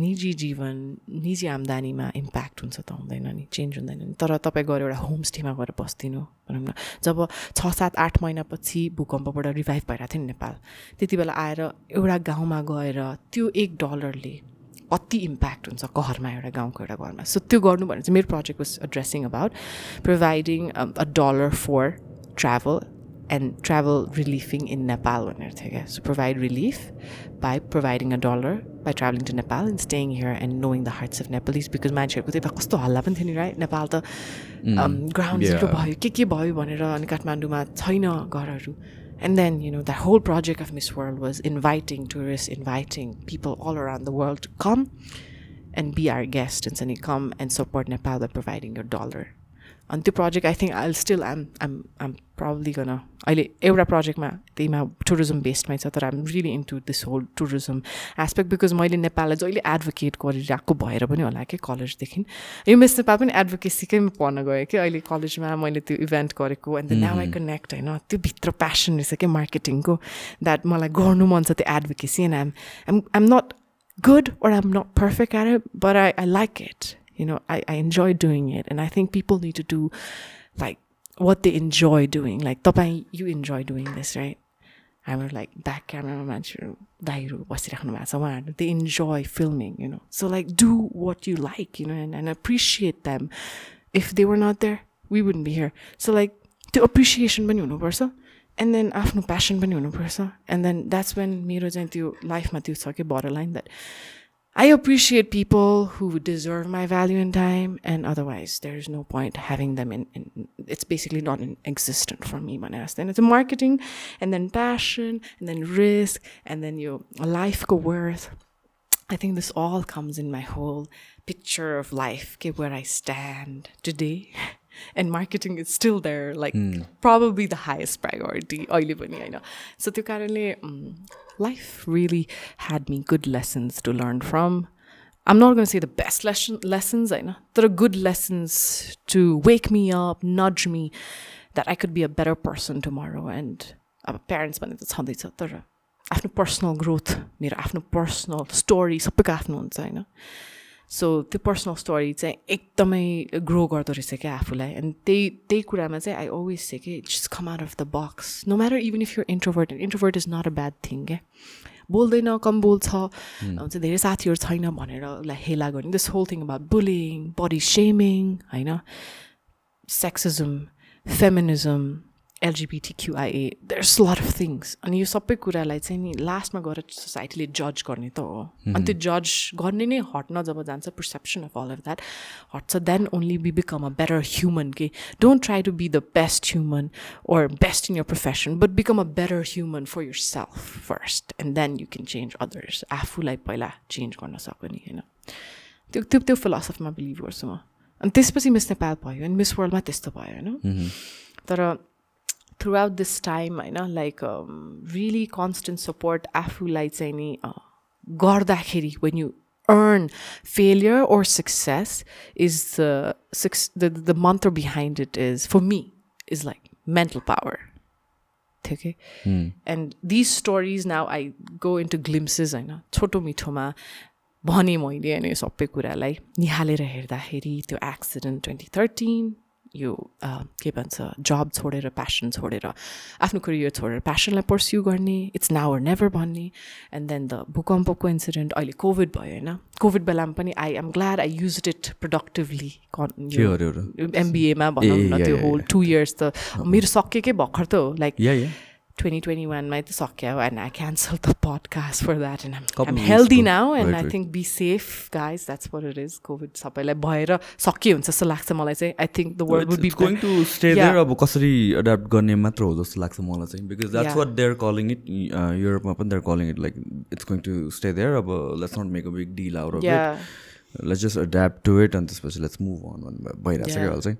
निजी जीवन निजी आम्दानीमा इम्प्याक्ट हुन्छ त हुँदैन नि चेन्ज हुँदैन नि। तर तपाईँ गएर एउटा होमस्टेमा गएर बस्दिनु भनौँ न जब छ सात आठ महिनापछि भूकम्पबाट रिभाइभ भइरहेको थियो नि नेपाल त्यति बेला आएर एउटा गाउँमा गएर त्यो एक डलरले कति इम्प्याक्ट हुन्छ घरमा एउटा गाउँको एउटा घरमा। सो त्यो गर्नु भने चाहिँ मेरो project was addressing about providing a dollar for travel and travel रिलिफिङ in Nepal भनेर थियो क्या so provide relief by providing a dollar by travelling to Nepal and staying here and knowing the hearts of Nepalese because मान्छेहरूको त्यता कस्तो हल्ला पनि थियो नि राइट नेपाल त ग्राउन्ड जिरो भयो। के के भयो भनेर अनि काठमाडौँमा छैन घरहरू। And then, you know, the whole project of Miss World was inviting tourists, inviting people all around the world to come and be our guest and suddenly come and support Nepal by providing your dollar. अनि त्यो project I think I still um um um probably gone अहिले एउटा प्रोजेक्टमा त्यहीमा tourism बेस्डमै छ तर आम really into this whole tourism aspect because मैले नेपाललाई जहिले एडभोकेट गरिरहेको भएर पनि होला कि कलेजदेखि यो मिस नेपाल पनि एडभोकेसीकै पढ्न गएँ कि अहिले कलेजमा मैले त्यो इभेन्ट गरेको एन्ड नाउ आई कनेक्ट होइन त्यो भित्र प्यासन रहेछ क्या मार्केटिङको द्याट मलाई गर्नु मन छ त्यो advocacy and I'm I'm I'm not good or I'm not perfect at it, but I, I like it. You know, I, I enjoy doing it. And I think people need to do like what they enjoy doing. Like, तपाईँ, you enjoy doing this, right? हाम्रो like back क्यामेरामा मान्छेहरू दाइहरू बसिराख्नु भएको छ उहाँहरू they enjoy filming you know so like do what you like you know and and appreciate them if they were not there we would be here so like त्यो appreciation पनि हुनुपर्छ एन्ड देन आफ्नो passion पनि हुनुपर्छ and then that's when मेरो चाहिँ त्यो लाइफमा त्यो छ कि बर line that I appreciate people who deserve my value and time, and otherwise, there's no point having them in. in it's basically not an existent for me. Manas. Then it's a marketing, and then passion, and then risk, and then your life go worth. I think this all comes in my whole picture of life, okay, where I stand today. And marketing is still there, like probably the highest priority. So त्यो कारणले life really had me good lessons to learn from. I'm not going to say the best lesson, lessons, I know. There are good lessons to wake me up, nudge me that I could be a better person tomorrow. And अब parents भने त छँदैछ तर आफ्नो personal growth मेरो आफ्नो personal story सबैको आफ्नो हुन्छ होइन सो त्यो पर्सनल स्टोरी चाहिँ एकदमै ग्रो गर्दो रहेछ क्या आफूलाई. अनि त्यही त्यही कुरामा चाहिँ आई अलवेज से कि just come out of the box no matter even if your introvert introvert is not a bad thing क्या बोल्दैन कम बोल्छ। हुन्छ धेरै साथीहरू छैन भनेर उसलाई हेला गर्ने। This whole thing about bullying body shaming होइन? Sexism feminism LGBTQIA there's lot of things अनि यो सबै कुरालाई चाहिँ नि लास्टमा गएर सोसाइटीले जज गर्ने त हो। अनि त्यो जज गर्ने नै हट्न जब जान्छ perception of all of that हट्छ then only we become a better human के। Don't try to be the best human or best in your profession but become a better human for yourself first and then you can change others आफूलाई पहिला change गर्न सक्ने होइन? त्यो त्यो त्यो फिलोसफीमा believe गर्छु म। अनि त्यसपछि मिस नेपाल भयो अनि मिस वर्ल्डमा त्यस्तो भयो होइन? तर throughout this time होइन लाइक रियली कन्सटेन्ट सपोर्ट आफूलाई चाहिँ नि गर्दाखेरि when you earn failure or success is the the, the mantra behind it is for me is like mental power okay and these stories now i go into glimpses होइन छोटो मिठोमा भने मैले होइन यो सबै कुरालाई निहालेर हेर्दाखेरि त्यो एक्सिडेन्ट ट्वेन्टी थर्टिन यो के भन्छ जब छोडेर प्यासन छोडेर आफ्नो करियर छोडेर प्यासनलाई पर्स्यु गर्ने इट्स नाउ अर नेभर भन्ने एन्ड देन द भूकम्पको इन्सिडेन्ट अहिले कोभिड भयो होइन? कोभिड बेलामा पनि I am glad I use it productively एमबिएमा भनौँ न त्यो होल टु इयर्स त मेरो सकेकै भर्खर त हो लाइक 2021 मै त सक्यो and I canceled the podcast for that and I'm, Couple I'm weeks healthy ago. now and Right, I right. think be safe guys that's what it is COVID सबैलाई भएर सकियो हुन्छ जस्तो लाग्छ मलाई चाहिँ I think the world would be going to stay Yeah. there अब कसरी एडाप्ट गर्ने मात्र हो जस्तो लाग्छ मलाई चाहिँ because that's. What they're calling it युरोपमा पनि they're calling it like it's going to stay there अब let's not make a big deal it let's just adapt to it अनि त्यसपछि लेट्स मुभ अन भइरहेको छ क्या चाहिँ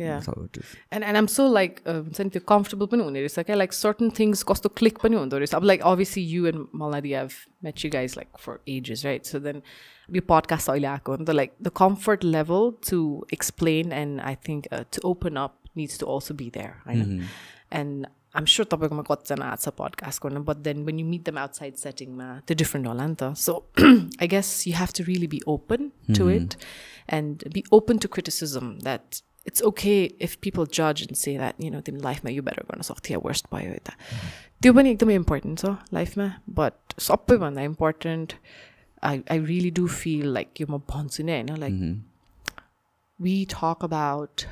yeah. That's how it is. and and I'm so like uh, हुन्छ नि त्यो कम्फर्टेबल पनि हुने रहेछ क्या लाइक सर्टन थिङ्स कस्तो क्लिक पनि हुँदो रहेछ अब लाइक अभियसली यु एन्ड मलाई have met you guys like for ages right so then यो पडकास्ट अहिले आएको हो नि त like the comfort level to explain and I think to open up needs to also be there होइन and I'm sure तपाईँकोमा कतिजना आएको छ पडकास्ट गर्नु but then when you meet them outside सेटिङमा त्यो डिफ्रेन्ट होला नि त so I guess you have to really be open to it and be open to criticism that it's okay if people judge and say that, you know, तिमी लाइफमा यो better गर्न सक्थ्यो worst भयो यता त्यो पनि एकदमै इम्पोर्टेन्ट छ लाइफमा बट सबैभन्दा important I I really do feel like यो म भन्छु नै होइन like we talk about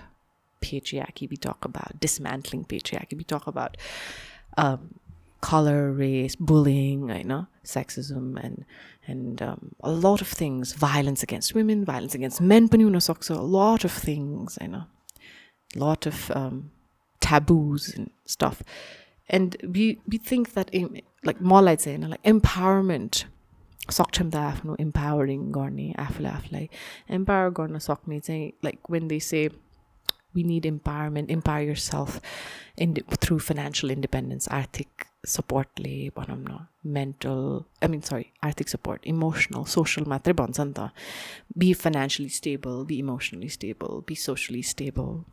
patriarchy, we talk about dismantling patriarchy, we talk about um, color, race, bullying, you know, sexism, and and um, a lot of things. Violence against women, violence against men, पनि हुन सक्छ, a lot of things, you know, lot of um, taboos and stuff. And we we think that im- like मलाई चाहिँ होइन like empowerment सक्षमता आफ्नो empowering गर्ने आफूलाई आफूलाई इम्पावर गर्न सक्ने चाहिँ like when they say we need empowerment, empower yourself in through financial independence, आर्थिक सपोर्टले भनौँ न मेन्टल आई मिन सरी आर्थिक सपोर्ट इमोसनल सोसल मात्रै भन्छ नि त be financially stable be emotionally stable be socially stable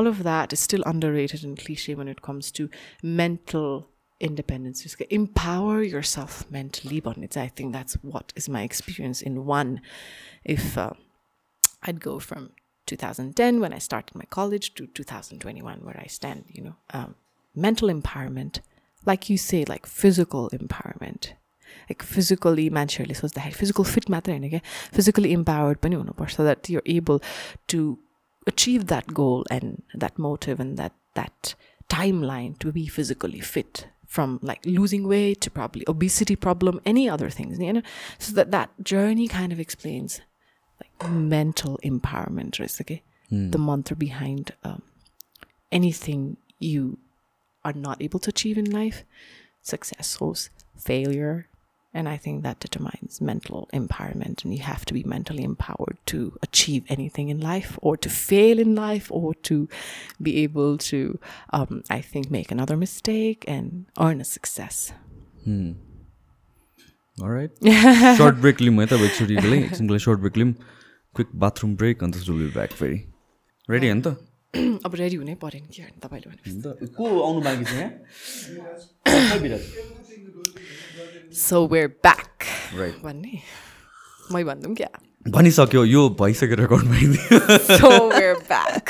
all of that is still underrated and cliche when it comes to mental independence. Just get- empower yourself mentally. भन्ने चाहिँ I think that's what is my experience in one. If uh, I'd go from 2010 when I started my college to 2021 where I stand, you know, um, mental empowerment, like you say, like physical empowerment. Like physically, मान्छेहरूले सोच्दाखेरि physical fit मात्रै होइन क्या physically empowered पनि हुनुपर्छ so that you're able to achieve that goal and that motive and that that timeline to be physically fit from like losing weight to probably obesity problem any other things you know so that that journey kind of explains like mental empowerment right okay the mantra behind um, anything you are not able to achieve in life success or failure and i think that determines mental empowerment. And you have to be mentally empowered to achieve anything in life or to fail in life or to be able to um, i think make another mistake and earn a success. Hmm. all right. Short break lim eh? eta bhekchu rikle single short break lim. Quick bathroom break. And this will be back very ready anta? अब ready हुनै पऱ्यो नि के गर्ने तपाईँले भने को आउनु बाँकी छ यहाँ? सो वेयर ब्याक भन्ने? मै भनिदिउँ क्या? भनिसक्यो यो भइसक्यो रेकर्ड भइदियो so we're back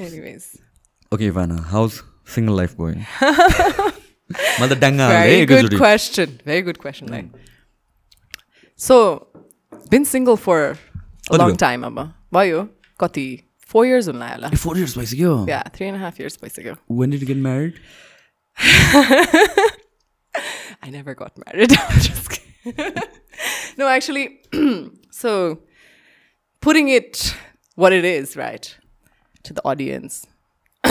anyways okay भाना हाउस सिङ्गल लाइफ गोइङ मलाई त डाङ्गा हाल्दै Very good एकैचोटि question. Very good question. Like, so, been single for a कति? four years on Laila. Four years place ago. Yeah, three and a half years place ago. When did you get married? I never got married. no, actually, so putting it what it is, right, to the audience.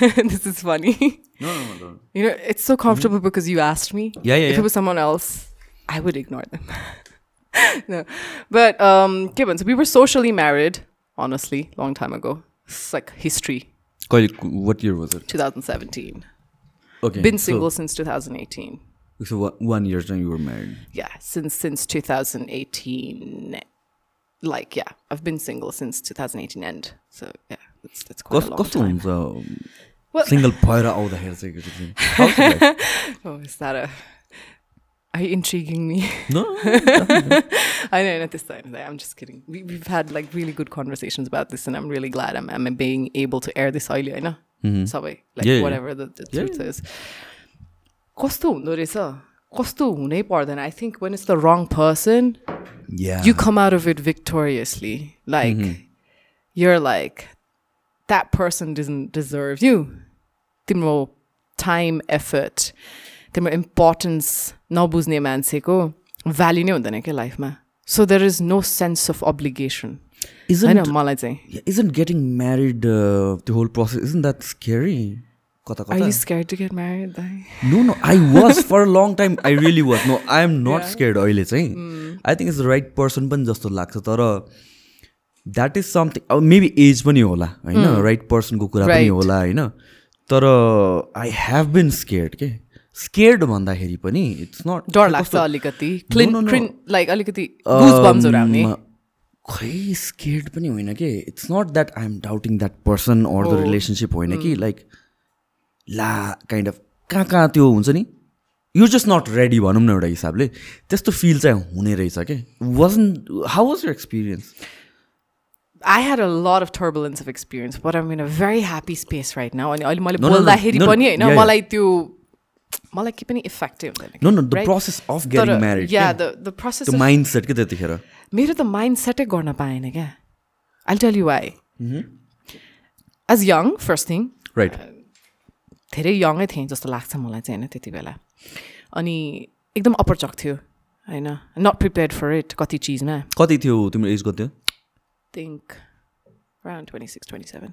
this is funny. No, no, no, no. You know, it's so comfortable mm-hmm. because you asked me. Yeah, yeah. If yeah. it was someone else, I would ignore them. no, but um, Gibbon. So we were socially married honestly, long time ago. It's like history. What year was it? 2017. Okay. Been single so, since 2018. So one year since you were married. Yeah, since since 2018. Like yeah, I've been single since 2018 end. So yeah, that's that's quite a long time. Uh, well, single pyra all the hair. Oh, is that a Are you intriguing me? No, I know, not this time. I'm just kidding. We, we've had like really good conversations about this, and I'm really glad I'm, I'm being able to air this early. I know. Subway, like Yeah, yeah. whatever the, the Yeah, truth is. कस्तो हुँदो रहेछ कस्तो हुनै पर्दैन I think when it's the wrong person yeah. you come out of it victoriously. Like you're like that person doesn't deserve you. तिम्रो time effort तिम्रो importance नबुझ्ने मान्छेको भ्याल्यु नै हुँदैन क्या लाइफमा so there is no sense of obligation होइन मलाई चाहिँ isn't getting married uh, the whole process isn't that scary? Kata Are kata. you scared to get married? Dai? No, no, I was for a long time. I really was. No, I am not Yeah. scared अहिले चाहिँ I think is the right person पनि जस्तो लाग्छ तर that is something अब maybe age पनि होला होइन राइट पर्सनको कुरा पनि. होला होइन तर आई हेभ बिन स्केयर्ड के स्केयर्ड भन्दाखेरि पनि इट्स नट डर लाग्छ अलिकति लाइक अलिकति Um, खै स्केयर्ड पनि होइन कि it's not that I am doubting that person or the. Relationship होइन कि लाइक ला काइन्ड अफ कहाँ कहाँ त्यो हुन्छ नि यु जस्ट नट रेडी भनौँ न एउटा हिसाबले त्यस्तो फिल चाहिँ हुने रहेछ कि wasn't how was your experience I had a lot of turbulence of experience, but I'm in a very happy space right now. अनि अहिले मैले. बोल्दाखेरि. पनि होइन. मलाई त्यो मलाई के पनि इफेक्टै हुँदैन no no the right? Process of getting तर म्यारिड या द द प्रोसेस त्यो माइन्ड सेट के त्यतिखेर मेरो त माइन्ड सेटै गर्न पाएन क्या I tell you why age young first thing right धेरै यङै थिएँ जस्तो लाग्छ मलाई चाहिँ होइन त्यति बेला. अनि एकदम अपरचक थियो होइन? नट प्रिपेयर्ड फर इट कति चिजमा? कति थियो तिम्रो एज कति थियो? Think around 26, 27.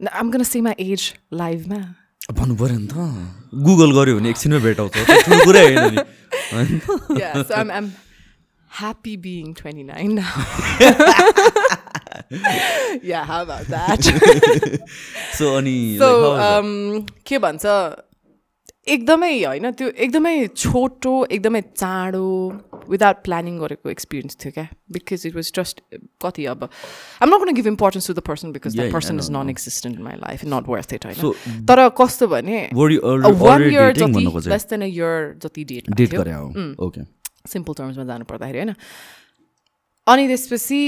Now, I'm going to say my age live, man. भन्नु पऱ्यो नि त गुगल गऱ्यो भने एकछिनमै भेटाउँछ ठुलो कुरै होइन नि होइन Yeah, so I'm, I'm happy being 29 now. yeah, how about that? So अनि so, like, how was that? um, के भन्छ एकदमै होइन त्यो एकदमै छोटो एकदमै चाँडो विदाउट प्लानिङ गरेको एक्सपिरियन्स थियो क्या? बिकज इट वाज जस्ट कति अब आम not give importance to the person because the person is. Non existent in my life not worth it होइन? तर कस्तो भने वान इयर जति? लेस देन अ इयर जति डेट डेट ओके सिम्पल टर्म्समा जानु पर्दाखेरि होइन? अनि त्यसपछि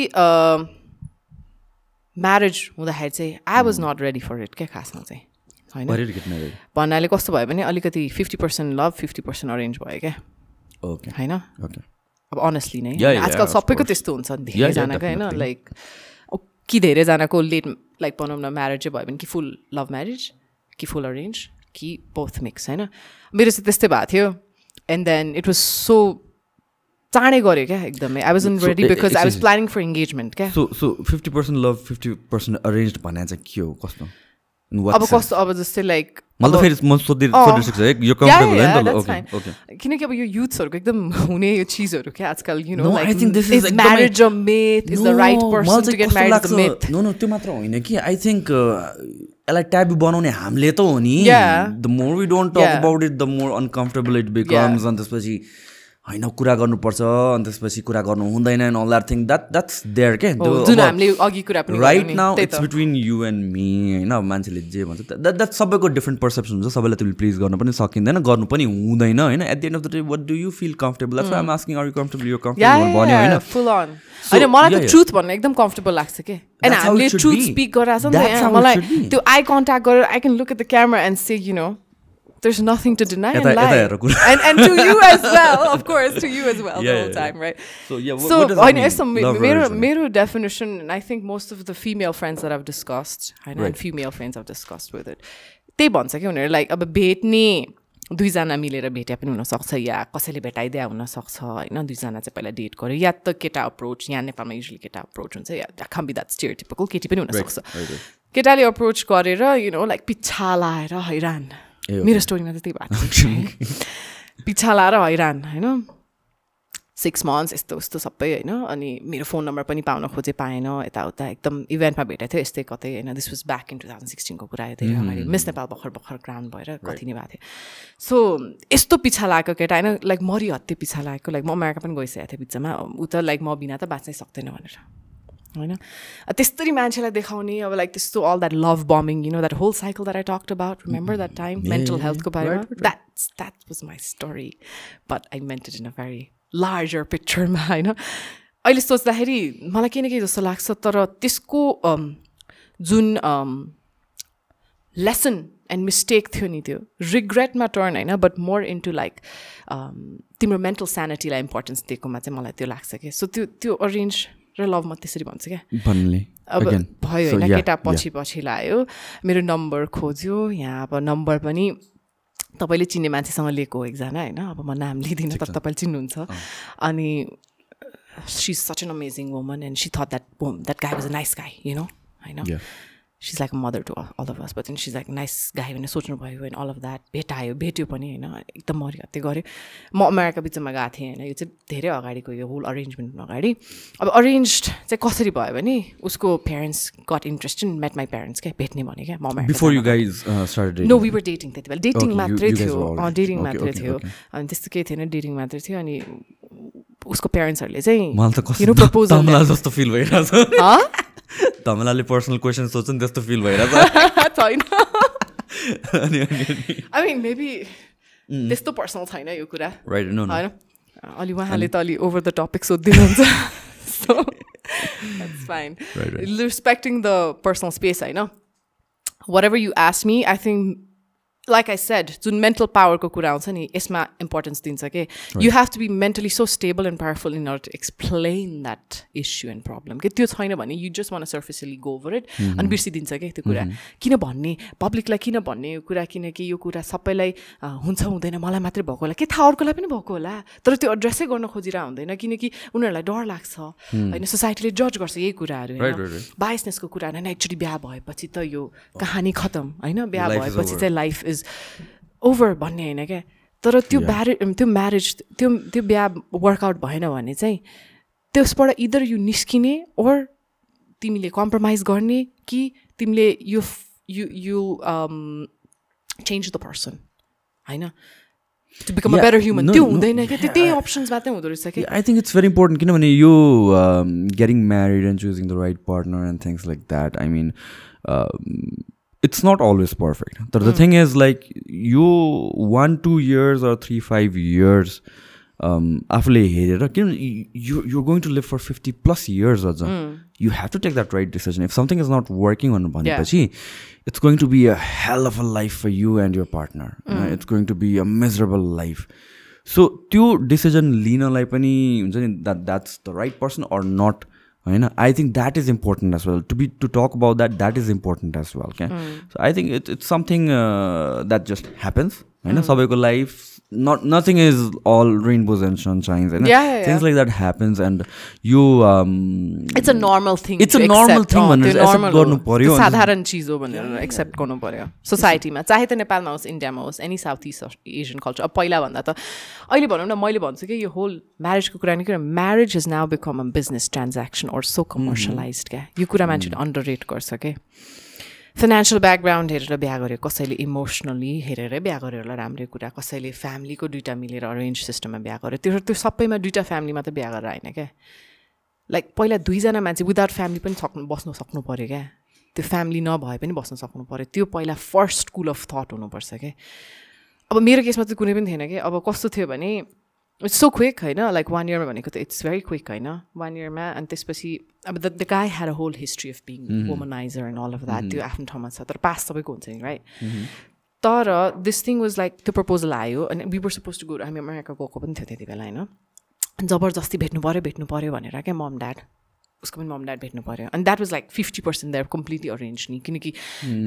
म्यारेज हुँदाखेरि चाहिँ I was not ready for it क्या खासमा चाहिँ? होइन? भन्नाले कस्तो भयो भने अलिकति fifty percent love fifty percent arrange भयो क्या ओके होइन? अब अनेस्टली नै। आजकल सबैको. त्यस्तो हुन्छ yeah, धेरैजनाको होइन. लाइक कि धेरैजनाको लेट लाइक भनौँ न म्यारेज चाहिँ भयो भने कि फुल लभ म्यारेज कि फुल अरेन्ज कि बोथ मिक्स होइन? मेरो चाहिँ त्यस्तै भएको थियो। And then it was so चाँडै गऱ्यो क्या एकदमै। I was in ready because I was planning for engagement क्या। So so fifty percent love fifty percent arrange भने चाहिँ के हो? कस्तो? अब? कस्तो अब जस्तै लाइक त फेरि म। सोधिसक्छु है यो कम्फर्टेबल that's ओके. ओके किनकि अब यो युथ्सहरूको एकदम हुने यो चिजहरू क्या आजकल you know No, I think this is is एकदमै- marriage a myth is the right person to get marriage the myth no no त्यो मात्र होइन कि आई थिङ्क यसलाई ट्याबु बनाउने हामीले त हो नि. The more we don't talk. About it the more uncomfortable it becomes अनि त्यसपछि होइन कुरा गर्नुपर्छ अनि त्यसपछि कुरा गर्नु हुँदैन and all that thing that that's there के? जुन हामीले अघि कुरा पनि right now it's. Between you and me होइन? मान्छेले जे भन्छ द्याट द्याट सबैको डिफ्रेन्ट पर्सेप्सन हुन्छ सबैलाई तिमीले प्लिज गर्न पनि सकिँदैन गर्नु पनि हुँदैन होइन? At the end of the day what do you feel comfortable that's I'm asking are you comfortable यो कम्फर्टेबल भन्यो होइन? फुल अन होइन मलाई त. ट्रुथ भन्न एकदम कम्फर्टेबल लाग्छ कि? एन्ड how हामीले ट्रुथ. स्पिक गरिरहेको छ नि त मलाई. त्यो आई कन्ट्याक्ट गरेर I can look at the camera and say you know there's nothing to deny. हेरेर कुरा। And, and to you as well, of course, to you as well the Yeah, whole yeah, time, right? So, yeah, what- so what does that mean? Love मेरो. मेरो definition, and I think most of the female friends that I've discussed, होइन, Right. and female friends I've discussed with it, त्यही भन्छ कि उनीहरू like अब भेट्ने दुईजना मिलेर भेटे पनि हुनसक्छ या कसैले भेटाइदिया हुनसक्छ होइन दुईजना चाहिँ पहिला डेट गर्यो या त केटा अप्रोच यहाँ नेपालमा युजली केटा अप्रोच हुन्छ या खाम बी द्याट स्टियर टिपिकल केटी पनि हुनसक्छ right, right. केटाले अप्रोच गरेर यु नो लाइक पिच्छा लाएर हैरान। मेरो स्टोरीमा चाहिँ त्यही भएको छ पिच्छा लाएर हैरान होइन सिक्स मन्थ्स यस्तो उस्तो सबै होइन अनि मेरो फोन नम्बर पनि पाउन खोजे पाएन यताउता एकदम इभेन्टमा भेटेको थियो यस्तै कतै होइन this was back in two thousand सिक्सटिनको कुरा आयो धेरै मिस नेपाल भर्खर भर्खर ग्राउन्ड भएर कति नै भएको थियो सो यस्तो पिछा लागेको केटा होइन लाइक मरि हत्ते पिछा लागेको लाइक म अमेरिका पनि गइसकेको थिएँ बिचमा ऊ त लाइक म बिना त बाँच्नै सक्दैन भनेर होइन? त्यस्तरी मान्छेलाई देखाउने अब लाइक त्यस्तो all that love bombing you know that whole cycle that I talked about remember that time mental हेल्थको बारेमा that's that was my story but I meant it in a very larger पिक्चरमा होइन अहिले सोच्दाखेरि मलाई केही न केही जस्तो लाग्छ तर त्यसको अम, जुन लेसन एन्ड मिस्टेक थियो नि त्यो रिग्रेटमा टर्न होइन बट मोर इन्टु लाइक तिम्रो मेन्टल स्यानिटीलाई इम्पोर्टेन्स दिएकोमा चाहिँ मलाई त्यो लाग्छ कि? सो त्यो त्यो अरेन्ज र लभ म त्यसरी भन्छु क्या। अब. भयो होइन केटा. पछि पछि लायो। मेरो नम्बर खोज्यो यहाँ अब नम्बर पनि तपाईँले चिन्ने मान्छेसँग लिएको हो एकजना होइन अब म नाम लिँदिनँ तर तपाईँले चिन्नुहुन्छ। अनि she such an amazing woman and she thought that that guy was a nice guy you know होइन. She's like mother to all of us but she's like nice guy भनेर सोच्नुभयो एन्ड अल अफ द्याट भेटायो भेट्यो पनि होइन एकदम मरिहत्ते गऱ्यो म अमेरिका बिचमा गएको थिएँ होइन यो चाहिँ धेरै अगाडिको यो होल अरेन्जमेन्ट अगाडि। अब अरेन्ज चाहिँ कसरी भयो भने उसको parents got interest in meet my parents क्या भेट्ने भने क्या म before you guys know we were dating त्यति बेला। डेटिङ मात्रै थियो। डेटिङ मात्रै थियो. अनि त्यस्तो केही थिएन डेटिङ मात्रै थियो। अनि उसको प्यारेन्ट्सहरूले चाहिँ मलाई त जस्तो फिल भइरहेछ? तमलाले पर्सनल क्वेसन सोध्छ नि त्यस्तो फिल भइरहेछ छैन आई मिन मेबी त्यस्तो पर्सनल छैन यो कुरा राइट नो नो होइन अलि उहाँले त अलि over the topic सोधिदिनुहुन्छ fine respecting the personal space होइन whatever you ask me I think like I said जुन मेन्टल पावरको कुरा आउँछ नि यसमा इम्पोर्टेन्स दिन्छ कि you have to be mentally so stable and powerful in order to explain that issue and problem कि त्यो छैन भने you just want superficially go over it अनि बिर्सिदिन्छ क्या त्यो कुरा किन भन्ने पब्लिकलाई किन भन्ने यो कुरा किनकि यो कुरा सबैलाई हुन्छ हुँदैन मलाई मात्रै भएको होला के थाहा अर्कोलाई पनि भएको होला तर त्यो एड्रेसै गर्न खोजिरहेको हुँदैन किनकि उनीहरूलाई डर लाग्छ होइन सोसाइटीले जज गर्छ यही कुराहरू. बाइसनेसको कुरा होइन एकचोटि बिहा भएपछि त यो कहानी खतम होइन बिहा भएपछि. चाहिँ लाइफ इज ओभर भन्ने होइन क्या? तर त्यो म्यारे त्यो म्यारेज त्यो त्यो बिहा वर्कआउट भएन भने चाहिँ त्यसबाट इदर यु निस्किने ओर तिमीले कम्प्रोमाइज गर्ने कि तिमीले यो you you change the person होइन? To become a better human त्यो हुँदैन क्या? त्यो त्यही अप्सन्स मात्रै हुँदो रहेछ कि I think it's very important किनभने यो getting married and choosing the right partner and things like that I mean it's not always perfect तर द थिङ इज लाइक यो one two years or three five years आफूले हेरेर किन you you're going to live for fifty plus years अझ। You have to take that right decision if something is not working भनेपछि it's going to be a hell of a life for you and your partner it's going to be a miserable life so त्यो decision लिनलाई पनि हुन्छ नि that that's the right person or not होइन I think that is important as well to be to talk about that that is important as well क्या so I think it's it's something that just happens होइन सबैको life not nothing is all rainbows and sunshines होइन Yeah, yeah, yeah. Things like that happens and यो it's a normal thing It's a normal thing भनेर चाहिँ accept गर्नु पर्यो। साधारण चिज हो भनेर एक्सेप्ट गर्नु पर्यो। सोसाइटीमा चाहे त नेपालमा होस् इन्डियामा होस् any South East Asian culture अब पहिलाभन्दा त अहिले भनौँ न मैले भन्छु कि यो होल म्यारेजको कुरा नि किन marriage is now become a business transaction or so commercialize क्या। यो कुरा मान्छेले अन्डर रेट गर्छ क्या। फाइनेन्सियल ब्याकग्राउन्ड हेरेर बिहा गर्यो कसैले इमोसनली हेरेरै बिहा होला राम्रै कुरा। कसैले फ्यामिलीको दुइटा मिलेर अरेन्ज सिस्टममा बिहा गर्यो। त्यो त्यो सबैमा दुइटा फ्यामिलीमा त बिहा गरेर होइन क्या। लाइक पहिला दुईजना मान्छे विदाउट फ्यामिली पनि सक्नु बस्नु सक्नु पऱ्यो क्या। त्यो फ्यामिली नभए पनि बस्न सक्नु पऱ्यो त्यो पहिला फर्स्ट स्कुल अफ थट हुनुपर्छ क्या। अब मेरो केसमा चाहिँ कुनै पनि थिएन कि अब कस्तो थियो भने इट्स सो क्विक होइन लाइक वान इयरमा भनेको त इट्स भेरी क्विक होइन वान इयरमा अनि त्यसपछि अब the the guy had a whole history of being womaniser and all of that त्यो आफ्नो ठाउँमा छ तर पास सबैको हुन्छ नि राइट तर दिस थिङ वाज लाइक त्यो प्रपोजल आयो अनि we were suppose to go हामी अमेरिका गएको पनि थियो त्यति बेला होइन जबरजस्ती भेट्नु पऱ्यो भेट्नु पऱ्यो भनेर क्या मम ड्याड उसको पनि मम ड्याड भेट्नु पऱ्यो अनि that was like fifty percent that completely arrange नि। किनकि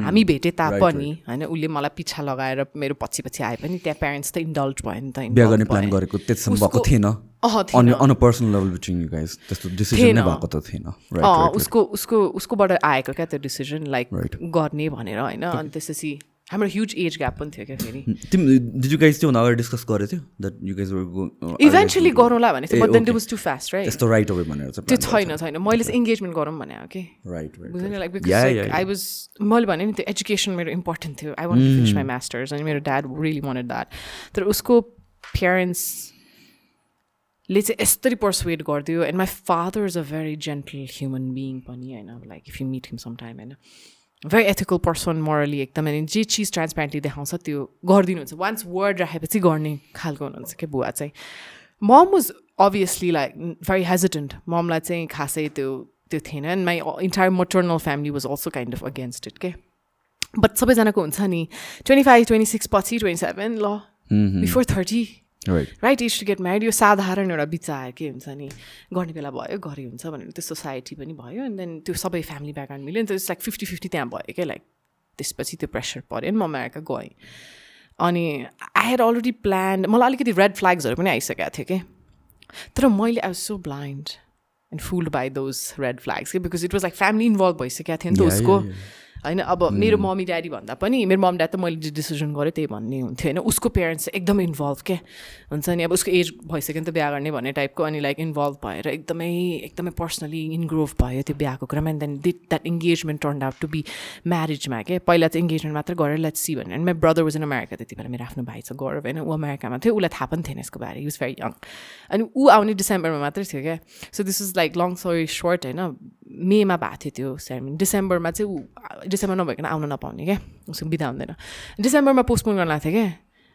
हामी भेटे तापनि होइन उसले मलाई पिछा लगाएर मेरो पछि पछि आए पनि त्यहाँ प्यारेन्ट्स त इन्डल्ज भयो नि त बिहा गर्ने प्लान। गरेको त्यसम्म भएको थिएन। उसको उसको उसकोबाट आएको क्या त्यो डिसिजन लाइक. गर्ने भनेर होइन। अनि त्यसपछि हाम्रो ह्युज एज ग्याप पनि थियो क्या फेरि तिमी गाइज त्योभन्दा अगाडि डिस्कस गरेको थियो द्याट यु गाइज इभेन्चुली गरौँला ए, थियो but then. It was too fast right त्यस्तो राइट अवे भनेर चाहिँ त्यो छैन छैन मैले चाहिँ इङ्गेजमेन्ट गरौँ भने हो कि राइट बुझ्दैन लाइक बिकज आई वाज मैले भने नि त्यो एजुकेसन मेरो इम्पोर्टेन्ट थियो I want finish my masters अनि मेरो ड्याड रियली वान्टेड द्याट तर उसको प्यारेन्ट्सले चाहिँ यस्तरी पर्सुएट गरिदियो and my father is a very gentle human being पनि होइन like if you meet him some time होइन भेरी एथिकल पर्सन मोरली एकदम अनि जे चिज ट्रान्सप्यारेन्टली देखाउँछ त्यो गरिदिनुहुन्छ। वान्स वर्ड राखेपछि गर्ने खालको हुनुहुन्छ क्या बुवा चाहिँ? Mom was obviously like very hesitant ममलाई चाहिँ खासै त्यो त्यो थिएन। And my entire maternal family was also kind of against it के? बट सबैजनाको हुन्छ नि। ट्वेन्टी फाइभ ट्वेन्टी सिक्स पछि ट्वेन्टी सेभेन ल before thirty right is to get married यो साधारण एउटा विचार के हुन्छ नि? गर्ने बेला भयो गरे हुन्छ भनेर त्यो सोसाइटी पनि भयो एन्ड देन त्यो सबै फ्यामिली ब्याकग्राउन्ड मिल्यो नि त लाइक फिफ्टी फिफ्टी त्यहाँ भयो क्या लाइक त्यसपछि त्यो प्रेसर पऱ्यो नि म अमेरिका गएँ। अनि आई हेड अलरेडी प्लान मलाई अलिकति रेड फ्ल्याग्सहरू पनि आइसकेको थियो कि तर मैले I was so blind and fooled by those red flags कि because it was like family involve भइसकेको थियो नि त उसको। होइन? अब मेरो मम्मी ड्याडी भन्दा पनि मेरो मम ड्याड त मैले जे डिसिजन गरेँ त्यही भन्ने हुन्थ्यो होइन? उसको प्यारेन्ट्स चाहिँ एकदमै इन्भल्भ के? हुन्छ नि? अब उसको एज भइसक्यो नि त बिहा गर्ने भन्ने टाइपको अनि लाइक इन्भल्भ भएर एकदमै एकदमै पर्सनली इन्ग्रोभ भयो त्यो बिहाको कुरामा and then did that engagement turn out to be म्यारिजमा के? पहिला चाहिँ इङ्गेजमेन्ट मात्र गरेर लेट्स सी भनेर। अनि मेरो ब्रदर वाज इन अमेरिका त्यति बेला मेरो आफ्नो भाइ छ गौरव होइन? ऊ अमेरिकामा थियो उसलाई थाहा पनि थिएन यसको बारे युज भेरी यङ अनि ऊ आउने डिसेम्बरमा मात्रै थियो क्या so this is like long story short होइन? मेमा भएको थियो त्यो सेरेमनी डिसेम्बरमा चाहिँ ऊ डिसेम्बर नभइकन आउन नपाउने क्या उसको बिदा हुँदैन। डिसेम्बरमा पोस्टपोन गर्न लाग्थ्यो क्या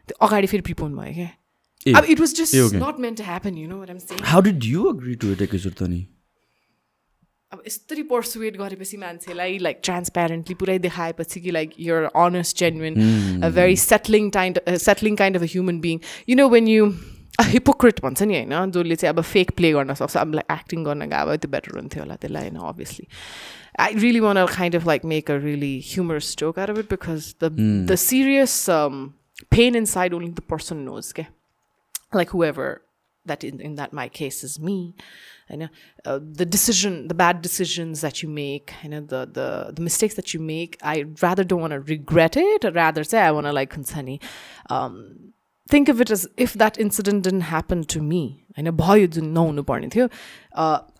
त्यो अगाडि फेरि प्रिपोन भयो क्या। अब it was just. Not meant to happen you know how did you agree to it एकैचोटि त नि अब यस्तरी पर्सुएट गरेपछि मान्छेलाई लाइक ट्रान्सप्यारेन्टली पुरै देखाएपछि कि like you're honest genuine a very settling टाइन्ड settling kind of a human being you know when you hypocrite भन्छ नि होइन जसले चाहिँ अब फेक प्ले गर्न सक्छ अब लाइक एक्टिङ गर्न गयो त्यो बेटर हुन्थ्यो होला त्यसलाई होइन obviously I really want to kind of like make a really humorous joke out of it because the the serious um, pain inside only the person knows. Okay? Like whoever that in, in that my case is me. I know uh, the decision, the bad decisions that you make, you know the the the mistakes that you make. I rather don't want to regret it. I'd rather say I want to like consani. Um, think of it as if that incident didn't happen to me. होइन भयो जुन नहुनु पर्ने थियो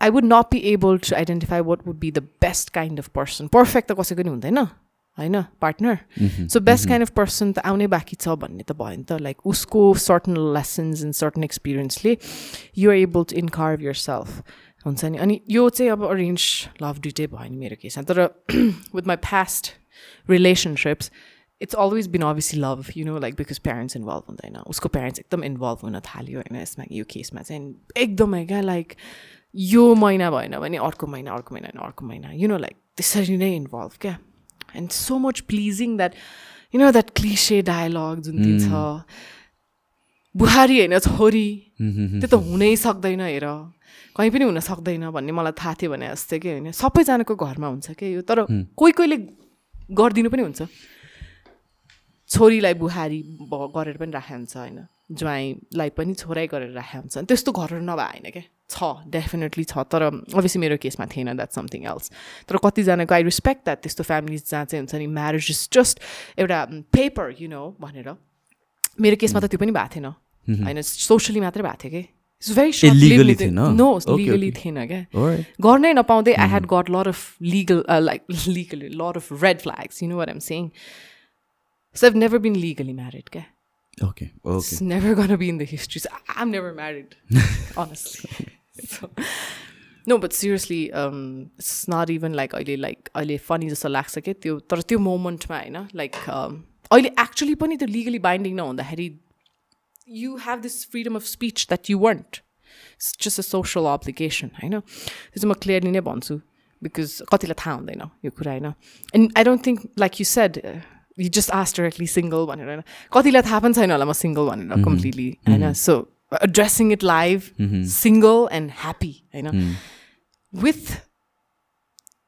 I would not be able to identify what would be the best kind of person perfect त कसैको नि हुँदैन होइन partner so best kind of person त आउनै बाँकी छ भन्ने त भयो नि त लाइक उसको सर्टन लेसन्स एन्ड सर्टन एक्सपिरियन्सले युआर एबल टु इन्कर्भ यर सेल्फ हुन्छ नि अनि यो चाहिँ अब अरेन्ज लभ दुइटै भयो नि मेरो केसमा तर with my past relationships it's always been obviously love you know like because parents involve हुँदैन उसको प्यारेन्ट्स एकदम इन्भल्भ हुन थाल्यो होइन यसमा यो केसमा चाहिँ एकदमै क्या लाइक यो महिना भएन भने अर्को महिना अर्को महिना भने अर्को महिना यु नो लाइक त्यसरी नै इन्भल्भ क्या and so much pleasing that you know that cliche dialogue जुन चाहिँ छ बुहारी होइन छोरी त्यो त हुनै सक्दैन हेर कहीँ पनि हुन सक्दैन भन्ने मलाई थाहा थियो भने जस्तै कि होइन सबैजनाको घरमा हुन्छ कि यो तर कोही कोहीले गरिदिनु पनि हुन्छ छोरीलाई बुहारी गरेर पनि राखेको हुन्छ होइन। ज्वाइँलाई पनि छोरै गरेर राखेको हुन्छ। त्यस्तो घरहरू नभए होइन क्या छ डेफिनेटली छ। तर अभियसली मेरो केसमा थिएन द्याट समथिङ एल्स तर कतिजनाको आई रिस्पेक्ट द्याट त्यस्तो फ्यामिलिज जहाँ चाहिँ हुन्छ नि म्यारेज इज जस्ट एउटा पेपर यु नो भनेर। मेरो केसमा त त्यो पनि भएको थिएन। होइन सोसियली मात्रै भएको थियो कि? It's very? No legally. थिएन? क्या. गर्नै नपाउँदै I had got lot of legal like legally lot of red flags you know what am saying So I've never been legally married, okay? Okay okay It's never gonna be in the history. So I'm never married, honestly. so, no, but seriously, um, it's not even like अहिले like अहिले funny जस्तो लाग्छ कि त्यो तर त्यो मोमेन्टमा होइन like अहिले एक्चुली पनि त्यो लिगली बाइन्डिङ नहुँदाखेरि you have this freedom of speech that you weren't. It's just a social obligation, होइन त्यो चाहिँ म क्लियरली नै भन्छु बिकज कतिलाई थाहा हुँदैन यो कुरा होइन and I don't think like you said You just asked directly single भनेर होइन कतिलाई थाहा पनि छैन होला म सिङ्गल भनेर कम्प्लिटली होइन so addressing it live single and happy होइन with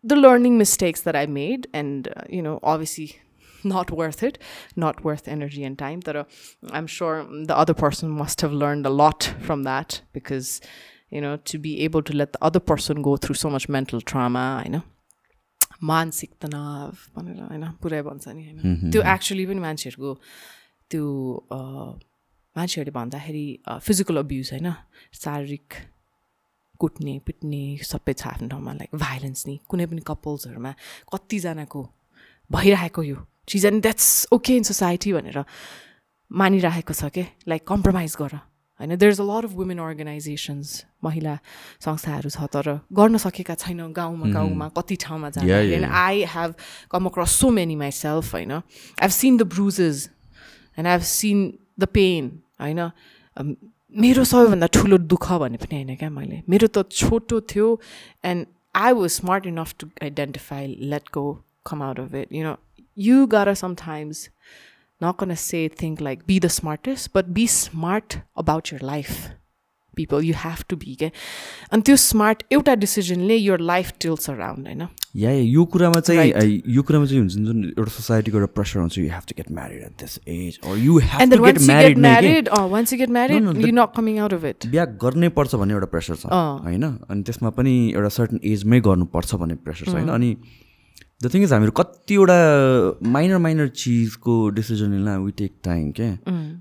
the learning mistakes that I made, and uh, you know, obviously not worth it, not worth energy and time. That uh, I'm sure the other person must have learned a lot from that because you know to be able to let the other person go through so much mental trauma, I know. मानसिक तनाव भनेर होइन पुरै भन्छ नि होइन। त्यो actually पनि मान्छेहरूको त्यो मान्छेहरूले भन्दाखेरि फिजिकल अब्युज होइन शारीरिक कुट्ने पिट्ने सबै छ आफ्नो ठाउँमा लाइक भाइलेन्स नि कुनै पनि कपल्सहरूमा कतिजनाको भइरहेको यो चिज and that's okay in society भनेर मानिरहेको छ के? लाइक कम्प्रोमाइज गर। होइन there is a lot of women organisations महिला संस्थाहरू छ तर गर्न सकेका छैनौँ गाउँमा गाउँमा कति ठाउँमा जाँदाखेरि yeah. I have come across so many myself होइन I have seen the bruises and I have seen the pain होइन। मेरो सबैभन्दा ठुलो दुःख भने पनि होइन क्या मैले। मेरो त छोटो थियो and I was smart enough to identify let go come out of it you know you गर sometimes not gonna say think like be the smartest but be smart about your life people you have to be के अनि त्यो smart एउटा डिसिजनले your life tilts around होइन या यो कुरामा चाहिँ uh, यो कुरामा चाहिँ हुन्छ जुन एउटा सोसाइटीको एउटा प्रेसर हुन्छ you have to get married at this age or you have to get once you get married married, oh, once you get married, no, you're not coming out of it. बिहा गर्नै पर्छ भन्ने एउटा pressure छ होइन अनि त्यसमा पनि एउटा सर्टन एजमै गर्नुपर्छ भन्ने प्रेसर छ होइन अनि द थिङ इज हामीहरू कतिवटा माइनर माइनर चिजको डिसिजन लिन वी टेक टाइम क्या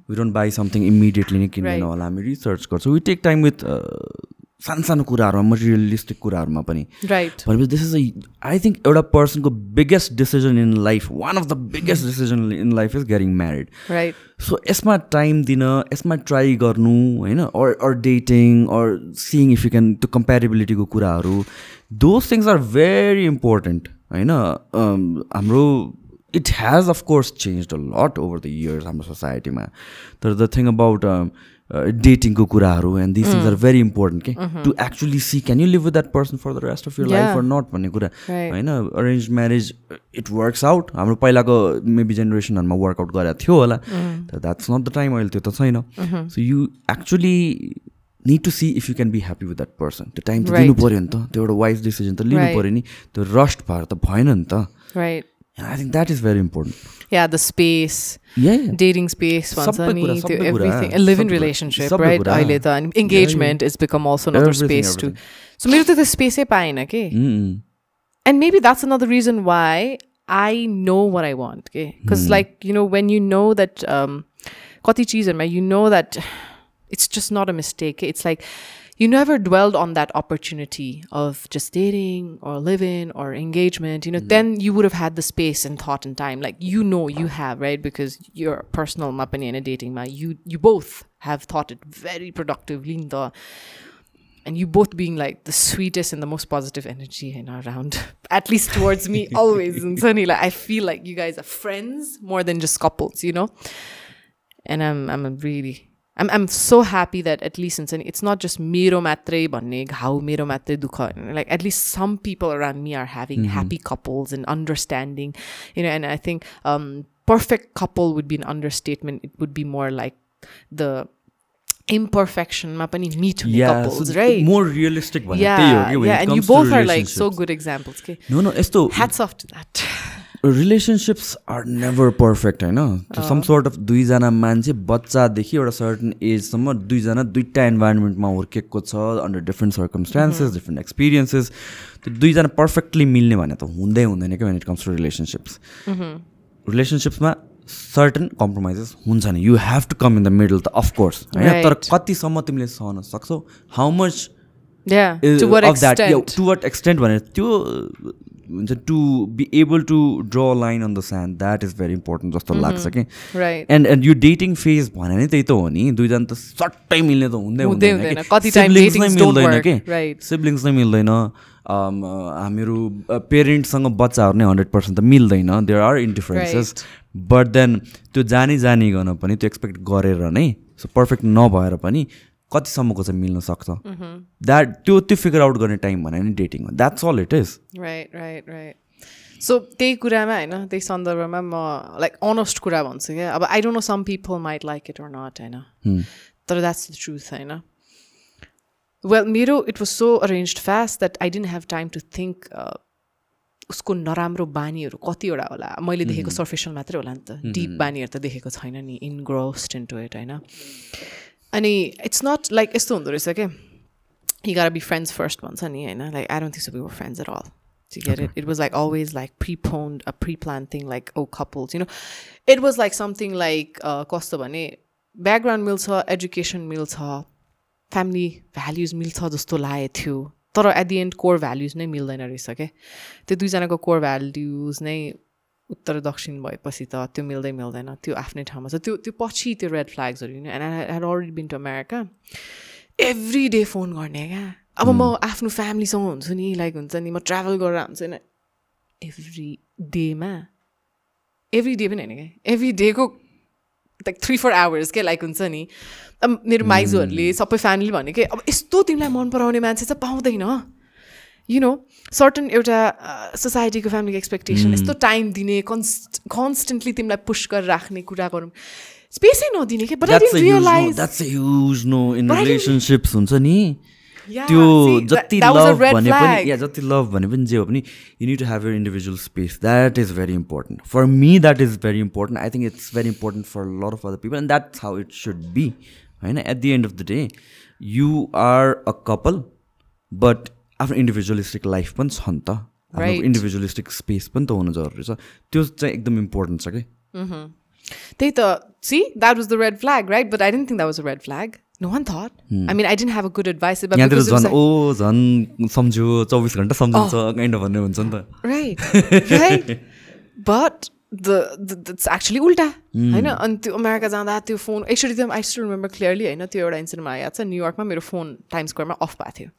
we don't buy something immediately नै किन्दैन होला हामी रिसर्च गर्छौँ. वी टेक टाइम विथ सानो सानो कुराहरूमा मटेरियलिस्टिक कुराहरूमा पनि। Right. भनेपछि दिस इज आई थिङ्क एउटा पर्सनको biggest decision in life one of the biggest decision in life is getting married Right. So यसमा टाइम दिन यसमा ट्राई गर्नु होइन? Or or dating or seeing if you can त्यो कम्पेरिबिलिटीको कुराहरू those things are very important होइन हाम्रो it has of course change a lot over the years हाम्रो सोसाइटीमा तर द थिङ अबाउट डेटिङको कुराहरू and this things are very important के to actually see can you live with that person for the rest of your life. Or not भन्ने कुरा. होइन? Arrange marriage it works out हाम्रो पहिलाको maybe जेनेरेसनहरूमा workout गरेको थियो होला। तर द्याट्स नट द टाइम अहिले त्यो त छैन। So you actually need to see if you can be happy with that person त्यो टाइम त Right. दिनु पऱ्यो नि त त्यो एउटा वाइज डिसिजन त लिनु Right. पऱ्यो नि त्यो रस्ट भएर त भएन नि त Right. I think that is very important Yeah, the space. dating space once सबै कुरा, अनि त्यो सबै कुरा, everything a live-in सबै कुरा, relationship सबै right कुरा. अहिले त अनि engagement is become also another Everything, space too so मेरो त त्यो स्पेसै पाएन के Mm, and maybe that's another reason why I know what I want okay because like you know when you know that um kati cheeseharma, you know that it's just not a mistake. It's like you never dwelled on that opportunity of just dating or living or engagement you know mm-hmm. then you would have had the space and thought and time. Like you know you have right? Because your personal mapani and a dating ma you you both have thought it very productively in the and you both being like the sweetest and the most positive energy in our round at least towards me always and suddenly like i feel like you guys are friends more than just couples you know? And i'm i'm really I'm, I'm so happy that at least in it's not just mero matre bhanne घाउ मेरो मात्रै दुःख होइन. like at least some people around me are having happy couples and understanding you know and i think um perfect couple would be an understatement it would be more like the imperfection ma pani meet हुने yeah, couples so right more realistic भने yeah त्यही हो कि when yeah it and you comes to both are like so relationships. good examples okay no no यस्तो hats off to that relationships are never perfect होइन some sort of दुईजना मान्छे बच्चादेखि एउटा सर्टन एजसम्म दुईजना दुईवटा इन्भाइरोमेन्टमा हुर्केको छ under different circumstances different experiences त्यो दुईजना पर्फेक्टली मिल्ने भने त हुँदै हुँदैन क्या इट कम्स टु रिलेसनसिप्स रिलेसनसिप्समा सर्टन कम्प्रोमाइजेस हुन्छ नि. You have to come in the middle त अफकोर्स होइन? तर. कतिसम्म तिमीले सहन सक्छौ? How much to what extent भनेर त्यो हुन्छ to be able to draw line on the sand that is very important जस्तो लाग्छ कि। एन्ड एन्ड यो डेटिङ फेज भने नै त्यही त हो नि दुईजना त सट्टै मिल्ने त हुँदै हुँदै हुँदैन. कि. सिब्लिङ्स नै मिल्दैन um, हामीहरू पेरेन्ट्ससँग बच्चाहरू नै हन्ड्रेड पर्सेन्ट त मिल्दैन there are indifferences but then त्यो जानी जानिकन पनि त्यो एक्सपेक्ट गरेर नै सो पर्फेक्ट नभएर पनि कतिसम्मको चाहिँ मिल्न सक्छ। द्याट त्यो त्यो फिगर आउट गर्ने टाइम भने नि डेटिङमा that's all it is right right right. सो त्यही कुरामा होइन त्यही सन्दर्भमा म लाइक अनेस्ट कुरा भन्छु क्या। अब I don't know some people might like it or not होइन। तर द्याट्स द ट्रुथ होइन। वेल मेरो it was so arrange fast that I didn't have time to think उसको नराम्रो बानीहरू कतिवटा होला। मैले देखेको सर्फेसल मात्रै होला नि त। डिप बानीहरू त देखेको छैन नि इनग्रोस्ड इन्टु इट होइन। अनि इट्स नट लाइक यस्तो हुँदो रहेछ कि? इगर बी फ्रेन्ड्स फर्स्ट भन्छ नि होइन लाइक आइरोन्थ सेन्ड्स एट अल ठिक अरे it was like always like pre a pre plan plan thing like oh couples you know it was like something like कस्तो भने ब्याकग्राउन्ड मिल्छ एजुकेसन मिल्छ फ्यामिली भेल्युज मिल्छ जस्तो लागेको थियो तर at the end core values नै मिल्दैन रहेछ क्या त्यो दुईजनाको कोर भ्याल्युज नै उत्तर दक्षिण भएपछि त त्यो मिल्दै मिल्दैन त्यो आफ्नै ठाउँमा छ। त्यो त्यो पछि त्यो red फ्ल्याग्सहरू and I had already been to America every day phone गर्ने क्या। अब म आफ्नो फ्यामिलीसँग हुन्छु नि लाइक हुन्छ नि म ट्राभल गरेर हुन्छु नि। एभ्री डेमा एभ्री डे पनि होइन क्या एभ्री डेको लाइक थ्री फोर आवर्स के लाइक हुन्छ नि। अब मेरो माइजूहरूले सबै फ्यामिली भने कि अब यस्तो तिमीलाई मन पराउने मान्छे चाहिँ पाउँदैन। यु नो सर्टन एउटा सोसाइटीको फ्यामिलीको एक्सपेक्टेसन यस्तो टाइम दिने कन्स्ट कन्सटेन्टली तिमीलाई पुस गरेर राख्ने कुरा गरौँ। स्पेसै नदिने कि? Relationships हुन्छ नि? त्यो जति लभ भने. पनि या जति लभ भने पनि जे हो भने you need to have your individual space that is very important for me that is very important I think it's very important for lot of other people and that's how it should be होइन at the end of the day you are a couple but आफ्नो individualistic life पनि छ नि त. आफ्नो. Individualistic space पनि त हुनु जरुरी छ। त्यो चाहिँ एकदम इम्पोर्टेन्ट छ कि? त्यही त see that was the red flag right but I didn't think that was a red flag no one thought I mean I didn't have a good advice यहाँतिर झन् ओ झन् सम्झ्यो चौबिस घन्टा सम्झन्छ काइन्ड अफ भन्ने हुन्छ नि त। Right right but the it's actually उल्टा होइन अनि त्यो अमेरिका जाँदा त्यो फोन एक्चुली त्यो आई स्टिल रिमेम्बर क्लियरली होइन त्यो एउटा इन्सिडेन्ट मलाई याद छ न्युयोर्कमा मेरो फोन टाइम स्क्वायरमा अफ भएको थियो।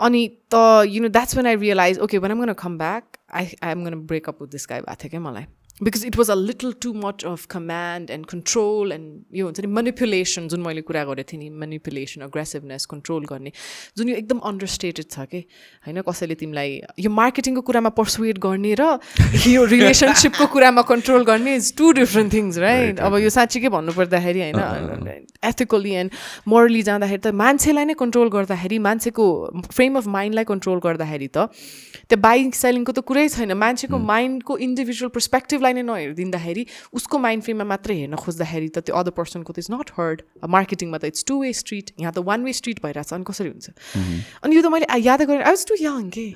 अनि त you know that's when I realise okay when I'm gonna come back I I am gonna break up with this guy भएको थियो क्या मलाई. Because it was a little too much of command and control and यो हुन्छ नि मनिपुलेसन जुन मैले कुरा गरेको थिएँ नि मनिपुलेसन अग्रेसिभनेस कन्ट्रोल गर्ने जुन यो एकदम अन्डरस्टेटेड छ कि होइन कसैले तिमीलाई यो मार्केटिङको कुरामा पर्सुएट गर्ने र यो रिलेसनसिपको कुरामा कन्ट्रोल गर्ने is two different things right अब यो साँच्चीकै भन्नुपर्दाखेरि होइन एथिकली एन्ड मोरली जाँदाखेरि त मान्छेलाई नै कन्ट्रोल गर्दाखेरि मान्छेको फ्रेम अफ माइन्डलाई कन्ट्रोल गर्दाखेरि त त्यो बाइङ सेलिङको त कुरै छैन। मान्छेको माइन्डको इन्डिभिजुअल पर्सपेक्टिभलाई नै नहेरिदिँदाखेरि उसको माइन्ड फ्रेममा मात्रै हेर्न खोज्दाखेरि त त्यो अदर पर्सनको त इज नट हर्ड मार्केटिङमा त इट्स टु वे स्ट्रिट यहाँ त वान वे स्ट्रिट भइरहेछ अनि कसरी हुन्छ? अनि यो त मैले याद गरेँ आई वाज टु यङ के?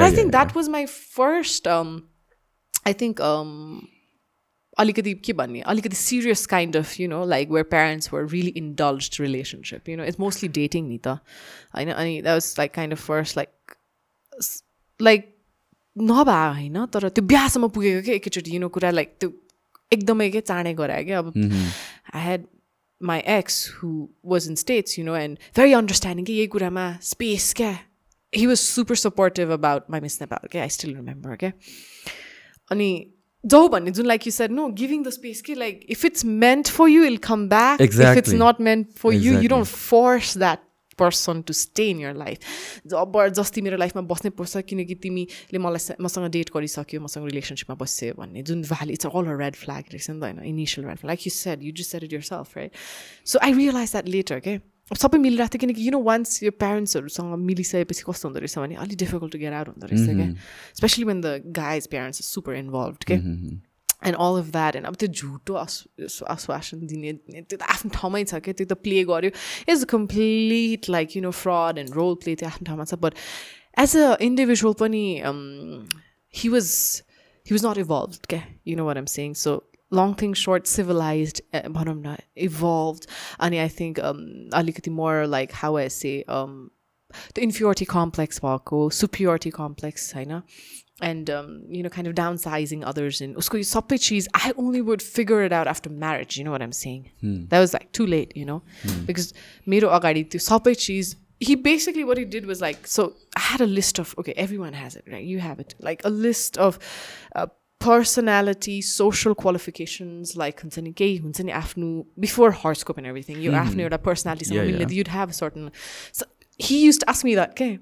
I think that was my first I think अलिकति के भन्ने? अलिकति serious kind of you know like where parents were really indulge relationship you know it's mostly dating नि त। होइन? अनि that was like kind of first like like नभए होइन तर त्यो बिहासम्म पुगेको क्या एकैचोटि यु नो कुरा लाइक त्यो एकदमै के चाँडै गरायो क्या। अब I had my ex who was in States you know and very understanding कि यही कुरामा स्पेस क्या। He was super supportive about my Miss Nepal क्या आई स्टिल रिमेम्बर क्या। अनि जाऊ भन्ने जुन like you said no giving the space कि like if it's meant for you will come back if it's. Not meant for you you. Don't force that person to stay in your life जबरजस्ती मेरो लाइफमा बस्नै पर्छ किनकि तिमीले मलाई मसँग डेट गरिसक्यो मसँग रिलेसनसिपमा बस्यो भन्ने जुन valley it's all a red flag रहेछ नि त होइन initial red flag you said you said it yourself right so I realize that later के सबै मिलिरहेको थियो किनकि यु नो वान्स यो प्यारेन्ट्सहरूसँग मिलिसकेपछि कस्तो हुँदो रहेछ भने अलिक डिफिकल्ट टु गेट आउट हुँदो रहेछ क्या specially when the guys parents super involve के and all of that and अब त्यो झुटो आश्वासन दिने त्यो त आफ्नो ठाउँमै छ क्या? त्यो त प्ले गर्यो। Is complete like you know fraud and role play त्यो आफ्नो ठाउँमा छ। बट एज अ इन्डिभिजुअल पनि he was he was not evolve क्या? You know what I'm saying so long thing short civilize भनौँ न इभल्भ अनि आई थिङ्क अलिकति more like how I say त्यो इन्फ्योरिटी कम्प्लेक्स भएको सुपियोरिटी कम्प्लेक्स होइन? and um, you know kind of downsizing others and usko sappe i only would figure it out after marriage you know what i'm saying hmm. that was like too late you know hmm. because mero agadi tyo cheese he basically what he did was like so i had a list of okay everyone has it right you have it like a list of uh, personality, social qualifications, like afnu before horoscope and everything, you hmm. afnu or personality, you'd have a certain. So he used to ask me that, okay,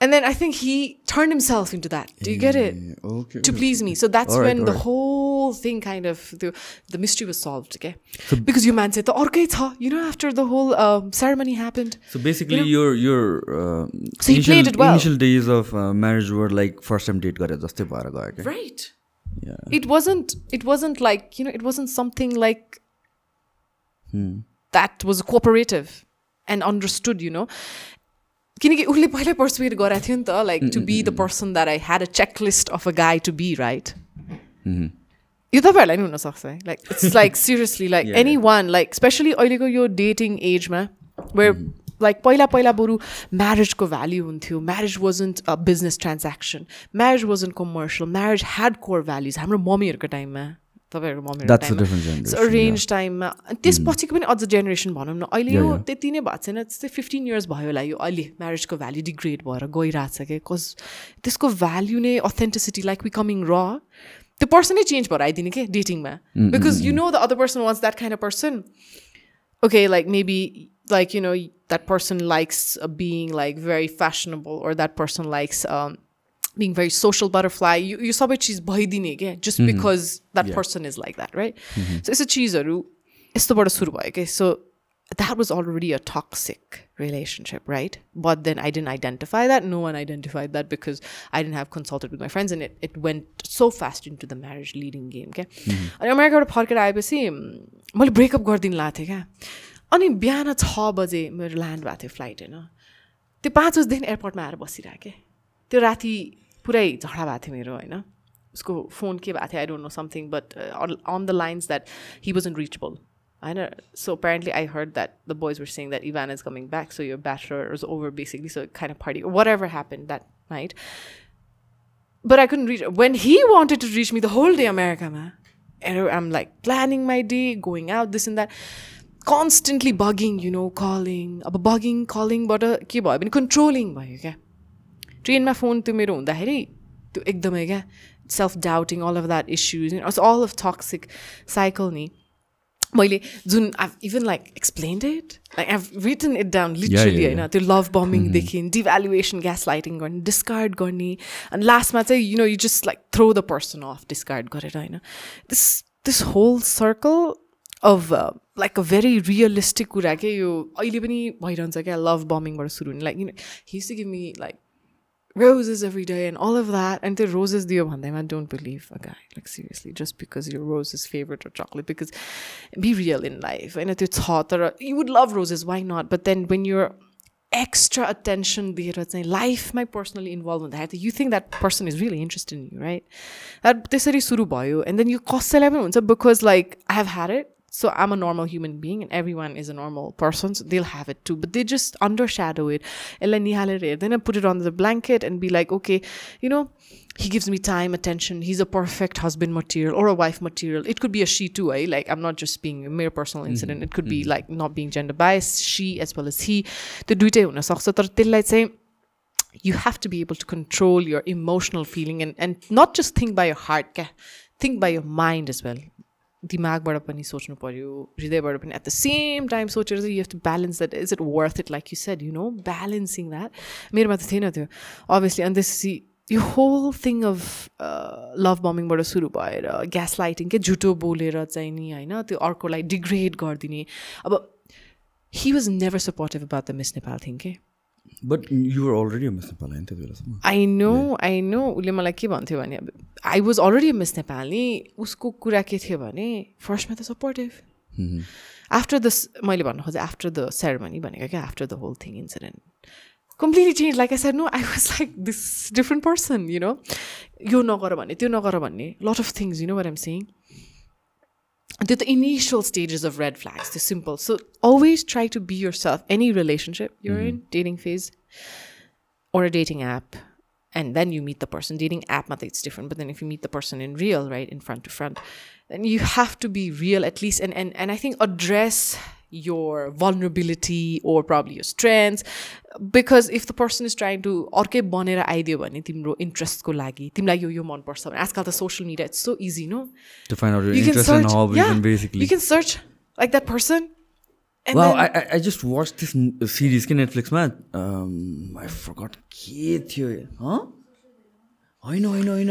and then I think he turned himself into that. Do you get it? Okay. To please me. So that's right, when the right. whole thing kind of the, the mystery was solved. Okay. So because your man said the orke tha, you know, after the whole um, ceremony happened. So basically, you know, your your uh, so initial, he played it well. initial days of uh, marriage were like first time date got jastai Right. Yeah. It wasn't. It wasn't like you know. It wasn't something like hmm. that was cooperative and understood. You know, किनकि उसले पहिल्यै persuade गराएको थियो नि त like to be the person that I had a checklist of a guy to be right यो तपाईँहरूलाई नि हुनसक्छ है? Like it's like seriously like any one like especially अहिलेको यो डेटिङ एजमा वेयर लाइक पहिला पहिला बरु म्यारेजको भ्याल्यु हुन्थ्यो marriage wasn't a business transaction marriage wasn't commercial marriage had core values हाम्रो मम्मीहरूको टाइममा। तपाईँहरूको मम्मीहरूको different generation, टाइममा त्यसपछिको पनि अझ जेनेरेसन भनौँ न अहिले यो. त्यति नै भएको छैन त्यस्तै फिफ्टिन इयर्स भयो होला यो अहिले म्यारेजको भ्याल्यु डिग्रेड भएर गइरहेछ क्या कज त्यसको भ्याल्यु नै अथेन्टिसिटी लाइक बिकमिङ र त्यो पर्सनै चेन्ज भएर आइदिने के डेटिङमा because you know the other person wants that kind of person maybe like you know that person likes uh, being like very fashionable or that person likes um, being very social butterfly you you सबै चिज भइदिने क्या just because that person is like that right so यस्तो चिजहरू यस्तोबाट सुरु भयो क्या so that was already a toxic relationship right but then i didn't identify that no one identified that because i didn't have consulted with my friends and it, it went so fast into the marriage leading game क्या अनि अमेरिकाबाट फर्केर आएपछि मैले breakup गरिदिनु लाएको थिएँ क्या अनि बिहान छ बजे मेरो ल्यान्ड भएको थियो फ्लाइट होइन त्यो पाँच बजीदेखि एयरपोर्टमा आएर बसिरहेको क्या त्यो राति पुरै झगडा भएको थियो मेरो होइन उसको फोन के भएको थियो I don't know something but on the lines that he was unreachable होइन so apparently I heard that the boys were saying that Ivan is coming back, so your bachelor is over basically, so kind of party, whatever happened that night. But I couldn't reach when he wanted to reach me the whole day, America, man. And I'm like planning my day, going out, this and that. Constantly bugging, you know, calling. अब bugging, calling बाट के भयो भने controlling भयो क्या ट्रेनमा phone त्यो मेरो हुँदाखेरि त्यो एकदमै क्या self doubting all of that issues all of toxic cycle नि। मैले जुन I even like explained it like I've written it down literally होइन। त्यो लभ बम्बिङदेखि डिभ्यालुएसन ग्यास लाइटिङ गर्ने डिस्कार्ड गर्ने अनि लास्टमा चाहिँ you know you just like throw the person off discard गरेर होइन। This this whole circle of like a very realistic कुरा के यो अहिले पनि भइरहन्छ क्या लभ बम्बिङबाट सुरु हुने। Like you his give me like roses every day and all of that. And the roses diyo bhandai, don't believe a guy. Like seriously, just because your rose is favorite or chocolate, because be real in life. And it's hot or you would love roses, why not? But then when you're extra attention दिएर चाहिँ लाइफमै personally involve हुँदाखेरि you think that person is really interested in you, right? That त्यसरी सुरु भयो and then you कसैलाई पनि हुन्छ because like I have had it so I'm a normal human being and everyone is a normal person, so they'll have it too. But they just undershadow it. Then I put it on the blanket and be like, okay, you know, he gives me time, attention. He's a perfect husband material or a wife material. It could be a she too, eh? Like I'm not just being a mere personal incident. It could be like not being gender biased, she as well as he. The दुइटै हुन सक्छ तर त्यसलाई चाहिँ you have to be able to control your emotional feeling and, and not just think by your heart, क्या think by your mind as well. दिमागबाट पनि सोच्नु पऱ्यो हृदयबाट पनि। एट द सेम टाइम सोचेर चाहिँ you have to balance that is it worth it like you said you know balancing that मेरोमा त थिएन त्यो। अभियसली अनि त्यसपछि यो होल थिङ अफ लभ बम्बिङबाट सुरु भएर ग्यास लाइटिङ के झुटो बोलेर चाहिँ नि होइन त्यो अर्कोलाई डिग्रेड गरिदिने। अब he was never supportive about the Miss Nepal thing के but you're already Miss Nepal होइन त्यति बेलासम्म आई नो आई नो उसले मलाई के भन्थ्यो भने अब I was already Miss Nepali उसको कुरा के थियो भने फर्स्टमा त सपोर्टिभ आफ्टर द मैले भन्नु खोजेँ आफ्टर द सेरेमनी भनेको क्या after the whole thing incident completely change like I said no I was like this different person you know यो नगर भन्ने त्यो नगर भन्ने lot of things you know were am sync the, the initial stages of red flags, the simple. So always try to be yourself. Any relationship you're mm-hmm. in, dating phase, or a dating app, and then you meet the person. Dating app, method it's different. But then if you meet the person in real, right, in front to front, then you have to be real at least, and and and I think address your vulnerability or probably your strengths because if the person is trying to अर्कै बनेर आइदियो भने तिम्रो इन्ट्रेस्टको लागि तिमीलाई यो यो मनपर्छ भने आजकल त social media it's so easy no To find out your you can interest and search hobbies yeah, and basically. you can search like that person and wow, then, I, I just watched this series के नेटफ्लिक्समा I forgot के थियो होइन होइन होइन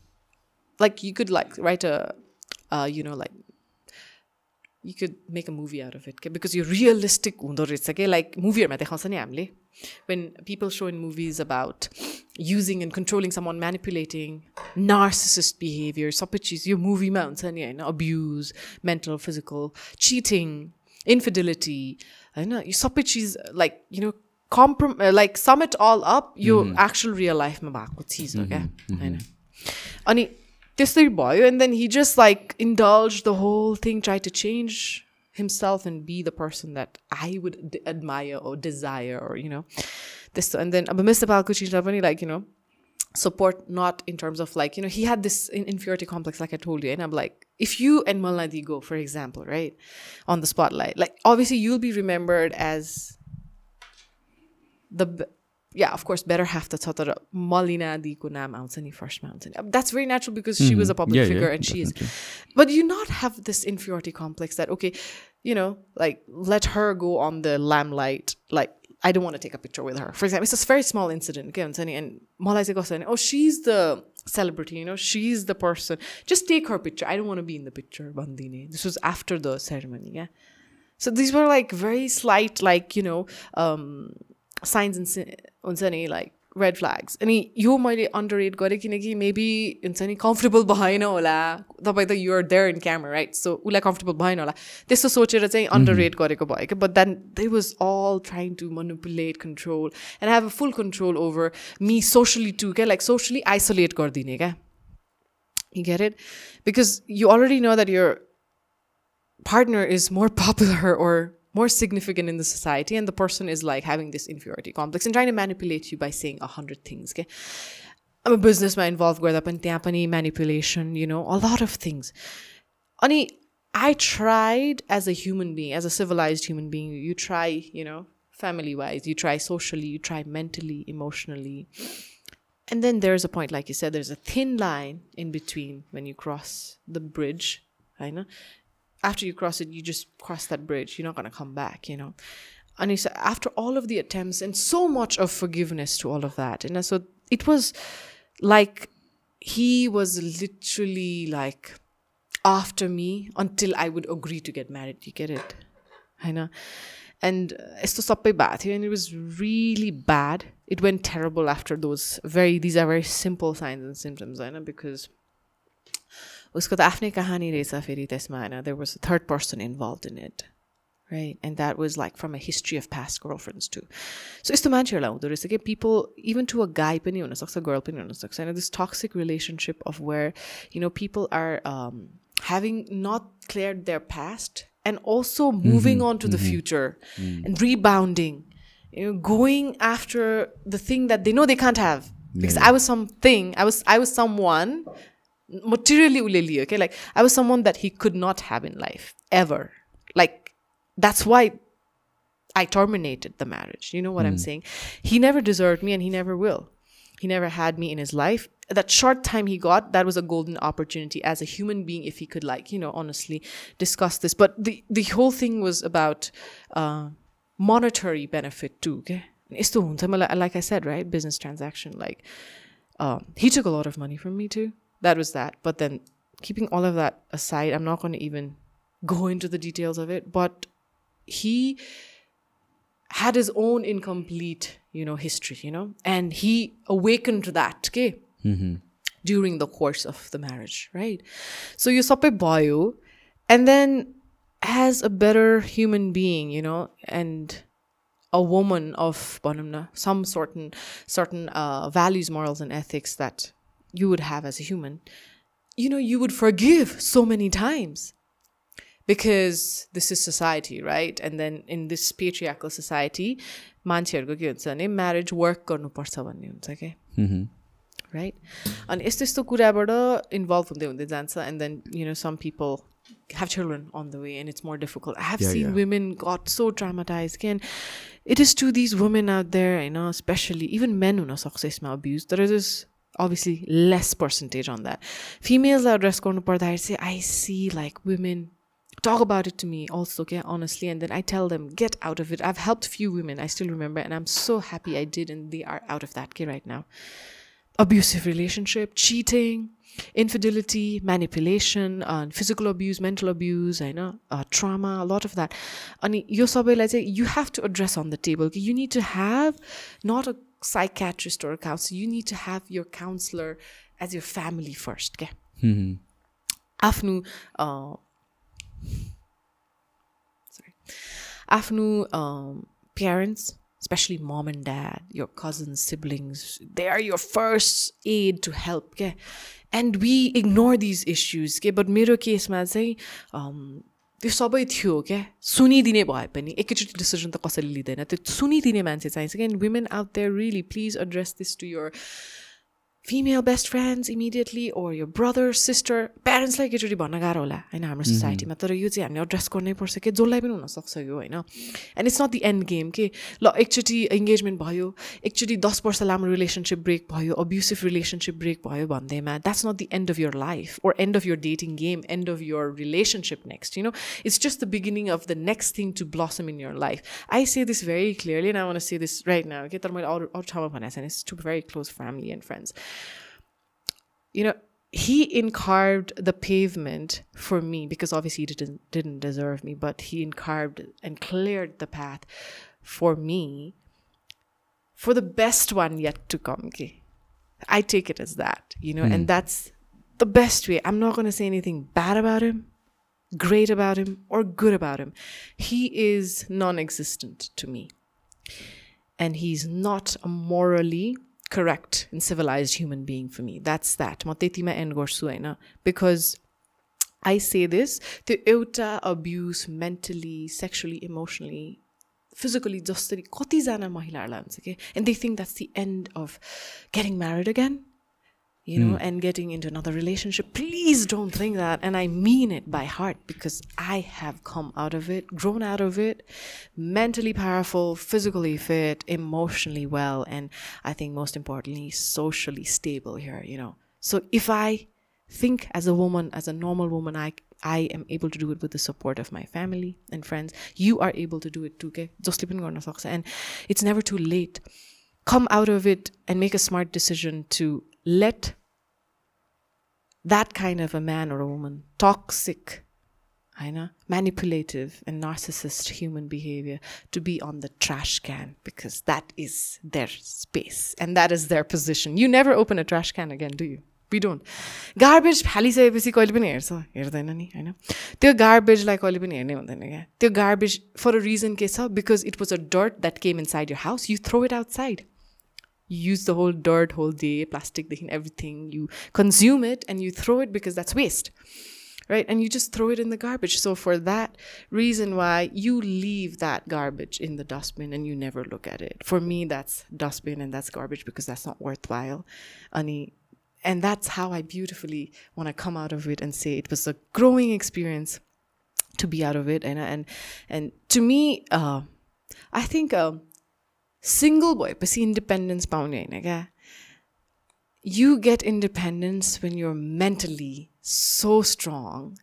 like you could write, like you could like write a, uh, you know, like you could make a movie out of it okay? because you're realistic हुँदो रहेछ के like movieहरूमा देखाउँछ नि हामीले when people show in movies about using and controlling someone manipulating narcissist behavior सबै चिज यो मुभीमा हुन्छ नि होइन abuse mental physical cheating infidelity होइन यो सबै चिज like you know comprom uh, like sum it all up यो actual real life मा भएको चिज हो क्या होइन अनि त्यस्तै भयो and then he just like indulged the whole thing tried to change himself and be the person that I would d- admire or desire or, you know, this. And then, but Mr. Palkuchi, like, you know, support not in terms of like, you know, he had this inferiority complex, like I told you. And I'm like, if you and Malnadi go, for example, right, on the spotlight, like, obviously you'll be remembered as the yeah, of course, better half the छ तर मलिना दिको नाम आउँछ नि फर्स्टमा आउँछ नि that's very natural because she was a public figure and she is but you not have this inferiority complex that okay you know, like let her go on the limelight. Like, I don't want to take a picture with her. For example, it's a very small incident. Okay, and Malai say, oh, she's the celebrity, you know, she's the person. Just take her picture. I don't want to be in the picture, Bandine. This was after the ceremony, yeah. So these were like very slight, like, you know, um, signs हुन्छ नि like red flags अनि यो मैले under rate गरेँ किनकि maybe हुन्छ नि comfortable भएन होला। तपाईँ त you're there in camera right so उसलाई कम्फर्टेबल भएन होला। त्यस्तो सोचेर चाहिँ अन्डर रेट गरेको भयो क्या but then they was all trying to manipulate control and have a full control over me socially to क्या लाइक सोसली आइसोलेट गरिदिने क्या you get it because you already know that your partner is more popular or more significant in the society and the person is like having this inferiority complex and trying to manipulate you by saying a hundred things okay? I'm a businessman involved with pani manipulation you know a lot of things. Ani, i tried as a human being as a civilized human being you try you know family wise you try socially you try mentally emotionally. And then there's a point like you said there's a thin line in between when you cross the bridge I know after you cross it, you just cross that bridge. You're not going to come back, you know. And he said, after all of the attempts and so much of forgiveness to all of that, and so it was like he was literally like after me until I would agree to get married. You get it? I know. And uh, it's the bad and it was really bad. It went terrible after those very, these are very simple signs and symptoms, I know, because उसको त आफ्नै कहानी रहेछ फेरि त्यसमा होइन there was a third person involve in it right and that was like from a history of past girlfriends to so यस्तो मान्छेहरूलाई हुँदो रहेछ कि पिपल इभन टु अ गाई पनि हुनसक्छ गर्ल पनि हुनसक्छ होइन this toxic relationship of where you know people are having not cleared their past and also moving mm-hmm, on to mm-hmm. the future mm. and rebounding you know going after the thing that they know they can't have because yeah. i was something i was i was someone materially uleli, okay? Like I was someone that he could not have in life ever. Like that's why I terminated the marriage. You know what mm. I'm hmm. saying? He never deserved me and he never will. He never had me in his life. That short time he got, that was a golden opportunity as a human being if he could like, you know, honestly discuss this. But the the whole thing was about uh, monetary benefit too, okay? Like I said, right? Business transaction. Like um, he took a lot of money from me too that was that. But then keeping all of that aside, I'm not going to even go into the details of it. But he had his own incomplete, you know, history, you know, and he awakened to that, okay, mm-hmm. during the course of the marriage, right? So you sape bio, and then as a better human being, you know, and a woman of some certain certain uh, values, morals, and ethics that you would have as a human, you know, you would forgive so many times because this is society, right? And then in this patriarchal society, मान्छेहरूको के हुन्छ भने marriage work गर्नुपर्छ भन्ने हुन्छ क्या right अनि यस्तो यस्तो कुराबाट इन्भल्भ हुँदै हुँदै जान्छ and then you know some people have children on the way and it's more difficult. I have yeah, seen yeah. women got so traumatized. And it is to these women out there, you know, especially even men who know success abuse. There is this obviously less percentage on that. Females are address say I see like women talk about it to me also, okay, honestly, and then I tell them, get out of it. I've helped few women, I still remember, and I'm so happy I did, and they are out of that okay, right now. Abusive relationship, cheating, infidelity, manipulation, uh, physical abuse, mental abuse, I know, uh, trauma, a lot of that. And you you have to address on the table. You need to have not a psychiatrist or a counselor, you need to have your counselor as your family first. Okay? Mm-hmm. आफ्नो sorry आफ्नो parents especially mom and dad your cousins siblings they are your first aid to help okay? and we ignore these issues okay? but मेरो केसमा चाहिँ त्यो सबै थियो क्या। सुनिदिने भए पनि एकैचोटि डिसिजन त कसैले लिँदैन। त्यो सुनिदिने मान्छे चाहिन्छ क्या। Women out there really please address this to your female best friends immediately or यो ब्रदर सिस्टर प्यारेन्ट्सलाई एकैचोटि भन्न गाह्रो होला होइन हाम्रो सोसाइटीमा तर यो चाहिँ हामीले एड्रेस गर्नै पर्छ कि जसलाई पनि हुनसक्छ यो होइन। And it's not the end game के ल एकचोटि इङ्गेजमेन्ट भयो एकचोटि दस वर्ष लामो रिलेसनसिप ब्रेक भयो अब्युसिभ रिलेसनसिप ब्रेक भयो भन्दैमा that's not the end of your life or end of your dating game end of your relationship next you know it's just the beginning of the next thing to blossom in your life I say this very clearly I want say this right now के तर मैले अरू अरू ठाउँमा भनेको छैन। It's to very close family and friends you know, he encarved the pavement for me because obviously he didn't didn't deserve me, but he encarved and cleared the path for me for the best one yet to come. Okay? I take it as that, you know, and hmm. that's the best way. I'm not gonna say anything bad about him, great about him, or good about him. He is non-existent to me. And he's not a morally correct and civilized human being for me. That's that. म त्यतिमा and गर्छु होइन because I say this त्यो एउटा abuse mentally sexually emotionally physically जसरी कतिजना महिलाहरूलाई हुन्छ कि and they think that's the end of getting married again you know, hmm. and getting into another relationship. Please don't think that. And I mean it by heart because I have come out of it, grown out of it, mentally powerful, physically fit, emotionally well, and I think most importantly, socially stable here, you know. So if I think as a woman, as a normal woman, I I am able to do it with the support of my family and friends. You are able to do it too, okay? Just sleep in and it's never too late. Come out of it and make a smart decision to let that kind of a man or a woman, toxic, I know, manipulative and narcissist human behavior to be on the trash can because that is their space and that is their position. You never open a trash can again, do you? We don't. Garbage फालिसकेपछि कहिले पनि हेर्छ हेर्दैन नि होइन त्यो गार्बेजलाई कहिले पनि हेर्ने हुँदैन क्या त्यो गार्बेज फर अ रिजन के छ because it was a dirt that came inside your house you throw it outside you use the whole dirt whole day plastic everything. You consume it and you throw it because that's waste right? And you just throw it in the garbage. So for that reason why you leave that garbage in the dustbin and you never look at it. For me that's dustbin and that's garbage because that's not worthwhile Ani, and that's how i beautifully want to come out of it and say it was a growing experience to be out of it. And and and to me uh, i think um, single भएपछि independence पाउने होइन क्या you get independence when you're mentally so strong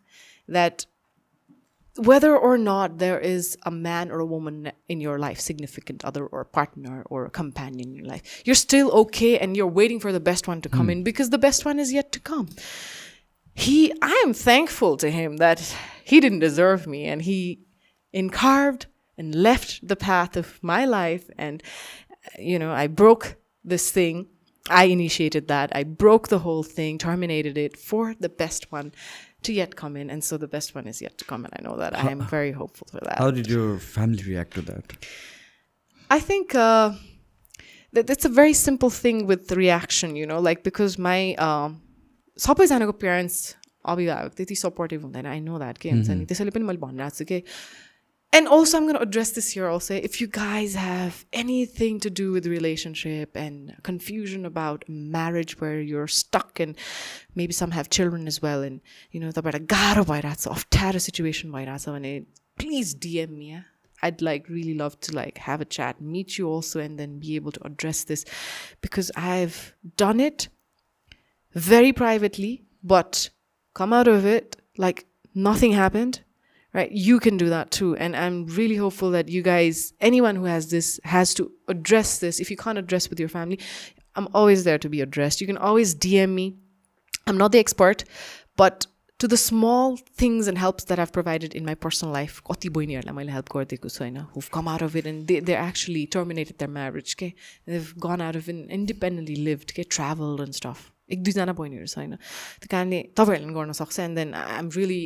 that whether or not there is a man or a woman in your life, significant other or partner or companion in your life, you're still okay and you're waiting for the best one to come in because the best one is yet to come. He, I am thankful to him that he didn't deserve me and he encarved and left the path of my life and you know i broke this thing i initiated that i broke the whole thing terminated it for the best one to yet come in and so the best one is yet to come and i know that i am very hopeful for that How did your family react to that? I think uh, that it's a very simple thing with the reaction, you know, like because my um, सबैजनाको parents अभिभावक त्यति supportive हुँदैन I know that के हुन्छ नि त्यसैले पनि मैले भनिरहेको छु कि and also i'm going to address this here also. If you guys have anything to do with relationship and confusion about marriage where you're stuck and maybe some have children as well and you know the a sort of terror situation vairasa please dm me i'd like really love to like have a chat meet you also and then be able to address this because i've done it very privately but come out of it like nothing happened right you can do that too and i'm really hopeful that you guys anyone who has this has to address this if you can't address with your family i'm always there to be addressed you can always dm me i'm not the expert but to the small things and helps that I've provided in my personal life, कति बहिनीहरूलाई मैले help गरिदिएको छु होइन who've come out of it and they, they actually terminated their marriage के they've gone out of it and independently lived के traveled and stuff एक दुईजना बहिनीहरू छ होइन त्यो कारणले तपाईँहरूले गर्न सक्छ and then I'm really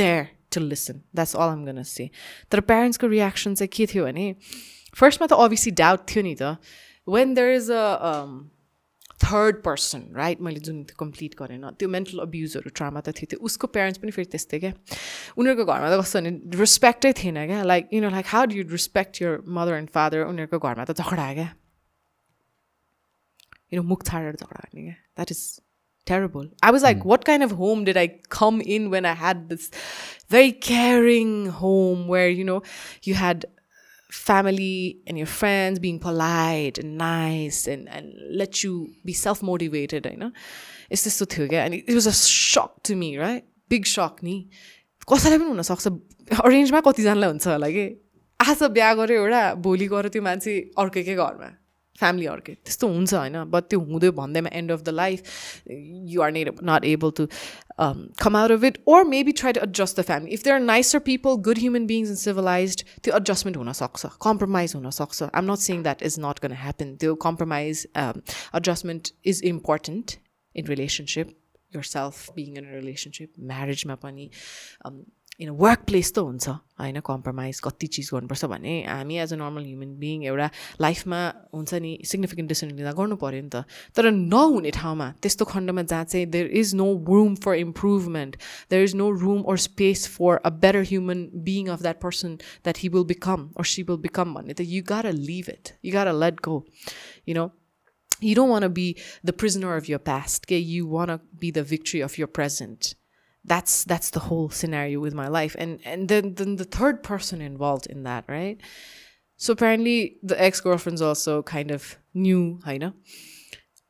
there to listen. That's all I'm gonna say. तर प्यारेन्ट्सको रियाक्सन चाहिँ के थियो भने फर्स्टमा त अभियसली डाउट थियो नि त there is a um, third person right मैले जुन त्यो कम्प्लिट गरेन त्यो मेन्टल अब्युजहरू ट्रामा त थियो त्यो उसको प्यारेन्ट्स पनि फेरि त्यस्तै क्या? उनीहरूको घरमा त कस्तो भने रेस्पेक्टै थिएन क्या? Like you know like how do you respect your mother and father उनीहरूको घरमा त झगडा क्या? यु नो मुख छाडेर झगडा गर्ने क्या? That is terrible. I was like, what kind of home did I come in when I had this very caring home where, you know, you had family and your friends being polite and nice and, and let you be self-motivated, you know. It's just so and it was a shock to me, right? Big shock ni. कसैलाई पनि हुनसक्छ अरेन्जमा कतिजनालाई हुन्छ होला कि आज बिहा गऱ्यो एउटा भोलि गऱ्यो त्यो मान्छे अर्कैकै घरमा फ्यामिली अर्कै त्यस्तो हुन्छ होइन बट त्यो हुँदै भन्दैमा end of the life you are not not able to come out of it or maybe try to adjust the family if there are nicer people good human beings in civilize त्यो adjustment हुनसक्छ compromise हुनसक्छ I am not saying that is not gonna happen त्यो compromise adjustment is important in relationship yourself being in relationship म्यारेजमा पनि in work place त हुन्छ होइन? Compromise कति चिज गर्नुपर्छ भने हामी as a normal human being एउटा लाइफमा हुन्छ नि सिग्निफिकेन्ट डिसिसन लिँदा गर्नु पऱ्यो नि त। तर नहुने ठाउँमा त्यस्तो खण्डमा जहाँ चाहिँ there is no room for improvement there is no room or space for a better human being of that person that he will become or she will become भन्ने त you gotta leave it you gotta let go you know want to be the prisoner of your past okay? You want to be the victory of your present. That's that's the whole scenario with my life and and then then the third person involved in that right so apparently the ex-girlfriends also kind of knew I know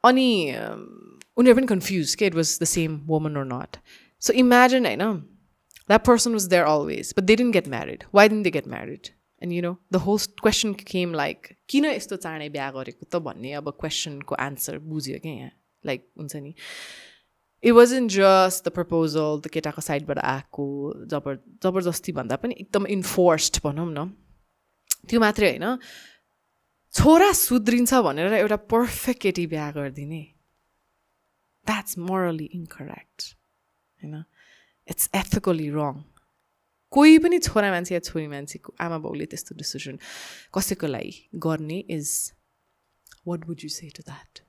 only um been confused okay, it was the same woman or not so imagine I know that person was there always but they didn't get married why didn't they get married and you know the whole question came like किन यस्तो चाँडै बिहा गरेको त भन्ने अब क्वेसनको answer बुझ्यो क्या यहाँ लाइक हुन्छ नि it wasn't just the proposal the केटाको साइडबाट आएको जबर जबरजस्ती भन्दा पनि एकदम इन्फोर्स्ड भनौँ न। त्यो मात्रै होइन। छोरा सुध्रिन्छ भनेर एउटा पर्फेक्ट केटी बिहा गरिदिने। द्याट्स मोरली इन्करेक्ट होइन? इट्स एथिकली रङ कोही पनि छोरा मान्छे या छोरी मान्छेको आमा बाउले त्यस्तो डिसिजन कसैको लागि गर्ने is what would you say to that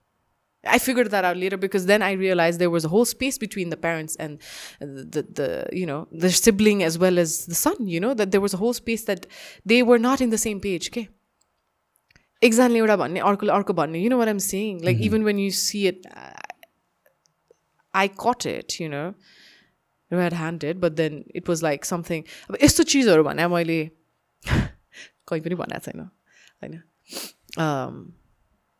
I figured that out later because then I realized there was a whole space between the parents and the, the you know the sibling as well as the son. You know that there was a whole space that they were not in the same page. Okay. Example एउटा भन्ने अर्कोले अर्को भन्ने you know what I'm saying like even when you see it I caught it you know red handed but then it was like something अब यस्तो चिजहरू भने मैले कहीँ पनि भनेको छैन होइन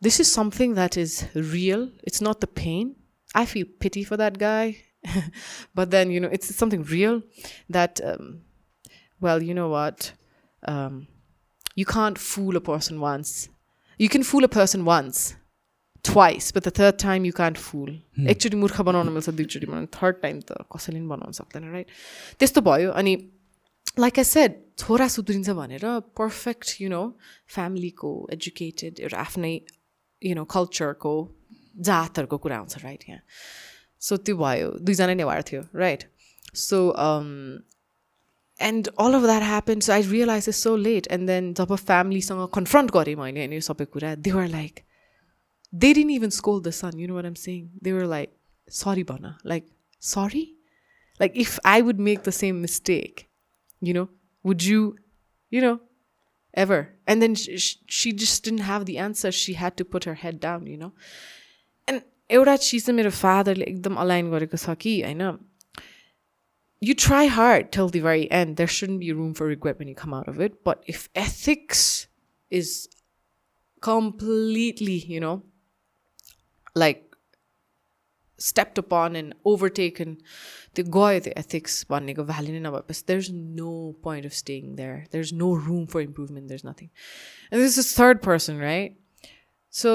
this is something that is real. It's not the pain. I feel pity for that guy. but then, you know, it's something real that, um, well, you know what? Um, you can't fool a person once. You can fool a person once, twice, but the third time you can't fool. Hmm. Actually, मूर्ख बनाउन मिल्छ दुईचोटि बनाउनु third time त कसैले पनि बनाउन सक्दैन right त्यस्तो भयो अनि लाइक आई सेड छोरा सुध्रिन्छ भनेर पर्फेक्ट यु नो फ्यामिलीको एजुकेटेड एउटा आफ्नै यु नो कल्चरको जातहरूको कुरा आउँछ राइट यहाँ सो त्यो भयो. दुईजना नै भएर थियो right so and all of that happen so I realize is so late and then जब फ्यामिलीसँग कन्फ्रन्ट गरेँ मैले होइन यो सबै कुरा they were like they didn't even scold the son you know what am they were like sorry भन like sorry like if I would make the same mistake you know would you you know ever. And then she, she just didn't have the answer. She had to put her head down, you know. And एउटा चिज चाहिँ मेरो फादरले एकदम align गरेको छ कि होइन you try hard till the very end. There shouldn't be room for regret when you come out of it. But if ethics is completely, you know, like stepped upon and overtaken त्यो गयो त्यो ethics भन्नेको value नै नभएपछि there is no point of staying there there is no room for improvement there is nothing and this is third person right so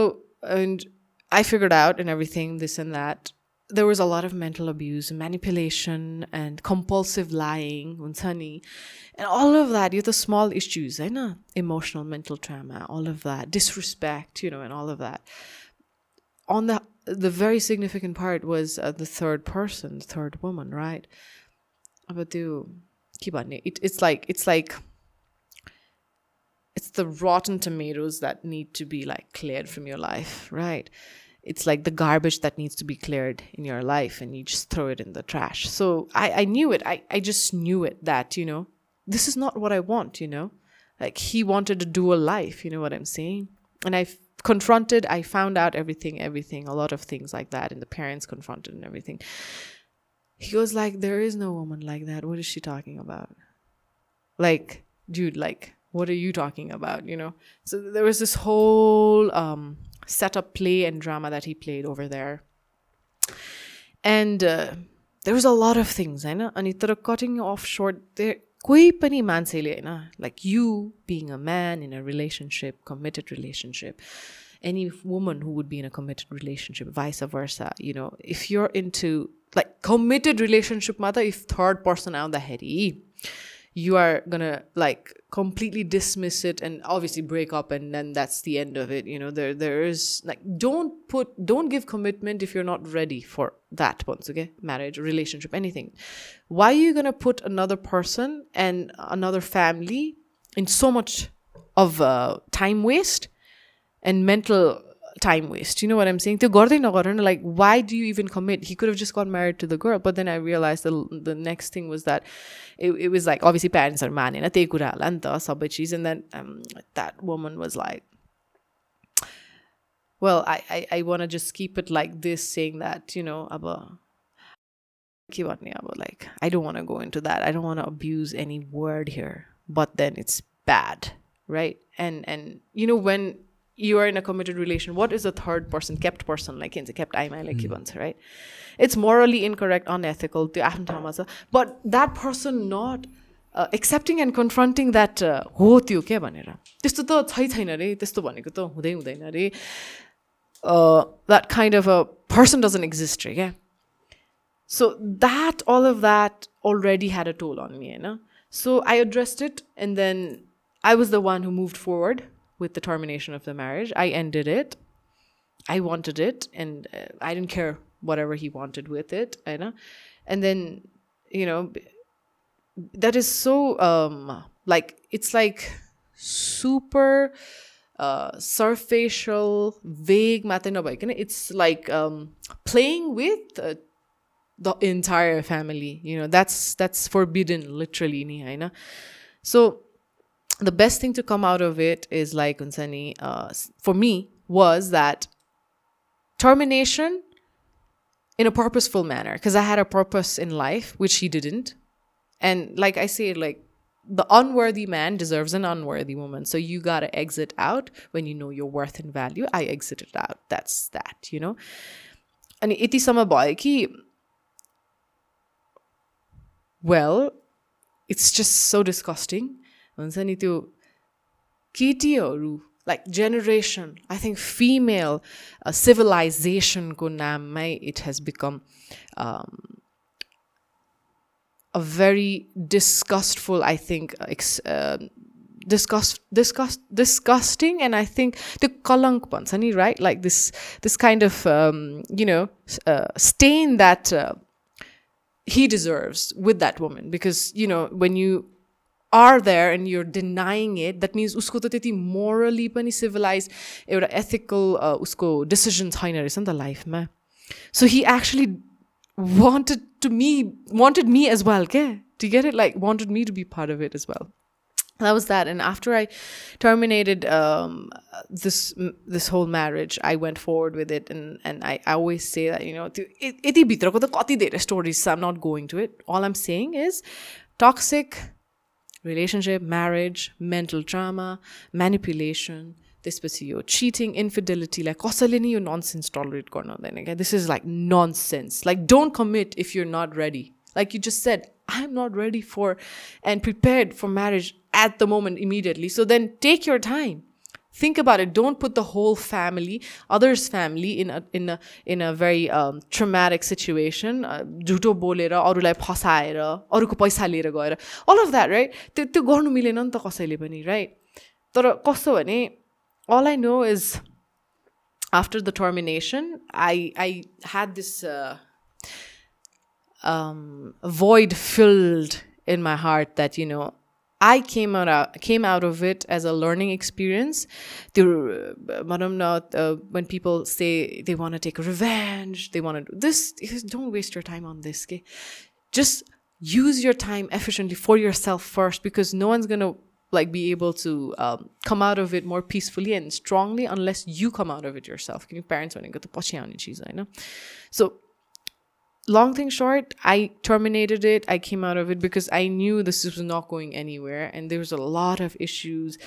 and I figured out and everything, this and that. There was a lot of mental abuse, manipulation, and compulsive lying, and all of that. You the small issues, I know, emotional, mental trauma, all of that, disrespect, you know, and all of that. On the the very significant part was uh, the third person, the third woman, right? But do keep on it, it's like it's like it's the rotten tomatoes that need to be like cleared from your life, right? it's like the garbage that needs to be cleared in your life and you just throw it in the trash so i, I knew it I, I just knew it that you know this is not what i want you know like he wanted to do a dual life you know what i'm saying and i confronted i found out everything everything a lot of things like that and the parents confronted and everything. He was like there is no woman like that. What is she talking about? Like dude like what are you talking about you know? So there was this whole um setup play and drama that he played over there. And uh, there was a lot of things and know cutting off short there कोही पनि मान्छेले होइन like you being a man in a relationship committed relationship any woman who would be in a committed relationship vice versa you know if you're into like committed relationship mother if third person out the heady you are gonna like completely dismiss it and obviously break up and then that's the end of it you know? There there is like don't put don't give commitment if you're not ready for that once okay? Marriage relationship anything. Why are you gonna put another person and another family in so much of uh, time waste and mental time waste. You know what I'm saying? त्यो गर्दै नगर like why do you even commit? He could have just got married to the girl. But then I realized the the next thing was that it, it was like obviously parents are मानेन त्यही कुराहरूलाई नि त सबै चिज and then um, that woman was like well I I, I want to just keep it like this saying that you know अब के भन्ने अब like I don't want to go into that. I don't want to abuse any word here. But then it's bad, right? And and you know when you are in a committed relation what is a third person kept person like in kept I like mm. right it's morally incorrect unethical but that person not uh, accepting and confronting that हो त्यो क्या भनेर त्यस्तो त छै छैन रे त्यस्तो भनेको त हुँदै हुँदैन रे that kind of a person doesn't exist रे क्या so that all of that already had a toll on me you know so i addressed it and then i was the one who moved forward with the termination of the marriage. I ended it. I wanted it, and uh, I didn't care whatever he wanted with it. I know, and then you know that is so um like it's like super uh surfacial vague it's like um playing with uh, the entire family you know that's that's forbidden literally so the best thing to come out of it is like Unsani, uh, for me, was that termination in a purposeful manner because I had a purpose in life, which he didn't. And like I say, like the unworthy man deserves an unworthy woman. So you gotta exit out when you know your worth and value. I exited out. That's that, you know? And iti sama boy ki well, it's just so disgusting हुन्छ नि त्यो केटीहरू like generation I think female सिभिलाइजेसनको नाममै it has become a very disgustful, I think, uh, disgust, disgust, disgusting, and I think the kalank pansani, right? Like this, this kind of, um, you know, uh, stain that uh, he deserves with that woman, because you know when you are there and you're denying it that means usko त त्यति morally पनि civilized एउटा ethical uh, उसको decision छैन रहेछ नि त लाइफमा so he actually wanted to me wanted me as well okay do you get it like wanted me to be part of it as well that was that and after i terminated um, this this whole marriage i went forward with it and and i, I always say that you know यति भित्रको त कति धेरै stories i'm not going to it all i'm saying is toxic relationship, marriage, mental trauma, manipulation, त्यसपछि यो cheating इन्फिडेलिटीलाई कसैले नै यो ननसेन्स टलरेट गर्न हुँदैन क्या this is like nonsense like don't commit if you're not ready like you just said I am not ready for and prepared for marriage at the moment immediately so then take your time think about it don't put the whole family others family in a in a in a very um, traumatic situation झुटो बोलेर अरूलाई फसाएर अरूको पैसा लिएर गएर all of that right त्यो त्यो गर्नु मिलेन नि त कसैले पनि राइट तर कस्तो भने all I know is after the termination I I had this void filled in my heart that you know I came out came out of it as a learning experience. The uh, when people say they want to take revenge, they want to do this, don't waste your time on this. Okay? Just use your time efficiently for yourself first, because no one's gonna like be able to um, come out of it more peacefully and strongly unless you come out of it yourself. Can you parents when you the know? So long thing short, I terminated it. I came out of it because I knew this was not going anywhere, and there was a lot of issues,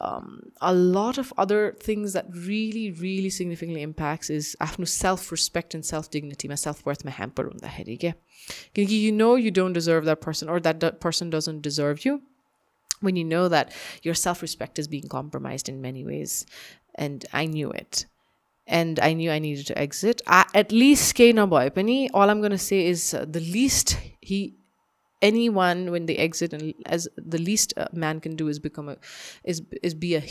um, a lot of other things that really, really significantly impacts is आफ्नो self respect and self dignity, my self worth, my hamper हुँदाखेरि क्या किनकि you know you don't deserve that person or that, that person doesn't deserve you. When you know that your self respect is being compromised in many ways, and I knew it and I knew I needed to exit. I, at least Kena boy penny. All I'm gonna say is uh, the least he anyone when they exit and as the least a man can do is become a is is be a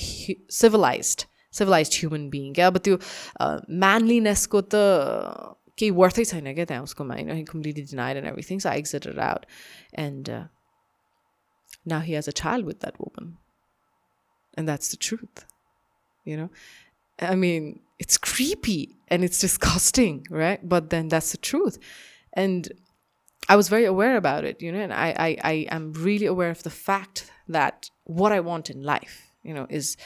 civilized civilized human being. Yeah, but the uh, manliness ko the केही वर्थै छैन क्या त्यहाँ उसकोमा होइन he completely denied and everything so I exited out and uh, now he has a child with that woman and that's the truth you know I mean it's creepy and it's disgusting, right? But then that's the truth. And I was very aware about it, you know, and I, I, I am really aware of the fact that what I want in life, you know, is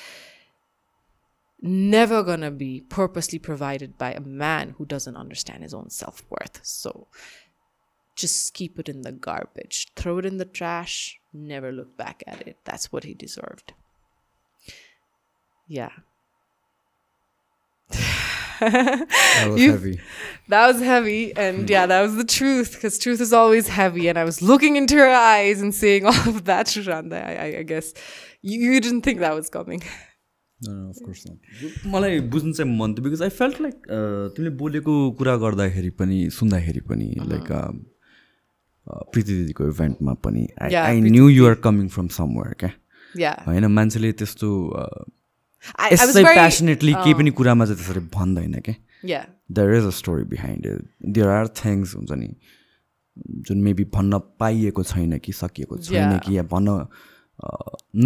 never gonna be purposely provided by a man who doesn't understand his own self worth. So just keep it in the garbage, throw it in the trash, never look back at it. That's what he deserved. Yeah that was you, heavy. That was heavy. And yeah, that was the truth because truth is always heavy. And I was looking into her eyes and seeing all of that, Shanda. I, I, I guess you, you didn't think that was coming. मलाई बुझ्नु चाहिँ मन थियो because I felt like तिमीले बोलेको कुरा गर्दाखेरि पनि सुन्दाखेरि पनि लाइक प्रीति दिदीको इभेन्टमा पनि I knew you're coming from somewhere क्या होइन मान्छेले त्यस्तो यसै प्यासनेटली केही पनि कुरामा चाहिँ त्यसरी भन्दैन क्या there is a story behind it there are things हुन्छ नि जुन मेबी भन्न पाइएको छैन कि सकिएको छैन कि या भन्न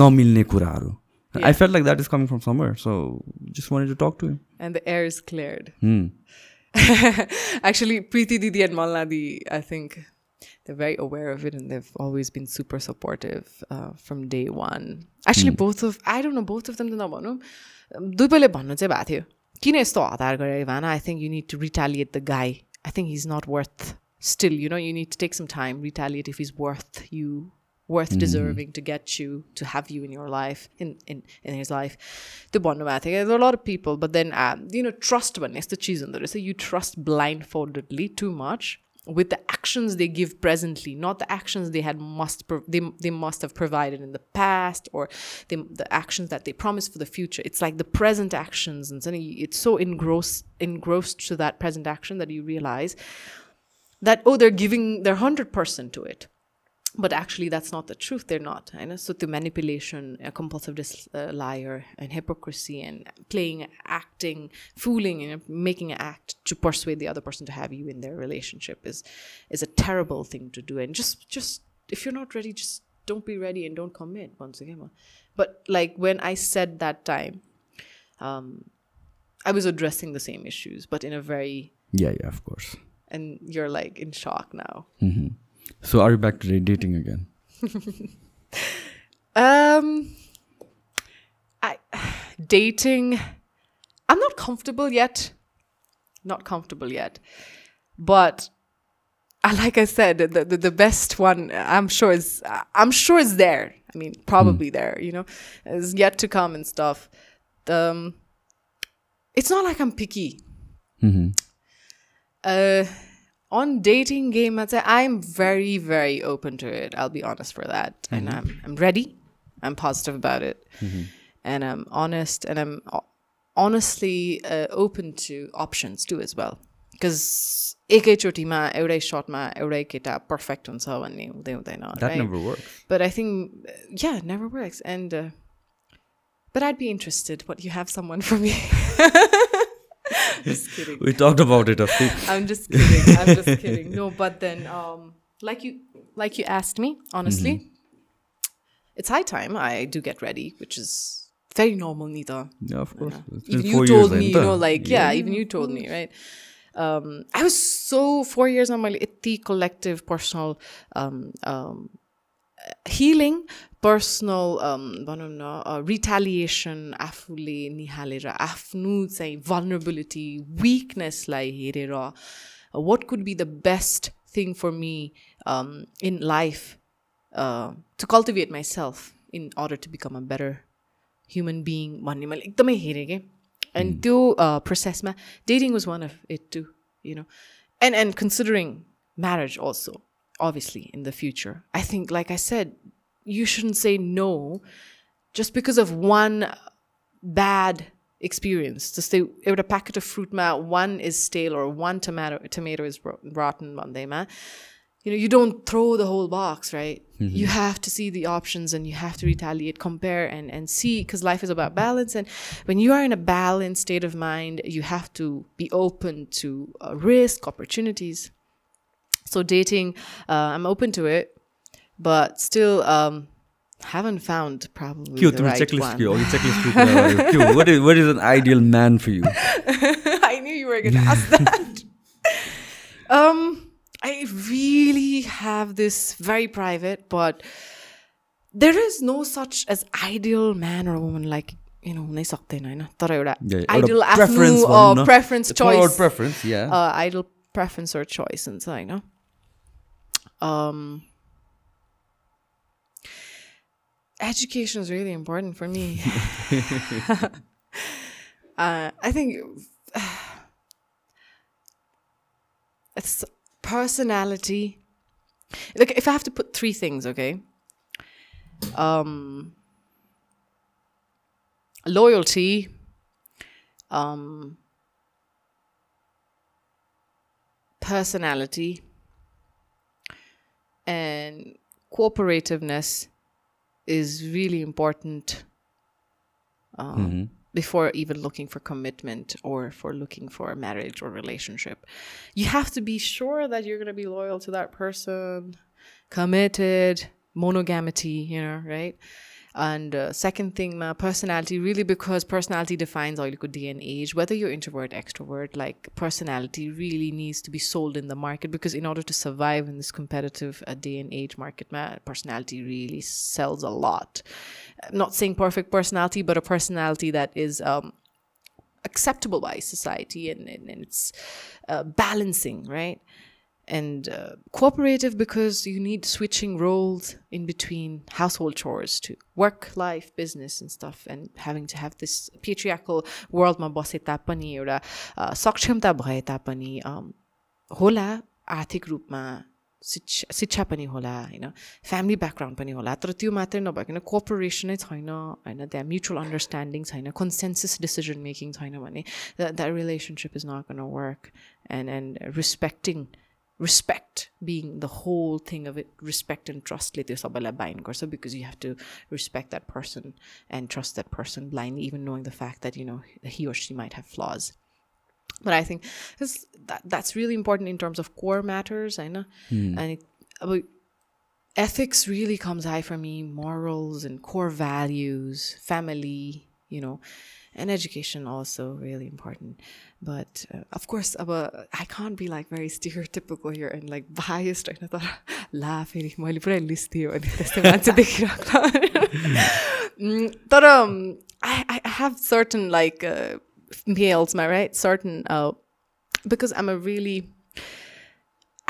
नमिल्ने कुराहरू I felt like that is coming from somewhere. So just wanted to talk to him. And the air is cleared. Hmm. Actually, Preeti Didi and Malnadi, I think they're very aware of it and they've always been super supportive uh, from day one. Actually, mm. both of, I don't know, both of them त नभनौँ दुईपैले भन्नु चाहिँ भएको थियो किन यस्तो हतार गरे भाना I think you need to retaliate the guy I think his not worth still, you know, you need to take some time, retaliate if he's worth you, worth mm. deserving to get you, to have you in your life, in in, in his life. The one there are a lot of people, but then, uh, you know, trust one is the cheese on the So you trust blindfoldedly too much with the actions they give presently not the actions they had must they, they must have provided in the past or the actions that they promise for the future. It's like the present actions and suddenly it's so engrossed engrossed to that present action that you realize that oh they're giving their 100% to it but actually that's not the truth. They're not know. so the manipulation a compulsive dis- uh, liar and hypocrisy and playing acting fooling and making an act to persuade the other person to have you in their relationship is is a terrible thing to do. And just just if you're not ready just don't be ready and don't commit once again. But like when i said that time um i was addressing the same issues but in a very yeah yeah of course. And you're like in shock now. Mm-hmm. So are you back to dating again? um, I dating. I'm not comfortable yet. Not comfortable yet, but uh, like I said, the, the, the best one I'm sure is I'm sure is there. I mean, probably mm. there. You know, is yet to come and stuff. Um, it's not like I'm picky. Mm-hmm. Uh on dating game i'm very very open to it i'll be honest for that mm-hmm. and i'm i'm ready i'm positive about it mm-hmm. and i'm honest and i'm honestly uh, open to options too as well because एकैचोटिमा एउटै सर्टमा एउटै केटा perfect हुन्छ भन्ने हुँदै हुँदैन but i think yeah it never works and uh, but i'd be interested what you have someone for me just kidding. We talked about it, I'm just kidding. I'm just kidding. No, but then, um, like you, like you asked me, honestly, mm-hmm. it's high time I do get ready, which is very normal, Nita. Yeah, of course. It's Even you told me, you know, like yeah, even you told me, right? Um, I was so four years on my the collective personal um, um, healing, personal um, भनौँ न uh, retaliation आफूले निहालेर आफ्नो चाहिँ vulnerability, weaknessलाई हेरेर uh, what could be the best thing for me um, in life uh, to cultivate myself in order to become a better human being भन्ने मैले एकदमै हेरेँ कि एन्ड त्यो प्रोसेसमा dating was one of it too you know and and considering marriage also obviously, in the future. I think, like I said, you shouldn't say no just because of one bad experience. To say with a packet of fruit ma, one is stale or one tomato tomato is rotten one day, ma. You know, you don't throw the whole box, right? Mm -hmm. You have to see the options and you have to retaliate, compare and and see because life is about balance. And when you are in a balanced state of mind, you have to be open to uh, risk, opportunities. so dating uh, i'm open to it but still um haven't found probably के हो the तिम्रो right checklist one के हो? अघि checklist को कुरा गर्यो। के हो? What is- what is an ideal man for you? I knew you were going to ask that. um, I really have this very private, but there is no such as ideal man or woman like you know हुनै सक्दैन होइन तर एउटा Yeah, एउटा ideal preference आफ्नो भनौँ न। preference It's more about choice preference, yeah. uh, ideal preference or choice हुन्छ होइन um education is really important for me uh, I think it's personality. Look, if I have to put three things, okay, um, loyalty, um, personality, and cooperativeness is really important um, before even looking for commitment or for looking for a marriage or relationship. You have to be sure that you're going to be loyal to that person, committed, monogamity, you know, right? And uh, second thing, my personality, really because personality defines all you could day and age. Whether you're introvert, extrovert, like personality really needs to be sold in the market because in order to survive in this competitive uh, day and age market, ma, personality really sells a lot. I'm not saying perfect personality, but a personality that is um, acceptable by society and, and, and it's uh, balancing, right? And uh, cooperative because you need switching roles in between household chores to work, life, business, and stuff, and having to have this patriarchal world ma बसे तापनि एउटा uh, सक्षमता भए तापनि um, होला आर्थिक रूपमा शिक्षा शिक्षा पनि होला होइन फ्यामिली ब्याकग्राउन्ड पनि होला तर त्यो मात्रै नभइकन कोअपरेसनै छैन होइन त्यहाँ म्युचुअल अन्डरस्ट्यान्डिङ छैन कन्सेन्सस डिसिजन मेकिङ छैन भने that relationship is not gonna work and and respecting respect being the whole thing of it respect and trust le त्यो सबैलाई bind गर्छ because you have to respect that person and trust that person blindly even knowing the fact that you know he or she might have flaws but I think this, that that's really important in terms of core matters I know and it, about ethics really comes high for me morals and core values family you know And education also really important but uh, of course अब I can't be like very stereotypical here and like biased होइन तर ला फेरि मैले पुरै list दियो भने त्यस्तै मान्छे देखिरहेको Mm, तर um, I, I have certain like uh, males my right certain uh,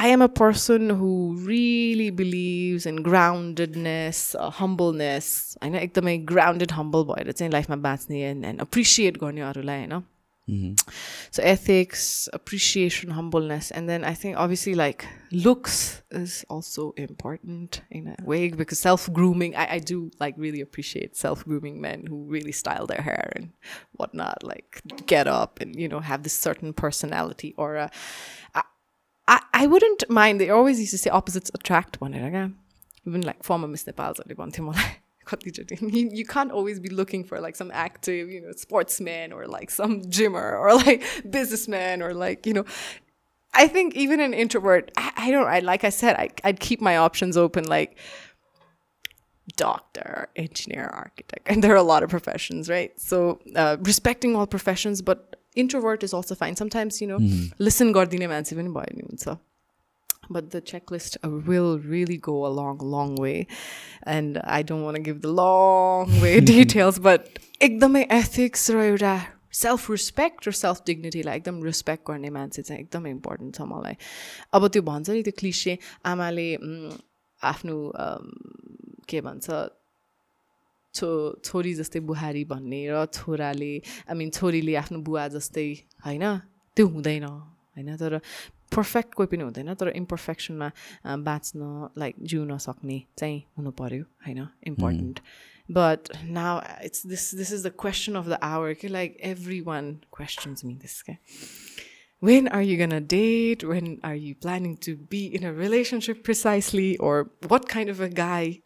I am a person who really believes in groundedness, uh, humbleness. I know एकदमै grounded, humble भएर चाहिँ लाइफमा बाँच्ने and, and appreciate गर्ने अरूलाई होइन So ethics, appreciation, humbleness, and then I think obviously like looks is also important in a way because self grooming. I, I do like really appreciate self grooming men who really style their hair and whatnot, like get up and you know have this certain personality or a. I, I, I wouldn't mind. They always used to say opposites attract one another. Even like former Miss Nepal's you, you can't always be looking for like some active, you know, sportsman or like some gymmer or like businessman or like, you know, I think even an introvert, I, I don't, I, like I said, I, I'd keep my options open. Like, doctor, engineer, architect, and there are a lot of professions, right? So uh, respecting all professions, but introvert is also fine. Sometimes, you know, listen gardine मान्छे पनि भयो नि हुन्छ. But the checklist uh, will really go a long, long way. And I don't want to give the long way details, but एकदमै ethics र एउटा self respect र self डिग्निटीलाई एकदम रेस्पेक्ट गर्ने मान्छे चाहिँ एकदमै इम्पोर्टेन्ट छ मलाई अब त्यो भन्छ नि त्यो क्लिसे आमाले आफ्नो के भन्छ छो छोरी जस्तै बुहारी भन्ने र छोराले आई मिन छोरीले आफ्नो बुवा जस्तै होइन? त्यो हुँदैन होइन? तर पर्फेक्ट कोही पनि हुँदैन तर इम्पर्फेक्सनमा बाँच्न लाइक जिउन सक्ने चाहिँ हुनु पऱ्यो होइन? Important but now it's this this is the question of the hour के like everyone questions me this क्या when are you going to date? When are you planning to be in a relationship precisely? Or what kind of a guy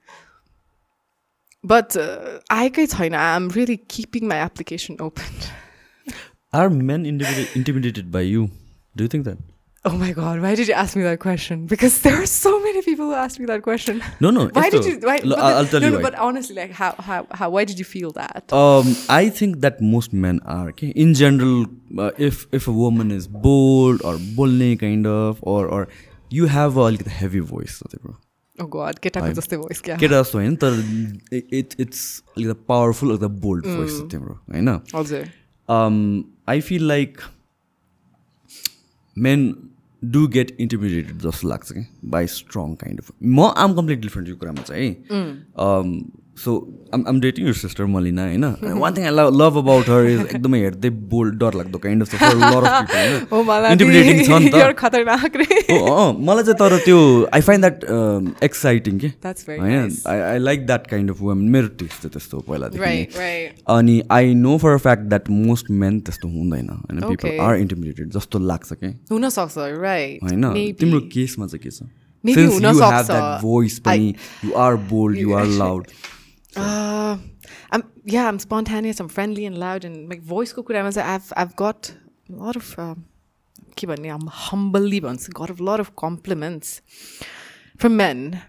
but uh, आएकै छैन i'm really keeping my application open Are men intimidated, intimidated by you? Do you think that? oh my god why did you ask me that question because there are so many people who ask me that question No, no. why it's did the- you why, L- but I'll, the- I'll tell no, you no, why. but honestly like how, how how why did you feel that Um, I think that most men are. Okay? In general, uh, if if a woman is bold or bully kind of, or or you have a like, heavy voice, so bro. केटाको जस्तै voice क्या केटा जस्तो होइन तर it it's अलिकति powerful अलिकति bold voice छ तिम्रो होइन हजुर I feel like men do get intimidated जस्तो लाग्छ कि बाई स्ट्रङ काइन्ड अफ म आम कम्प्लिट डिफ्रेन्ट यो कुरामा चाहिँ है so I'm I'm dating your sister Malina होइन one thing I love about her is एकदमै हेर्दै बोल्ड डर लाग्दो काइन्ड अफ इन्टिमिडेटिङ छ नि त। हो, अँ, मलाई चाहिँ तर त्यो आई फाइन्ड द्याट एक्साइटिङ के? होइन. I I like that kind of women मेरो टेस्ट चाहिँ त्यस्तो पहिलादेखि अनि I know for a fact that most men त्यस्तो हुँदैन होइन. पिपल आर इन्टिमिडिएटेड जस्तो लाग्छ कि? हुनसक्छ राइट होइन? तिम्रो केसमा चाहिँ के छ? Maybe Since you हुनसक्छ। have that voice पनि you are bold you are loud Uh, I'm yeah, I'm spontaneous, I'm friendly and loud, and my voice ko kurai ma I've I've got a lot of um, ke भन्ने, I'm humbly भन्छु, got a lot of compliments from men.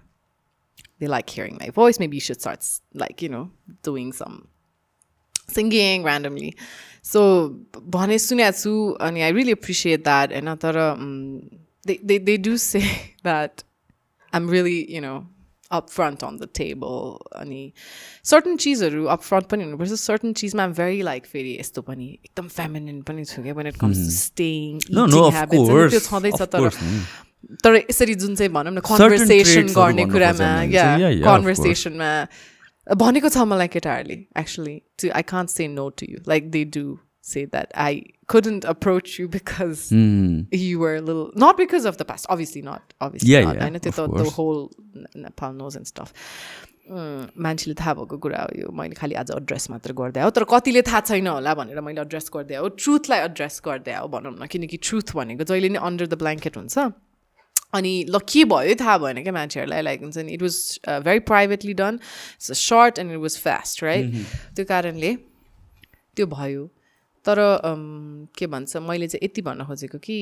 They like hearing my voice. Maybe you should start s- like you know doing some singing randomly. So भने सुनेको छु अनि I really appreciate that. And तर um, they, they they do say that I'm really, you know, upfront on the table. अनि certain चिजहरू upfront पनि हुनुपर्छ certain चिजमा I'm very like फेरि यस्तो पनि एकदम feminine पनि छु क्या when it comes to staying, No, eating no, of habits. अनि course, त्यो छँदैछ तर mm. तर यसरी जुन चाहिँ भनौँ न कन्भर्सेसन गर्ने कुरामा या. कन्भर्सेसनमा भनेको छ मलाई केटाहरूले actually to I can't say no to you like they do say that I couldn't approach you because Hmm. you were a little not because of the past, obviously not, obviously Yeah, not. yeah, I know of the, whole Nepal knows and stuff. Mm, मान्छेले थाहा भएको कुरा हो यो मैले खालि आज address मात्र गर्दै हो तर कतिले थाहा छैन होला भनेर मैले एड्रेस गर्दै हो ट्रुथलाई एड्रेस गर्दै हो भनौँ न किनकि ट्रुथ भनेको जहिले नै अन्डर द ब्ल्याङ्केट हुन्छ अनि ल के भयो थाहा भएन क्या मान्छेहरूलाई लाइक हुन्छ नि it was very privately done it's short and it was fast right त्यो कारणले त्यो भयो तर के भन्छ मैले चाहिँ यति भन्न खोजेको कि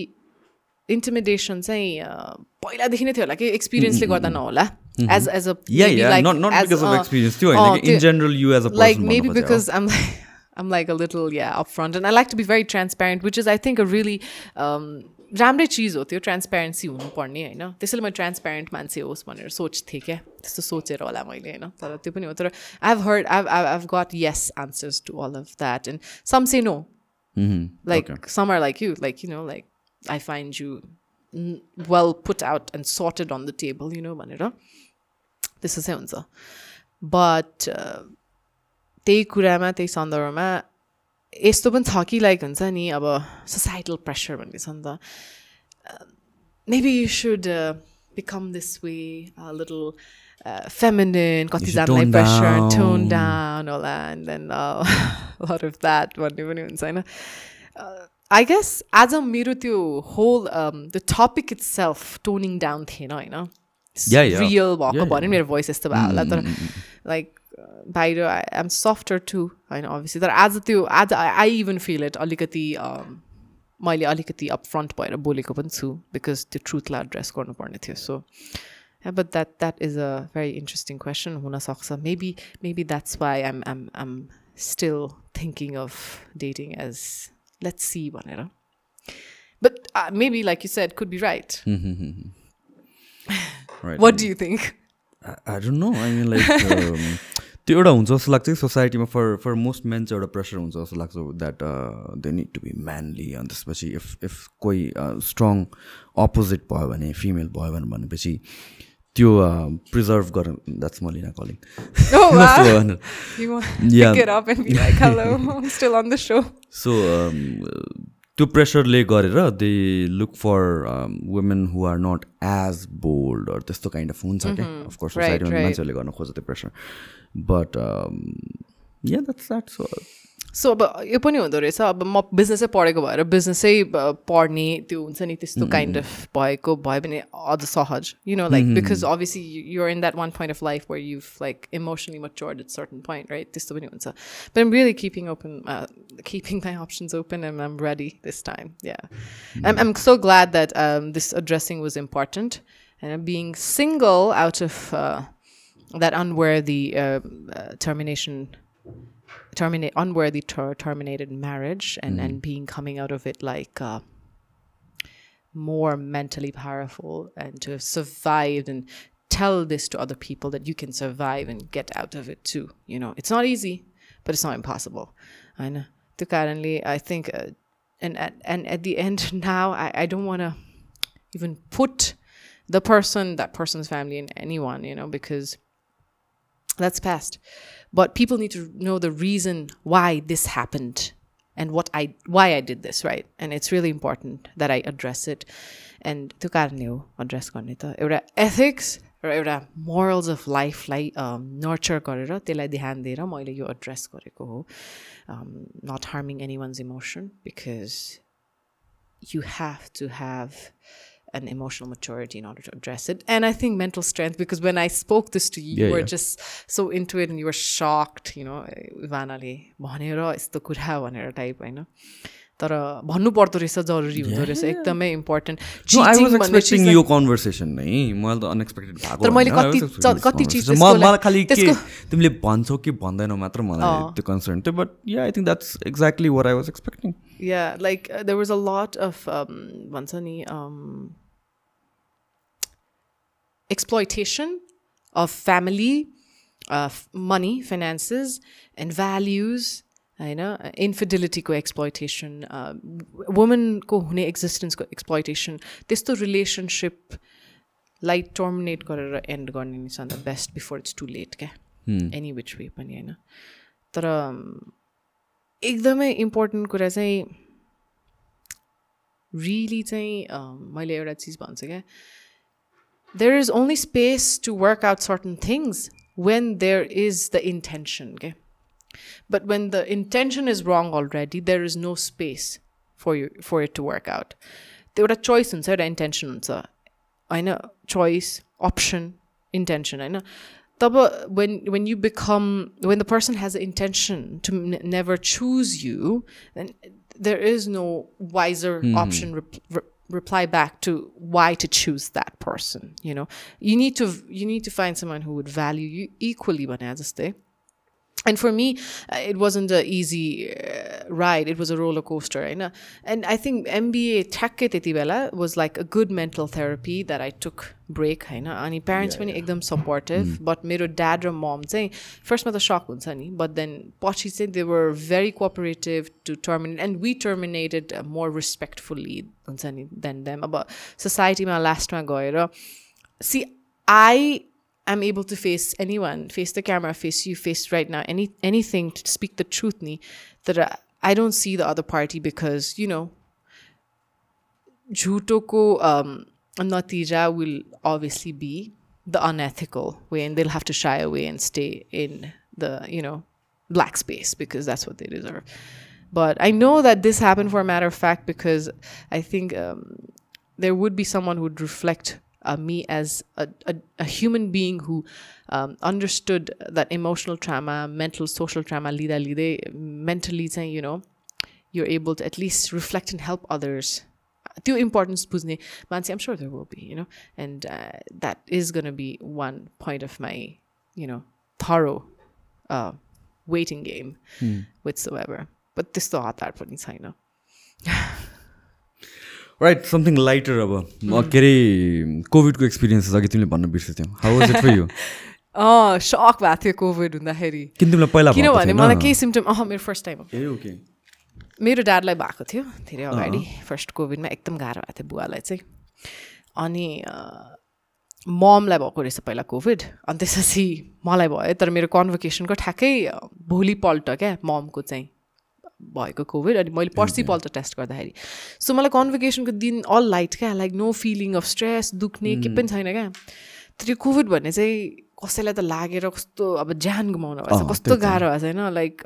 इन्टिमिडेसन चाहिँ अ, पहिलादेखि नै थियो होला कि एक्सपिरियन्सले गर्दा नहोला। As as a Yeah, yeah, not not because of experience त्यो होइन कि in general you as a person like maybe भन्नु खोजेँ, because I'm like I'm like a little yeah upfront and I like to be very transparent which is I think a really um राम्रै चिज हो त्यो transparency हुनुपर्ने होइन? त्यसैले म ट्रान्सप्यारेन्ट मान्छे होस् भनेर सोच्थेँ क्या। त्यस्तो सोचेर होला मैले होइन? तर त्यो पनि हो। तर I have heard I I got yes answers to all of that and some say no Mhm. like some are like you like you know like i find you n- well put out and sorted on the table you know भनेर त्यस्तो चाहिँ हुन्छ but त्यही कुरामा त्यही सन्दर्भमा यस्तो पनि छ कि लाइक हुन्छ नि अब सोसाइटल प्रेसर भन्ने छ नि त maybe you should become this way little Feminine कतिजनालाई प्रेसर down. टोन डाउन होला and then lot of that भन्ने पनि हुन्छ होइन आई गेस आज मेरो त्यो होल त्यो topic itself toning down थिएन होइन. रियल भएको Yeah, भने मेरो भोइस यस्तो भयो होला तर लाइक बाहिर आई एम सफ्टर टु होइन अभियसली तर आज त्यो आज आई इभन फिल इट अलिकति मैले अलिकति अप फ्रन्ट भएर बोलेको पनि छु बिकज त्यो ट्रुथलाई एड्रेस गर्नुपर्ने थियो so Yeah, but that that is a very interesting question. Huna. Maybe maybe that's why I'm I'm I'm still thinking of dating as let's see भनेर. But uh, maybe like you said could be right. Right. What do you think? I don't know I mean like um, त्यो एउटा हुन्छ जस्तो लाग्छ कि सोसाइटीमा for for most main चाहिँ एउटा प्रेसर हुन्छ जस्तो लाग्छ that they need to be manly अनि त्यसपछि इफ इफ कोही स्ट्रङ अपोजिट भयो भने फिमेल भयो भने भनेपछि त्यो प्रिजर्भ गर द्याट्स मलिना कलिङ. सो त्यो प्रेसरले गरेर they look for women who are not as bold त्यस्तो काइन्ड अफ हुन्छ क्या. अफकोर्स Right, सोसाइटीमा. मान्छेहरूले गर्न खोज्छ त्यो pressure but yeah that's that so so अब यो पनि हुँदो रहेछ। अब म बिजनेसै पढेको भएर बिजनेसै पढ्ने त्यो हुन्छ नि त्यस्तो काइन्ड अफ भएको भयो भने अझ सहज। You know like because obviously you're in that one point of life where you like emotionally matured at certain point right त्यस्तो पनि हुन्छ but am really keeping open keeping my options open and I'm ready this time yeah I'm, I'm so glad that um, this addressing was important and being single out of uh, that unworthy uh, uh, termination terminate unworthy ter- terminated marriage and and being coming out of it like uh, more mentally powerful and to have survived and tell this to other people that you can survive and get out of it too you know? It's not easy but it's not impossible. I know. To currently i think uh, and, and and at the end now i, I don't want to even put the person that person's family and anyone you know because that's past but people need to know the reason why this happened and what i why i did this right and it's really important that i address it and त्यो कारणले हो address गर्ने त एउटा ethics र एउटा morals of लाइफलाई nurture गरेर त्यसलाई ध्यान दिएर मैले यो एड्रेस गरेको हो not harming anyone's emotion because you have to have an emotional maturity in order to address it. And I think mental strength, because when I spoke this to you, Yeah, you were yeah. just so into it and you were shocked, you know, इभानाले भनेर यस्तो कुरा भनेर type होइन तर भन्नु पर्दो रहेछ जरुरी हुँदो रहेछ एकदमै important No, I was expecting यो कन्भर्सेसन नै मैले त अनएक्सपेक्टेड भएको तर मैले कति- कति. चिज मलाई खालि के तिमीले भन्छौ कि भन्दैनौ मात्र मलाई अँ। त्यो कन्सर्न थियो but yeah I think that's exactly what I was expecting Yeah, like uh, there was a lot of um, भन्छ नि um, exploitation of family, uh, money, finances, and values. होइन इन्फिडिलिटीको एक्सप्लोइटेसन वुमनको हुने एक्जिस्टेन्सको एक्सप्लोइटेसन त्यस्तो रिलेसनसिपलाई terminate गरेर end गर्ने नि the best before it's too late क्या any which way पनि होइन तर एकदमै इम्पोर्टेन्ट कुरा चाहिँ रियली चाहिँ मैले एउटा चिज भन्छु क्या there is only space to work out certain things when there is the intention okay but when the intention is wrong already there is no space for you for it to work out त्यो एउटा choice हुन्छ एउटा intention हुन्छ होइन choice option intention होइन तब when when you become when the person has the intention to n- never choose you then there is no reply back to why to choose that person you know? You need to you need to find someone who would value you equally banaziste and for me uh, it wasn't an easy uh, ride it was a roller coaster होइन and i think mba ठ्याक्कै त्यति बेला was like a good mental therapy that i took break होइन अनि parents पनि एकदम supportive but मेरो dad र mom चाहिँ firstमा त shock हुन्छ नि but then पछि चाहिँ they were very cooperative to terminate and we terminated uh, more respectfully हुन्छ नि than them अब societyमा लास्टमा गएर see i am able to face anyone, face the camera, face you, face right now, any anything to speak the truth, ni, that I, I don't see the other party because, you know, jhutoko um, natija will obviously be the unethical way and they'll have to shy away and stay in the, you know, black space because that's what they deserve. But I know that this happened for a matter of fact because I think um, there would be someone who would reflect uh, me as a, a, a human being who um, understood that emotional trauma, mental, social trauma, lida lida, mentally saying, you know, you're able to at least reflect and help others त्यो importance बुझ्ने मान्छे am sure there will be you know and that is gonna be one point of my you know thorough waiting game with so ever but त्यस्तो हतार पनि छैन Right something lighter अब. के अरे कोभिडको एक्सपिरियन्सेस अघि तिमीले भन्न बिर्सेथ्यौ how was it for you अँ सक भएको थियो कोभिड हुँदाखेरि. किन तिमीलाई पहिला किनभने मलाई केही सिम्टम अह मेरो फर्स्ट टाइम ए ओके मेरो ड्याडलाई भएको थियो धेरै अगाडि फर्स्ट कोभिडमा एकदम गाह्रो भएको थियो बुवालाई चाहिँ। अनि ममलाई भएको रहेछ पहिला कोभिड अनि त्यसपछि मलाई भयो। तर मेरो कन्भोकेसनको ठ्याक्कै भोलिपल्ट क्या ममको चाहिँ। भएको कोभिड अनि मैले पर्सिपल्ट टेस्ट गर्दाखेरि। सो मलाई कन्भोकेसनको दिन अल लाइट क्या like no feeling of stress दुख्ने के पनि छैन क्या। तर यो कोभिड भन्ने चाहिँ कसैलाई त लागेर कस्तो अब ज्यान गुमाउनु भएको छ कस्तो गाह्रो भएको छ होइन लाइक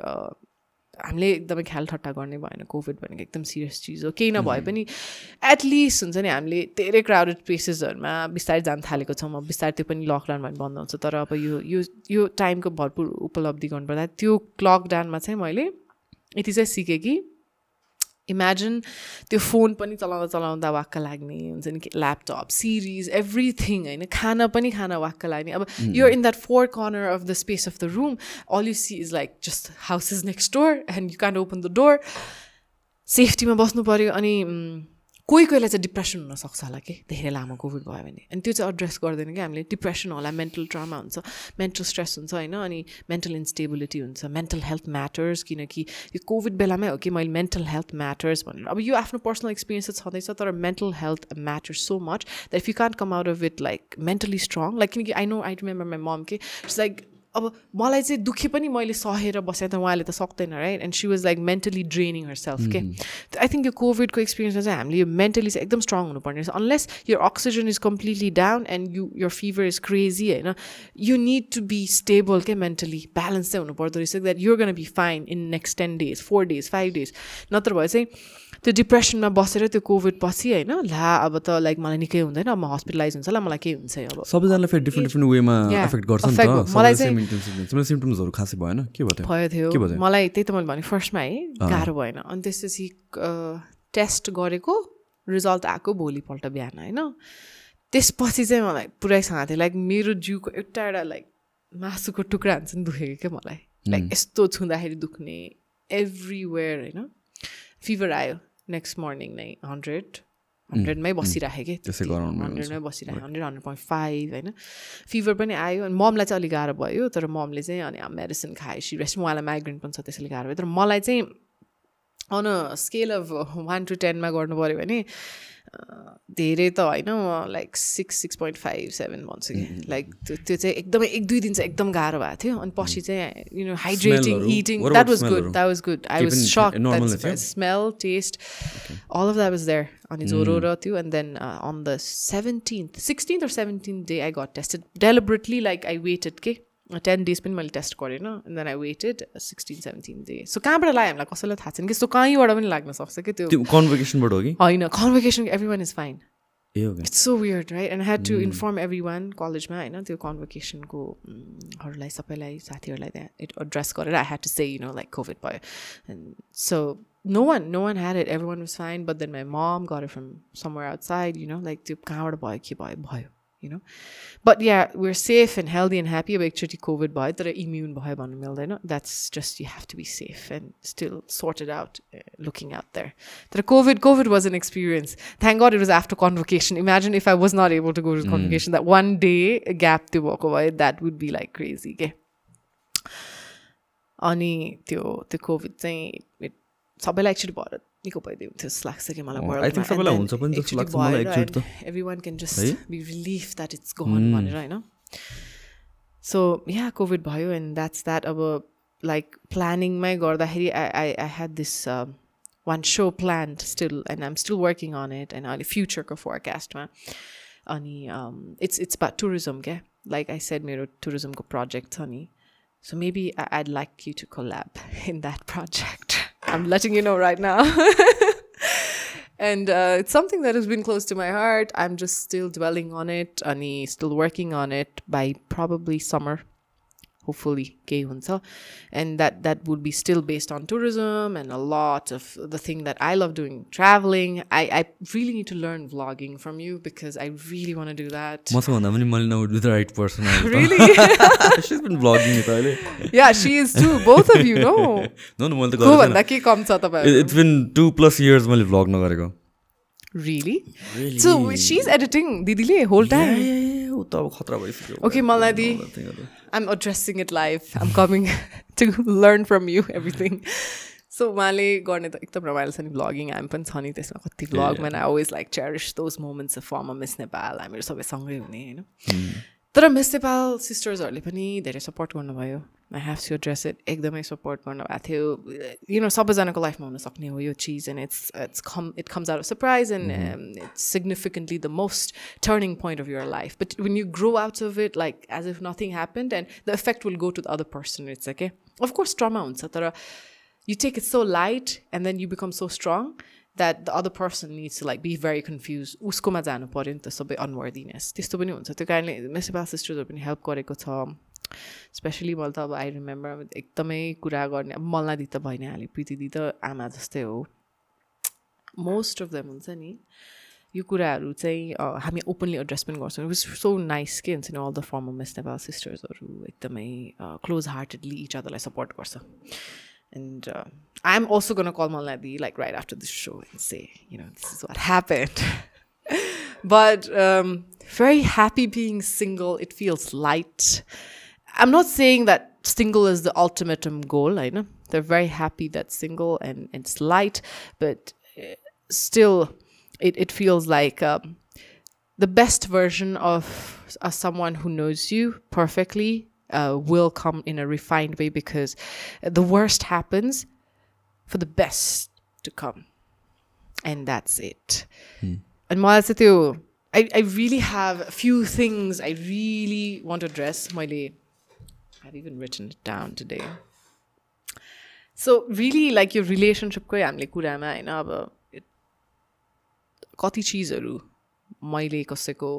हामीले एकदमै ख्याल ठट्टा गर्ने भएन कोभिड भनेको एकदम सिरियस चिज हो। केही नभए पनि एटलिस्ट हुन्छ नि हामीले धेरै क्राउडेड प्लेसेसहरूमा बिस्तारै जान थालेको छौँ। अब बिस्तारै त्यो पनि लकडाउन भने बन्द हुन्छ तर अब यो यो यो टाइमको भरपुर उपलब्धि गर्नुपर्दा त्यो लकडाउनमा चाहिँ मैले यति चाहिँ सिकेँ कि इमेजिन त्यो फोन पनि चलाउँदा चलाउँदा वाक्क लाग्ने हुन्छ नि कि ल्यापटप सिरिज एभ्रिथिङ होइन? खाना पनि खाना वाक्क लाग्ने। अब यो in that four corner of the space of the room all you see is like just house is next door and you can open the door सेफ्टीमा बस्नु पऱ्यो अनि कोही कोहीलाई चाहिँ डिप्रेसन हुनसक्छ होला कि? धेरै लामो कोभिड भयो भने। अनि त्यो चाहिँ एड्रेस गर्दैन कि हामीले। डिप्रेसन होला मेन्टल ट्रामा हुन्छ मेन्टल स्ट्रेस हुन्छ होइन अनि मेन्टल इन्स्टेबिलिटी हुन्छ। मेन्टल हेल्थ म्याटर्स किनकि यो कोभिड बेलामै हो कि मैले मेन्टल हेल्थ म्याटर्स भनेर। अब यो आफ्नो पर्सनल एक्सपिरियन्स छँदैछ तर mental health matters so much that you can't come out of it like mentally strong like किनकि I know I remember my mom के लाइक अब मलाई चाहिँ दुःखी पनि मैले सहेर बसेँ त उहाँले त सक्दैन right and she was like mentally draining herself के आई थिङ्क यो कोभिडको एक्सपिरियन्समा चाहिँ हामीले यो मेन्टली चाहिँ एकदम स्ट्रङ हुनुपर्ने रहेछ। अनलेस यो oxygen is completely down and you your fever is crazy होइन? You need to be stable के मेन्टली ब्यालेन्स चाहिँ हुनुपर्दो रहेछ that you're gonna be fine in next ten days four days five days नत्र भए चाहिँ त्यो डिप्रेसनमा बसेर त्यो कोभिड पछि होइन ला अब त लाइक मलाई निकै हुँदैन म हस्पिटलाइज हुन्छ होला मलाई केही हुन्छ अब। सबैजनालाई फेरि डिफ्रेन्ट डिफ्रेन्ट वेमा एफेक्ट गर्छ मलाई चाहिँ सिम्टम्सहरू खासै भएन के भयो थियो मलाई त्यही त मैले भने फर्स्टमा है गाह्रो भएन। अनि त्यसपछि टेस्ट गरेको रिजल्ट आएको भोलिपल्ट बिहान होइन? त्यसपछि चाहिँ मलाई पुरै थियो। लाइक मेरो जिउको एउटा एउटा लाइक मासुको टुक्रा हुन्छ नि दुखेको क्या मलाई। लाइक यस्तो छुँदाखेरि दुख्ने एभ्रिवेयर होइन? फिभर आयो। नेक्स्ट मर्निङ नै हन्ड्रेड हन्ड्रेडमै बसिराखेँ कि? हन्ड्रेडमै बसिरहेँ हन्ड्रेड हन्ड्रेड पोइन्ट फाइभ होइन। फिभर पनि आयो अनि ममलाई चाहिँ अलिक गाह्रो भयो तर ममले चाहिँ अनि मेडिसिन खायो सिरियस उहाँलाई माइग्रेन पनि छ त्यसैले गाह्रो भयो। तर मलाई चाहिँ on scale of one to टेनमा गर्नु पऱ्यो भने धेरै त होइन like six six point five seven भन्छु कि लाइक त्यो त्यो चाहिँ एकदमै एक दुई दिन चाहिँ एकदम गाह्रो भएको थियो अनि पछि चाहिँ you know hydrating eating that was good that was good I was sick smell taste all of that was there अनि ज्वरो र त्यो and then on the seventeenth sixteenth or seventeenth day I got tested deliberately like I waited के ten days पनि मैले test गरेन and then I waited sixteen seventeen day so कहाँबाट लाग्यो हामीलाई? कसैलाई थाहा छैन कि? सो कहीँबाट पनि लाग्न सक्छ कि त्यो? कन्भोकेसनबाट हो कि? होइन convocation everyone is fine it's so weird right and had to inform everyone कलेजमा होइन त्यो कन्भोकेसनको हरूलाई सबैलाई साथीहरूलाई त्यहाँ इट एड्रेस गरेर I had to say you know like COVID भयो. And so no one no one had it. Everyone was fine but then my mom got it from somewhere outside you know like त्यो कहाँबाट भयो के भयो? भयो। you know but yeah we're safe and healthy and happy अब एकचोटि covid भयो तर इम्युन भयो भन्नु मिल्दैन that's just you have to be safe and still sorted out uh, looking out there तर COVID COVID was an experience thank God it was after convocation imagine if I was not able to go to convocation that one day gap त्यो भएको भए that would be like crazy के अनि त्यो त्यो covid चाहिँ सबैलाई actually भएर निको भइदियो हुन्थ्यो जस्तो लाग्छ कि मलाई everyone can just be relief that it's gone भनेर होइन सो या कोभिड भयो एन्ड द्याट्स द्याट अब लाइक प्लानिङमै गर्दाखेरि I I I had this one so plan still and I'm still working on it and अहिले फ्युचरको फोरकास्टमा अनि इट्स इट्स बा टुरिज्म क्या लाइक आई सेड मेरो टुरिज्मको प्रोजेक्ट छ नि so maybe I I'd like you to collab in that project I'm letting you know right now. and uh, it's something that has been close to my heart. I'm just still dwelling on it, Ani, still working on it by probably summer. केही हुन्छ and that would be still based on tourism and of doing travelling टुङ्ग I really really so she's editing दिदीले whole time ए, ऊ त अब खतरा भइसक्यो Okay, Maladi. Thingहरू। I'm addressing it live. I'm coming to learn from you everything. So उहाँले गर्ने त एकदम रमाइलो छ नि भ्लगिङ हामी पनि छ नि त्यसमा कति भ्लगमा I always like cherish those moments of former Miss Nepal हामीहरू सबै सँगै हुने होइन तर मिस नेपाल सिस्टर्सहरूले पनि धेरै सपोर्ट गर्नुभयो। I have to address it एकदमै सपोर्ट गर्नुभएको थियो। यु नो सबैजनाको लाइफमा हुन सक्ने हो यो चिज and it's it's come it comes out of surprise and it's significantly the most turning point of your life but when you grow out of it like as if nothing happened and the effect will go to the other person it's के of course trauma हुन्छ तर you take it so light and then you become so strong the other person needs to like be very confused. उसकोमा जानु पऱ्यो नि त सबै अनवर्दिनेस त्यस्तो पनि हुन्छ त्यो कारणले मेसेबा सिस्टर्सहरू पनि हेल्प गरेको छ स्पेसली मैले त अब आई रिमेम्बर एकदमै कुरा गर्ने अब मल्ला दि त भइ नै हाल्यो प्रीति दि त आमा जस्तै हो मोस्ट अफ देम हुन्छ नि यो कुराहरू चाहिँ हामी ओपनली एड्रेस पनि गर्छौँ विच सो नाइस के हुन्छ नि all the former Miss Nepal सिस्टर्सहरू एकदमै क्लोज हार्टेडली इच अदरलाई सपोर्ट गर्छ And uh, I'm also going to call Malnadi like right after the show and say, you know, this is what happened. but um, very happy being single. It feels light. I'm not saying that single is the ultimatum goal. I know they're very happy that single and it's light, but uh, still, it, it feels like um, the best version of uh, someone who knows you perfectly uh, will come in a refined way because the worst happens for the best to come. And that's it. And मलाई चाहिँ त्यो I, I really have a few things I really want to address. मैले I've even written it down today. So really like your relationshipकै हामीले कुरामा होइन अब कति चिजहरू मैले कसैको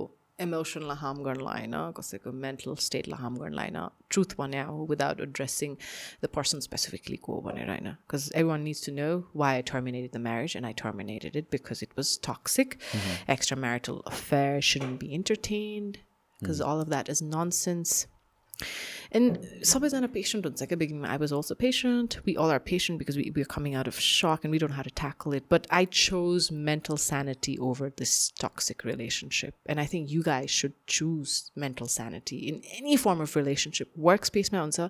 इमोसनलाई हार्म गर्नलाई होइन कसैको मेन्टल स्टेटलाई हार्म गर्नलाई होइन ट्रुथ भने हो without addressing the person specifically को भनेर होइन because everyone needs to know why I terminated the marriage and I terminated it because it was toxic extramarital affair shouldn't be entertained because all of that is nonsense And Saba's a patient on big. I was also patient. We all are patient because we, we're coming out of shock and we don't know how to tackle it. But I chose mental sanity over this toxic relationship. And I think you guys should choose mental sanity in any form of relationship, workspace mounsa,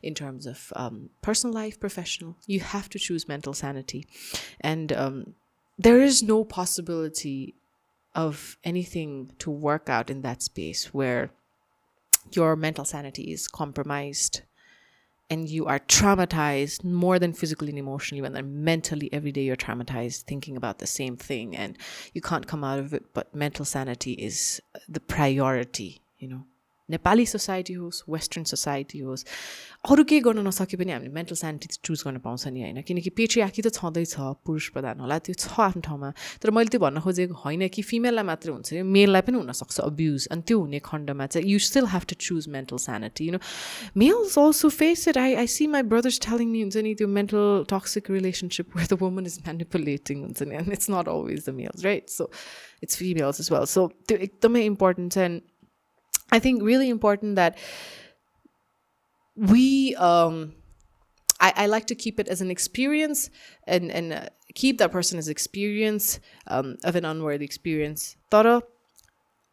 in terms of um, personal life, professional. You have to choose mental sanity. And um, there is no possibility of anything to work out in that space where your mental sanity is compromised and you are traumatized more than physically and emotionally when they're mentally every day you're traumatized thinking about the same thing and you can't come out of it but mental sanity is the priority you know Nepali society होस् western society होस् अरू केही गर्न नसके पनि हामीले mental sanity choose गर्न पाउँछ नि होइन। किनकि पेट्रियाकी त छँदैछ पुरुष प्रधान होला त्यो छ आफ्नो ठाउँमा। तर मैले त्यो भन्न खोजेको होइन कि फिमेललाई मात्रै हुन्छ यो मेललाई पनि हुनसक्छ अब्युज अनि त्यो हुने खण्डमा चाहिँ you still have to choose mental sanity you know males also face it I I see my brothers telling me हुन्छ नि त्यो mental toxic relationship where the woman is manipulating हुन्छ नि and it's not always the males right so it's females is well so त्यो एकदमै important छ and I think really important that we um I, I like to keep it as an experience and and uh, keep that person as experience um, of an unworthy experience. Tara,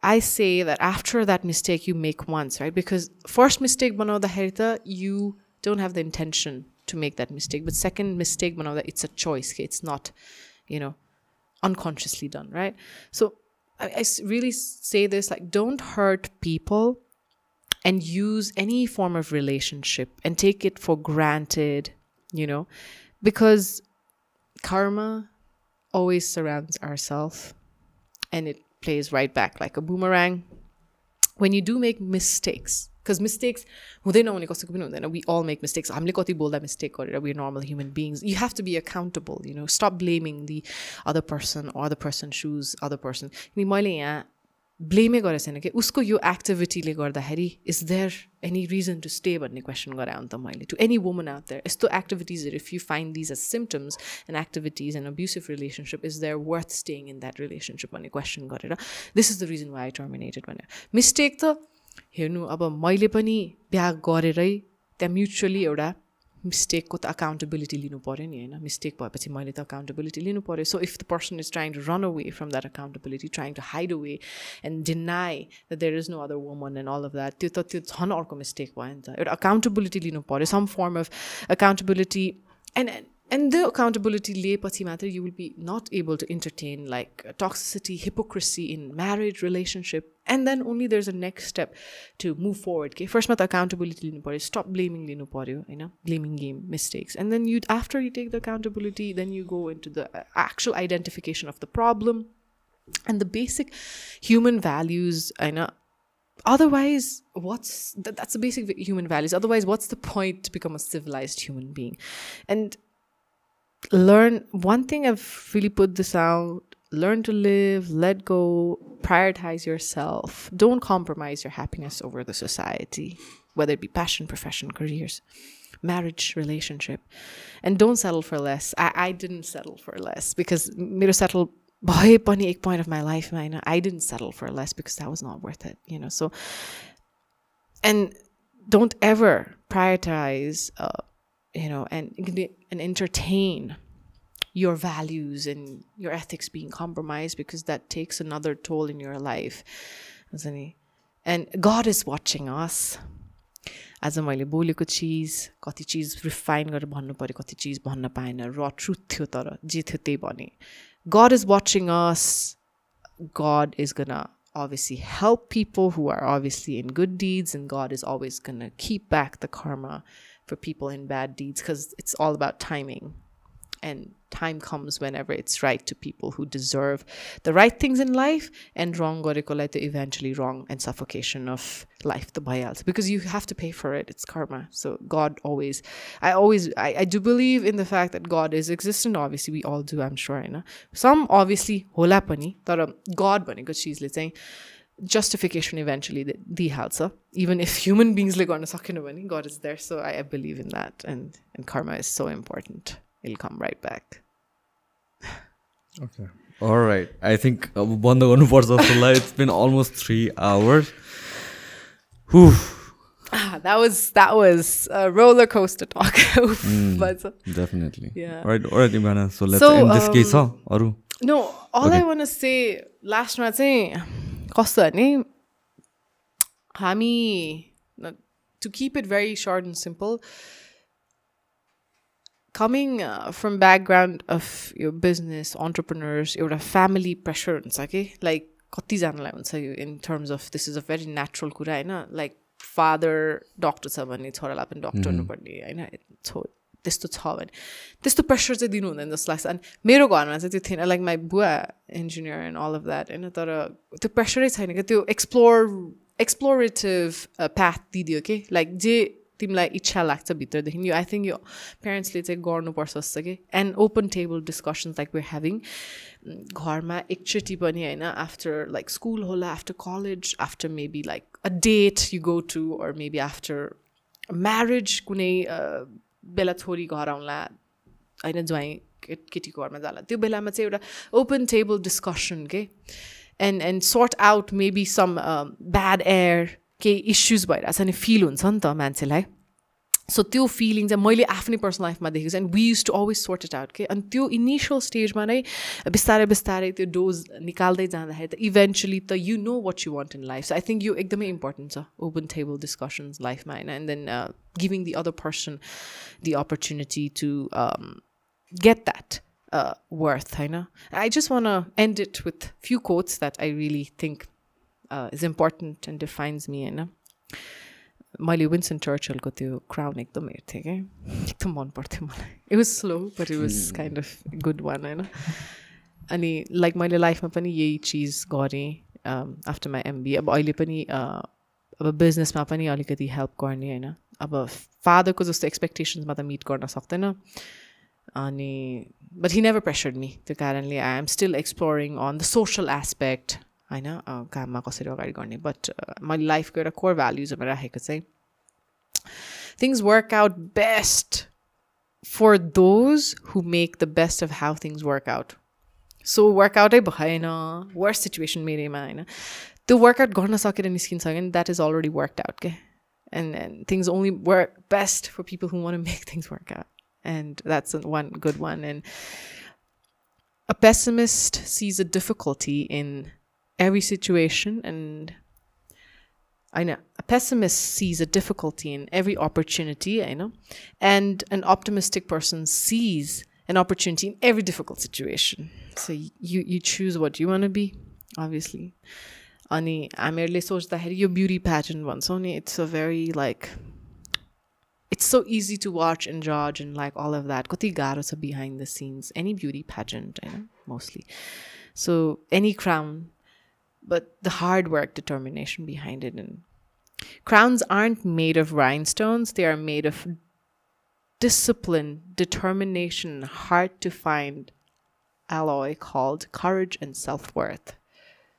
I say that after that mistake you make once, right? Because first mistake bano the herita, you don't have the intention to make that mistake. But second mistake bano that it's a choice. It's not, you know, unconsciously done, right? So I, I really say this like don't hurt people and use any form of relationship and take it for granted, you know, because karma always surrounds ourselves and it plays right back like a boomerang. When you do make mistakes, because mistakes, हुँदैन भने कसैको पनि हुँदैन. we all make mistakes. हामीले कति बोल्दा mistake गरेर we're normal human beings. You have to be accountable, you know. Stop blaming the other person or the person choose other person. किनकि मैले यहाँ ब्लेमै गरेको छैन कि उसको यो एक्टिभिटीले गर्दाखेरि is there any reason to stay भन्ने क्वेसन गराएँ अन्त मैले to any woman out there यस्तो एक्टिभिटिजहरू if you find these as symptoms and activities and abusive relationship is there worth staying in that relationship भन्ने क्वेसन गरेर this is the reason why I terminated भनेर mistake त हेर्नु अब मैले पनि बिहा गरेरै त्यहाँ म्युचुअली एउटा मिस्टेकको त अकाउन्टेबिलिटी लिनु पऱ्यो नि होइन? मिस्टेक भएपछि मैले त अकाउन्टेबिलिटी लिनु पऱ्यो so if the person is trying to run away from that accountability trying to hide away and deny the there is no other woman and all of that त्यो त त्यो झन् अर्को मिस्टेक भयो नि त। एउटा अकाउन्टेबिलिटी लिनु पऱ्यो some form of accountability and and the accountability layperson matter you will be not able to entertain like toxicity hypocrisy in marriage relationship and then only there's a next step to move forward. Okay first matter accountability linu stop blaming linu you know blaming game mistakes. And then you after you take the accountability then you go into the uh, actual identification of the problem and the basic human values you know. Otherwise what's th- that's the basic human values. Otherwise what's the point to become a civilized human being? And learn one thing I've really put this out learn to live, let go, prioritize yourself. Don't compromise your happiness over the society, whether it be passion, profession, careers, marriage, relationship. And don't settle for less. I, I didn't settle for less because to settle by a point of my life, man, I didn't settle for less because that was not worth it, you know. So and don't ever prioritize uh, you know, and and entertain your values and your ethics being compromised because that takes another toll in your life. And God is watching us. आज मैले बोलेको चिज कति चिज refine गरेर भन्नु पऱ्यो कति चिज भन्न पाएन र ट्रुथ थियो तर जे थियो त्यही भने God is watching us. God is gonna obviously help people who are obviously in good deeds, and God is always gonna keep back the karma for people in bad deeds because it's all about timing. And time comes whenever it's right to people who deserve the right things in life and wrong the eventually wrong and suffocation of life the bayals because you have to pay for it it's karma so god always i always I, I do believe in the fact that god is existent obviously we all do i'm sure you know. some obviously hola pani god because she's saying justification eventually diihalcha even if human beings like गर्न सकेन भने god is there so I, I believe in that and and karma is so important it'll come right back okay all right i think अब बन्द गर्नुपर्छ जस्तो लाग्यो it's been almost three hours Whew. Ah, that was that was a roller coaster talk. mm, but, definitely. Yeah. All right, all right, Imana. So let's so, end this um, case. Huh? No, all okay. I want to say last night saying कस्तो भने हामी keep it very short and simple coming uh, from background of your business entrepreneurs एउटा family pressure हुन्छ कि like कतिजनालाई हुन्छ यो in terms of this is a very natural कुरा होइन लाइक फादर डक्टर छ भने छोरालाई पनि डक्टर हुनुपर्ने होइन छो त्यस्तो छ भने। त्यस्तो प्रेसर चाहिँ दिनु हुँदैन जस्तो लाग्छ अनि मेरो घरमा चाहिँ त्यो थिएन लाइक माई बुवा engineer and all of that होइन तर त्यो प्रेसरै छैन क्या। त्यो एक्सप्लोर एक्सप्लोरेटिभ प्याथ दिइदियो कि। लाइक जे तिमीलाई इच्छा लाग्छ भित्रदेखि यो आई थिङ्क यो प्यारेन्ट्सले चाहिँ गर्नुपर्छ जस्तो कि। And open table discussions like where having घरमा एकचोटि पनि होइन आफ्टर लाइक स्कुल होला after college after maybe like a date you go to or maybe after marriage कुनै बेला छोरी घर आउँला होइन ज्वाइँ केटीको घरमा जाला। त्यो बेलामा चाहिँ एउटा ओपन टेबल डिस्कसन के? And and sort out maybe some bad air केही इस्युज भइरहेछ नि फिल हुन्छ नि त मान्छेलाई। सो त्यो फिलिङ चाहिँ मैले आफ्नै पर्सनल लाइफमा देखेको छु and we use to always sort it out के अनि त्यो इनिसियल स्टेजमा नै बिस्तारै बिस्तारै त्यो डोज निकाल्दै जाँदाखेरि त इभेन्चुली त you know what you want in life so I think यो एकदमै इम्पोर्टेन्ट छ ओपन टेबल डिस्कसन्स लाइफमा होइन? And then giving the other person the opportunity to get that uh, worth, I know. I just want to end it with few quotes that I really think uh, is important मैले Winston चर्चलको त्यो Crown एकदम हेर्थेँ क्या। एकदम मन पर्थ्यो मलाई। It was slow but it was kind of good one होइन। अनि लाइक मैले लाइफमा पनि यही चिज गरेँ आफ्टर माई एमबी अब अहिले पनि अब बिजनेसमा पनि अलिकति हेल्प गर्ने होइन। अब फादरको जस्तो एक्सपेक्टेसन्समा त मिट गर्न सक्दैन। अनि but he never pressured me त्यो कारणले I am still exploring on the social aspect होइन काममा कसरी अगाडि गर्ने बट मैले लाइफको एउटा कोर भ्याल्युजहरूमा राखेको चाहिँ things work out best for those who make the best of how things work out so वर्कआउटै भएन वर्स सिचुएसन मेरैमा होइन त्यो वर्कआउट गर्न सकेर निस्किन्छ भने that is already work out के and and things only work best for people who one make things work out and that's one good one and a pessimist sees a difficulty in every situation and I know a pessimist sees a difficulty in every opportunity, I know, and an optimistic person sees an opportunity in every difficult situation. So you you choose what you want to be, obviously. अनि हामीहरूले सोच्दाखेरि यो beauty pattern भन्छौँ नि it's a very like it's so easy to watch and judge and like all of that. Kati garo sa behind the scenes. Any beauty pageant, I know, mostly. So any crown, but the hard work, determination behind it. And crowns aren't made of rhinestones, they are made of discipline, determination, hard to find alloy called courage and self worth.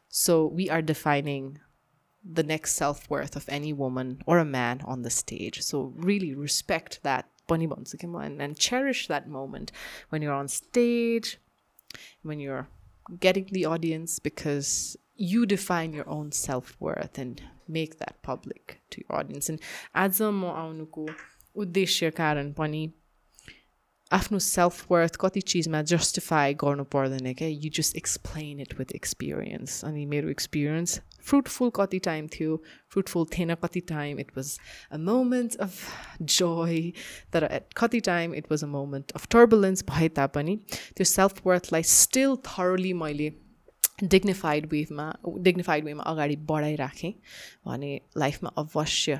So we are defining the next self worth of any woman or a man on the stage. So really respect that and, and cherish that moment when you're on stage, when you're getting the audience, because you define your own self worth and make that public to your audience. And as a mo आउनुको उद्देश्य कारण पनि आफ्नो self worth कति चिजमा justify गर्नु पर्दैन क्या you just explain it with experience अनि मेरो एक्सपिरियन्स फ्रुटफुल कति टाइम थियो फ्रुटफुल थिएन कति time it was a moment of joy तर एट कति time it was a moment of turbulence भए तापनि त्यो सेल्फ वर्थलाई स्टिल थरोली मैले डिग्निफाइड वेमा डिग्निफाइड वेमा अगाडि बढाइराखेँ भने लाइफमा अवश्य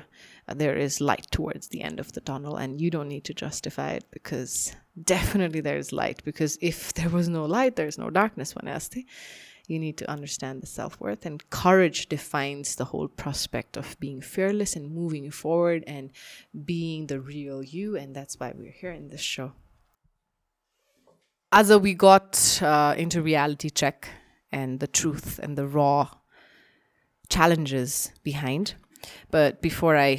there is light towards the end of the tunnel and you don't need to justify it because definitely there is light because if there was no light there's no darkness when you need to understand the self-worth and courage defines the whole prospect of being fearless and moving forward and being the real you and that's why we're here in this show as we got uh, into reality check and the truth and the raw challenges behind but before i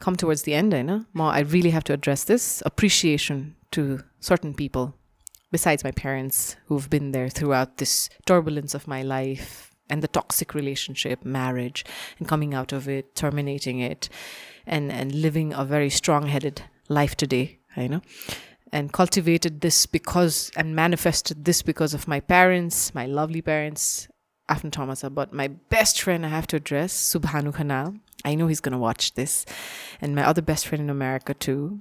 come towards the end, I know. Ma, I really have to address this appreciation to certain people besides my parents who've been there throughout this turbulence of my life and the toxic relationship, marriage, and coming out of it, terminating it, and, and living a very strong headed life today, I know. And cultivated this because and manifested this because of my parents, my lovely parents, Afton Thomas. But my best friend I have to address, Subhanu Khanal. I know he's to watch this. And my other best friend in America, too,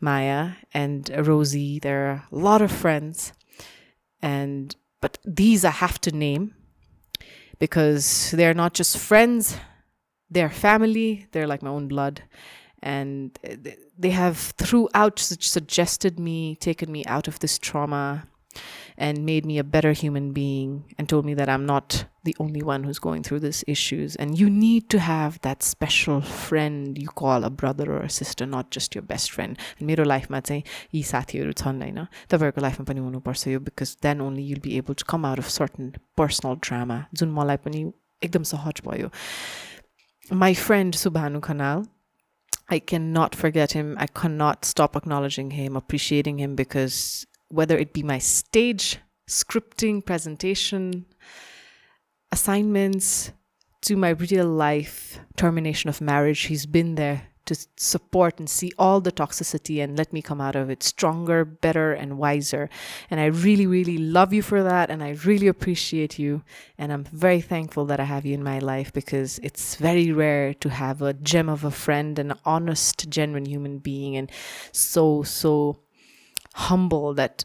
Maya and Rosie. There are a lot of friends. And, but these I have to name because they're not just friends, they're family, they're like my own blood And they have throughout suggested me, taken me out of this trauma and made me a better human being and told me that I'm not the only one who's going through these issues. And you need to have that special friend you call a brother or a sister, not just your best friend. And मेरो लाइफमा चाहिँ यी साथीहरू छन् होइन तपाईँहरूको लाइफमा पनि हुनुपर्छ यो because then only you'll be able to come out of certain personal drama जुन मलाई पनि एकदम सहज भयो My friend Subhanu Khanal, I cannot forget him. I cannot stop acknowledging him, appreciating him because whether it be my stage scripting, presentation, assignments, to my real life termination of marriage, he's been there to support and see all the toxicity and let me come out of it stronger, better, and wiser. And I really, really love you for that. And I really appreciate you. And I'm very thankful that I have you in my life because it's very rare to have a gem of a friend, an honest, genuine human being, and so, so humble that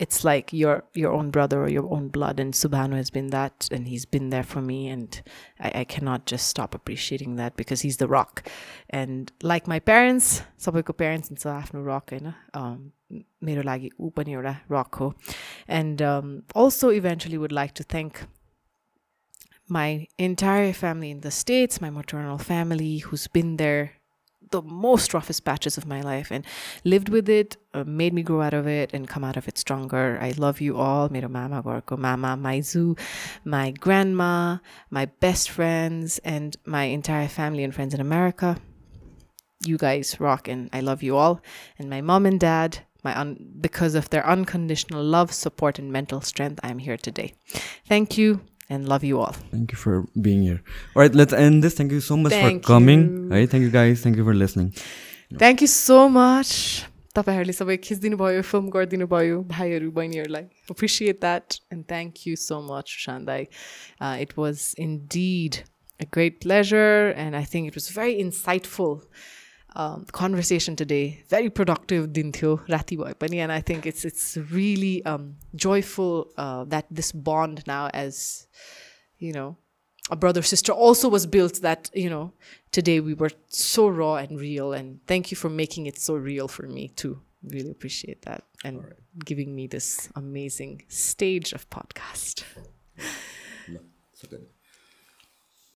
it's like your your own brother or your own blood and subhanu has been that and he's been there for me and I, I cannot just stop appreciating that because he's the rock and like my parents सबैको parents हुन्छ आफ्नो rock होइन मेरो लागि ऊ पनि एउटा rock ho and um, also eventually would like to thank my entire family in the states my maternal family who's been there the most roughest patches of my life and lived with it, uh, made me grow out of it and come out of it stronger. I love you all. Mero mama gorko mama, my zoo, my grandma, my best friends, and my entire family and friends in America. You guys rock and I love you all. And my mom and dad, my un- because of their unconditional love, support, and mental strength, I'm here today. Thank you and love you all. Thank you for being here. All right, let's end this. Thank you so much Thank for coming. you. Hey, thank you guys. Thank you for listening. Thank you so much तपाईँहरूले सबै खिचिदिनु भयो film गरिदिनु भयो भाइहरू बहिनीहरूलाई appreciate that and thank you so much Sushant दाई it was indeed a great pleasure and i think it was very insightful um, conversation today very productive din थियो राति भए पनि and i think it's it's really um, joyful uh, that this bond now as you know a brother sister also was built that you know today we were so raw and real and thank you for making it so real for me too really appreciate that and giving me this amazing stage of podcast So good.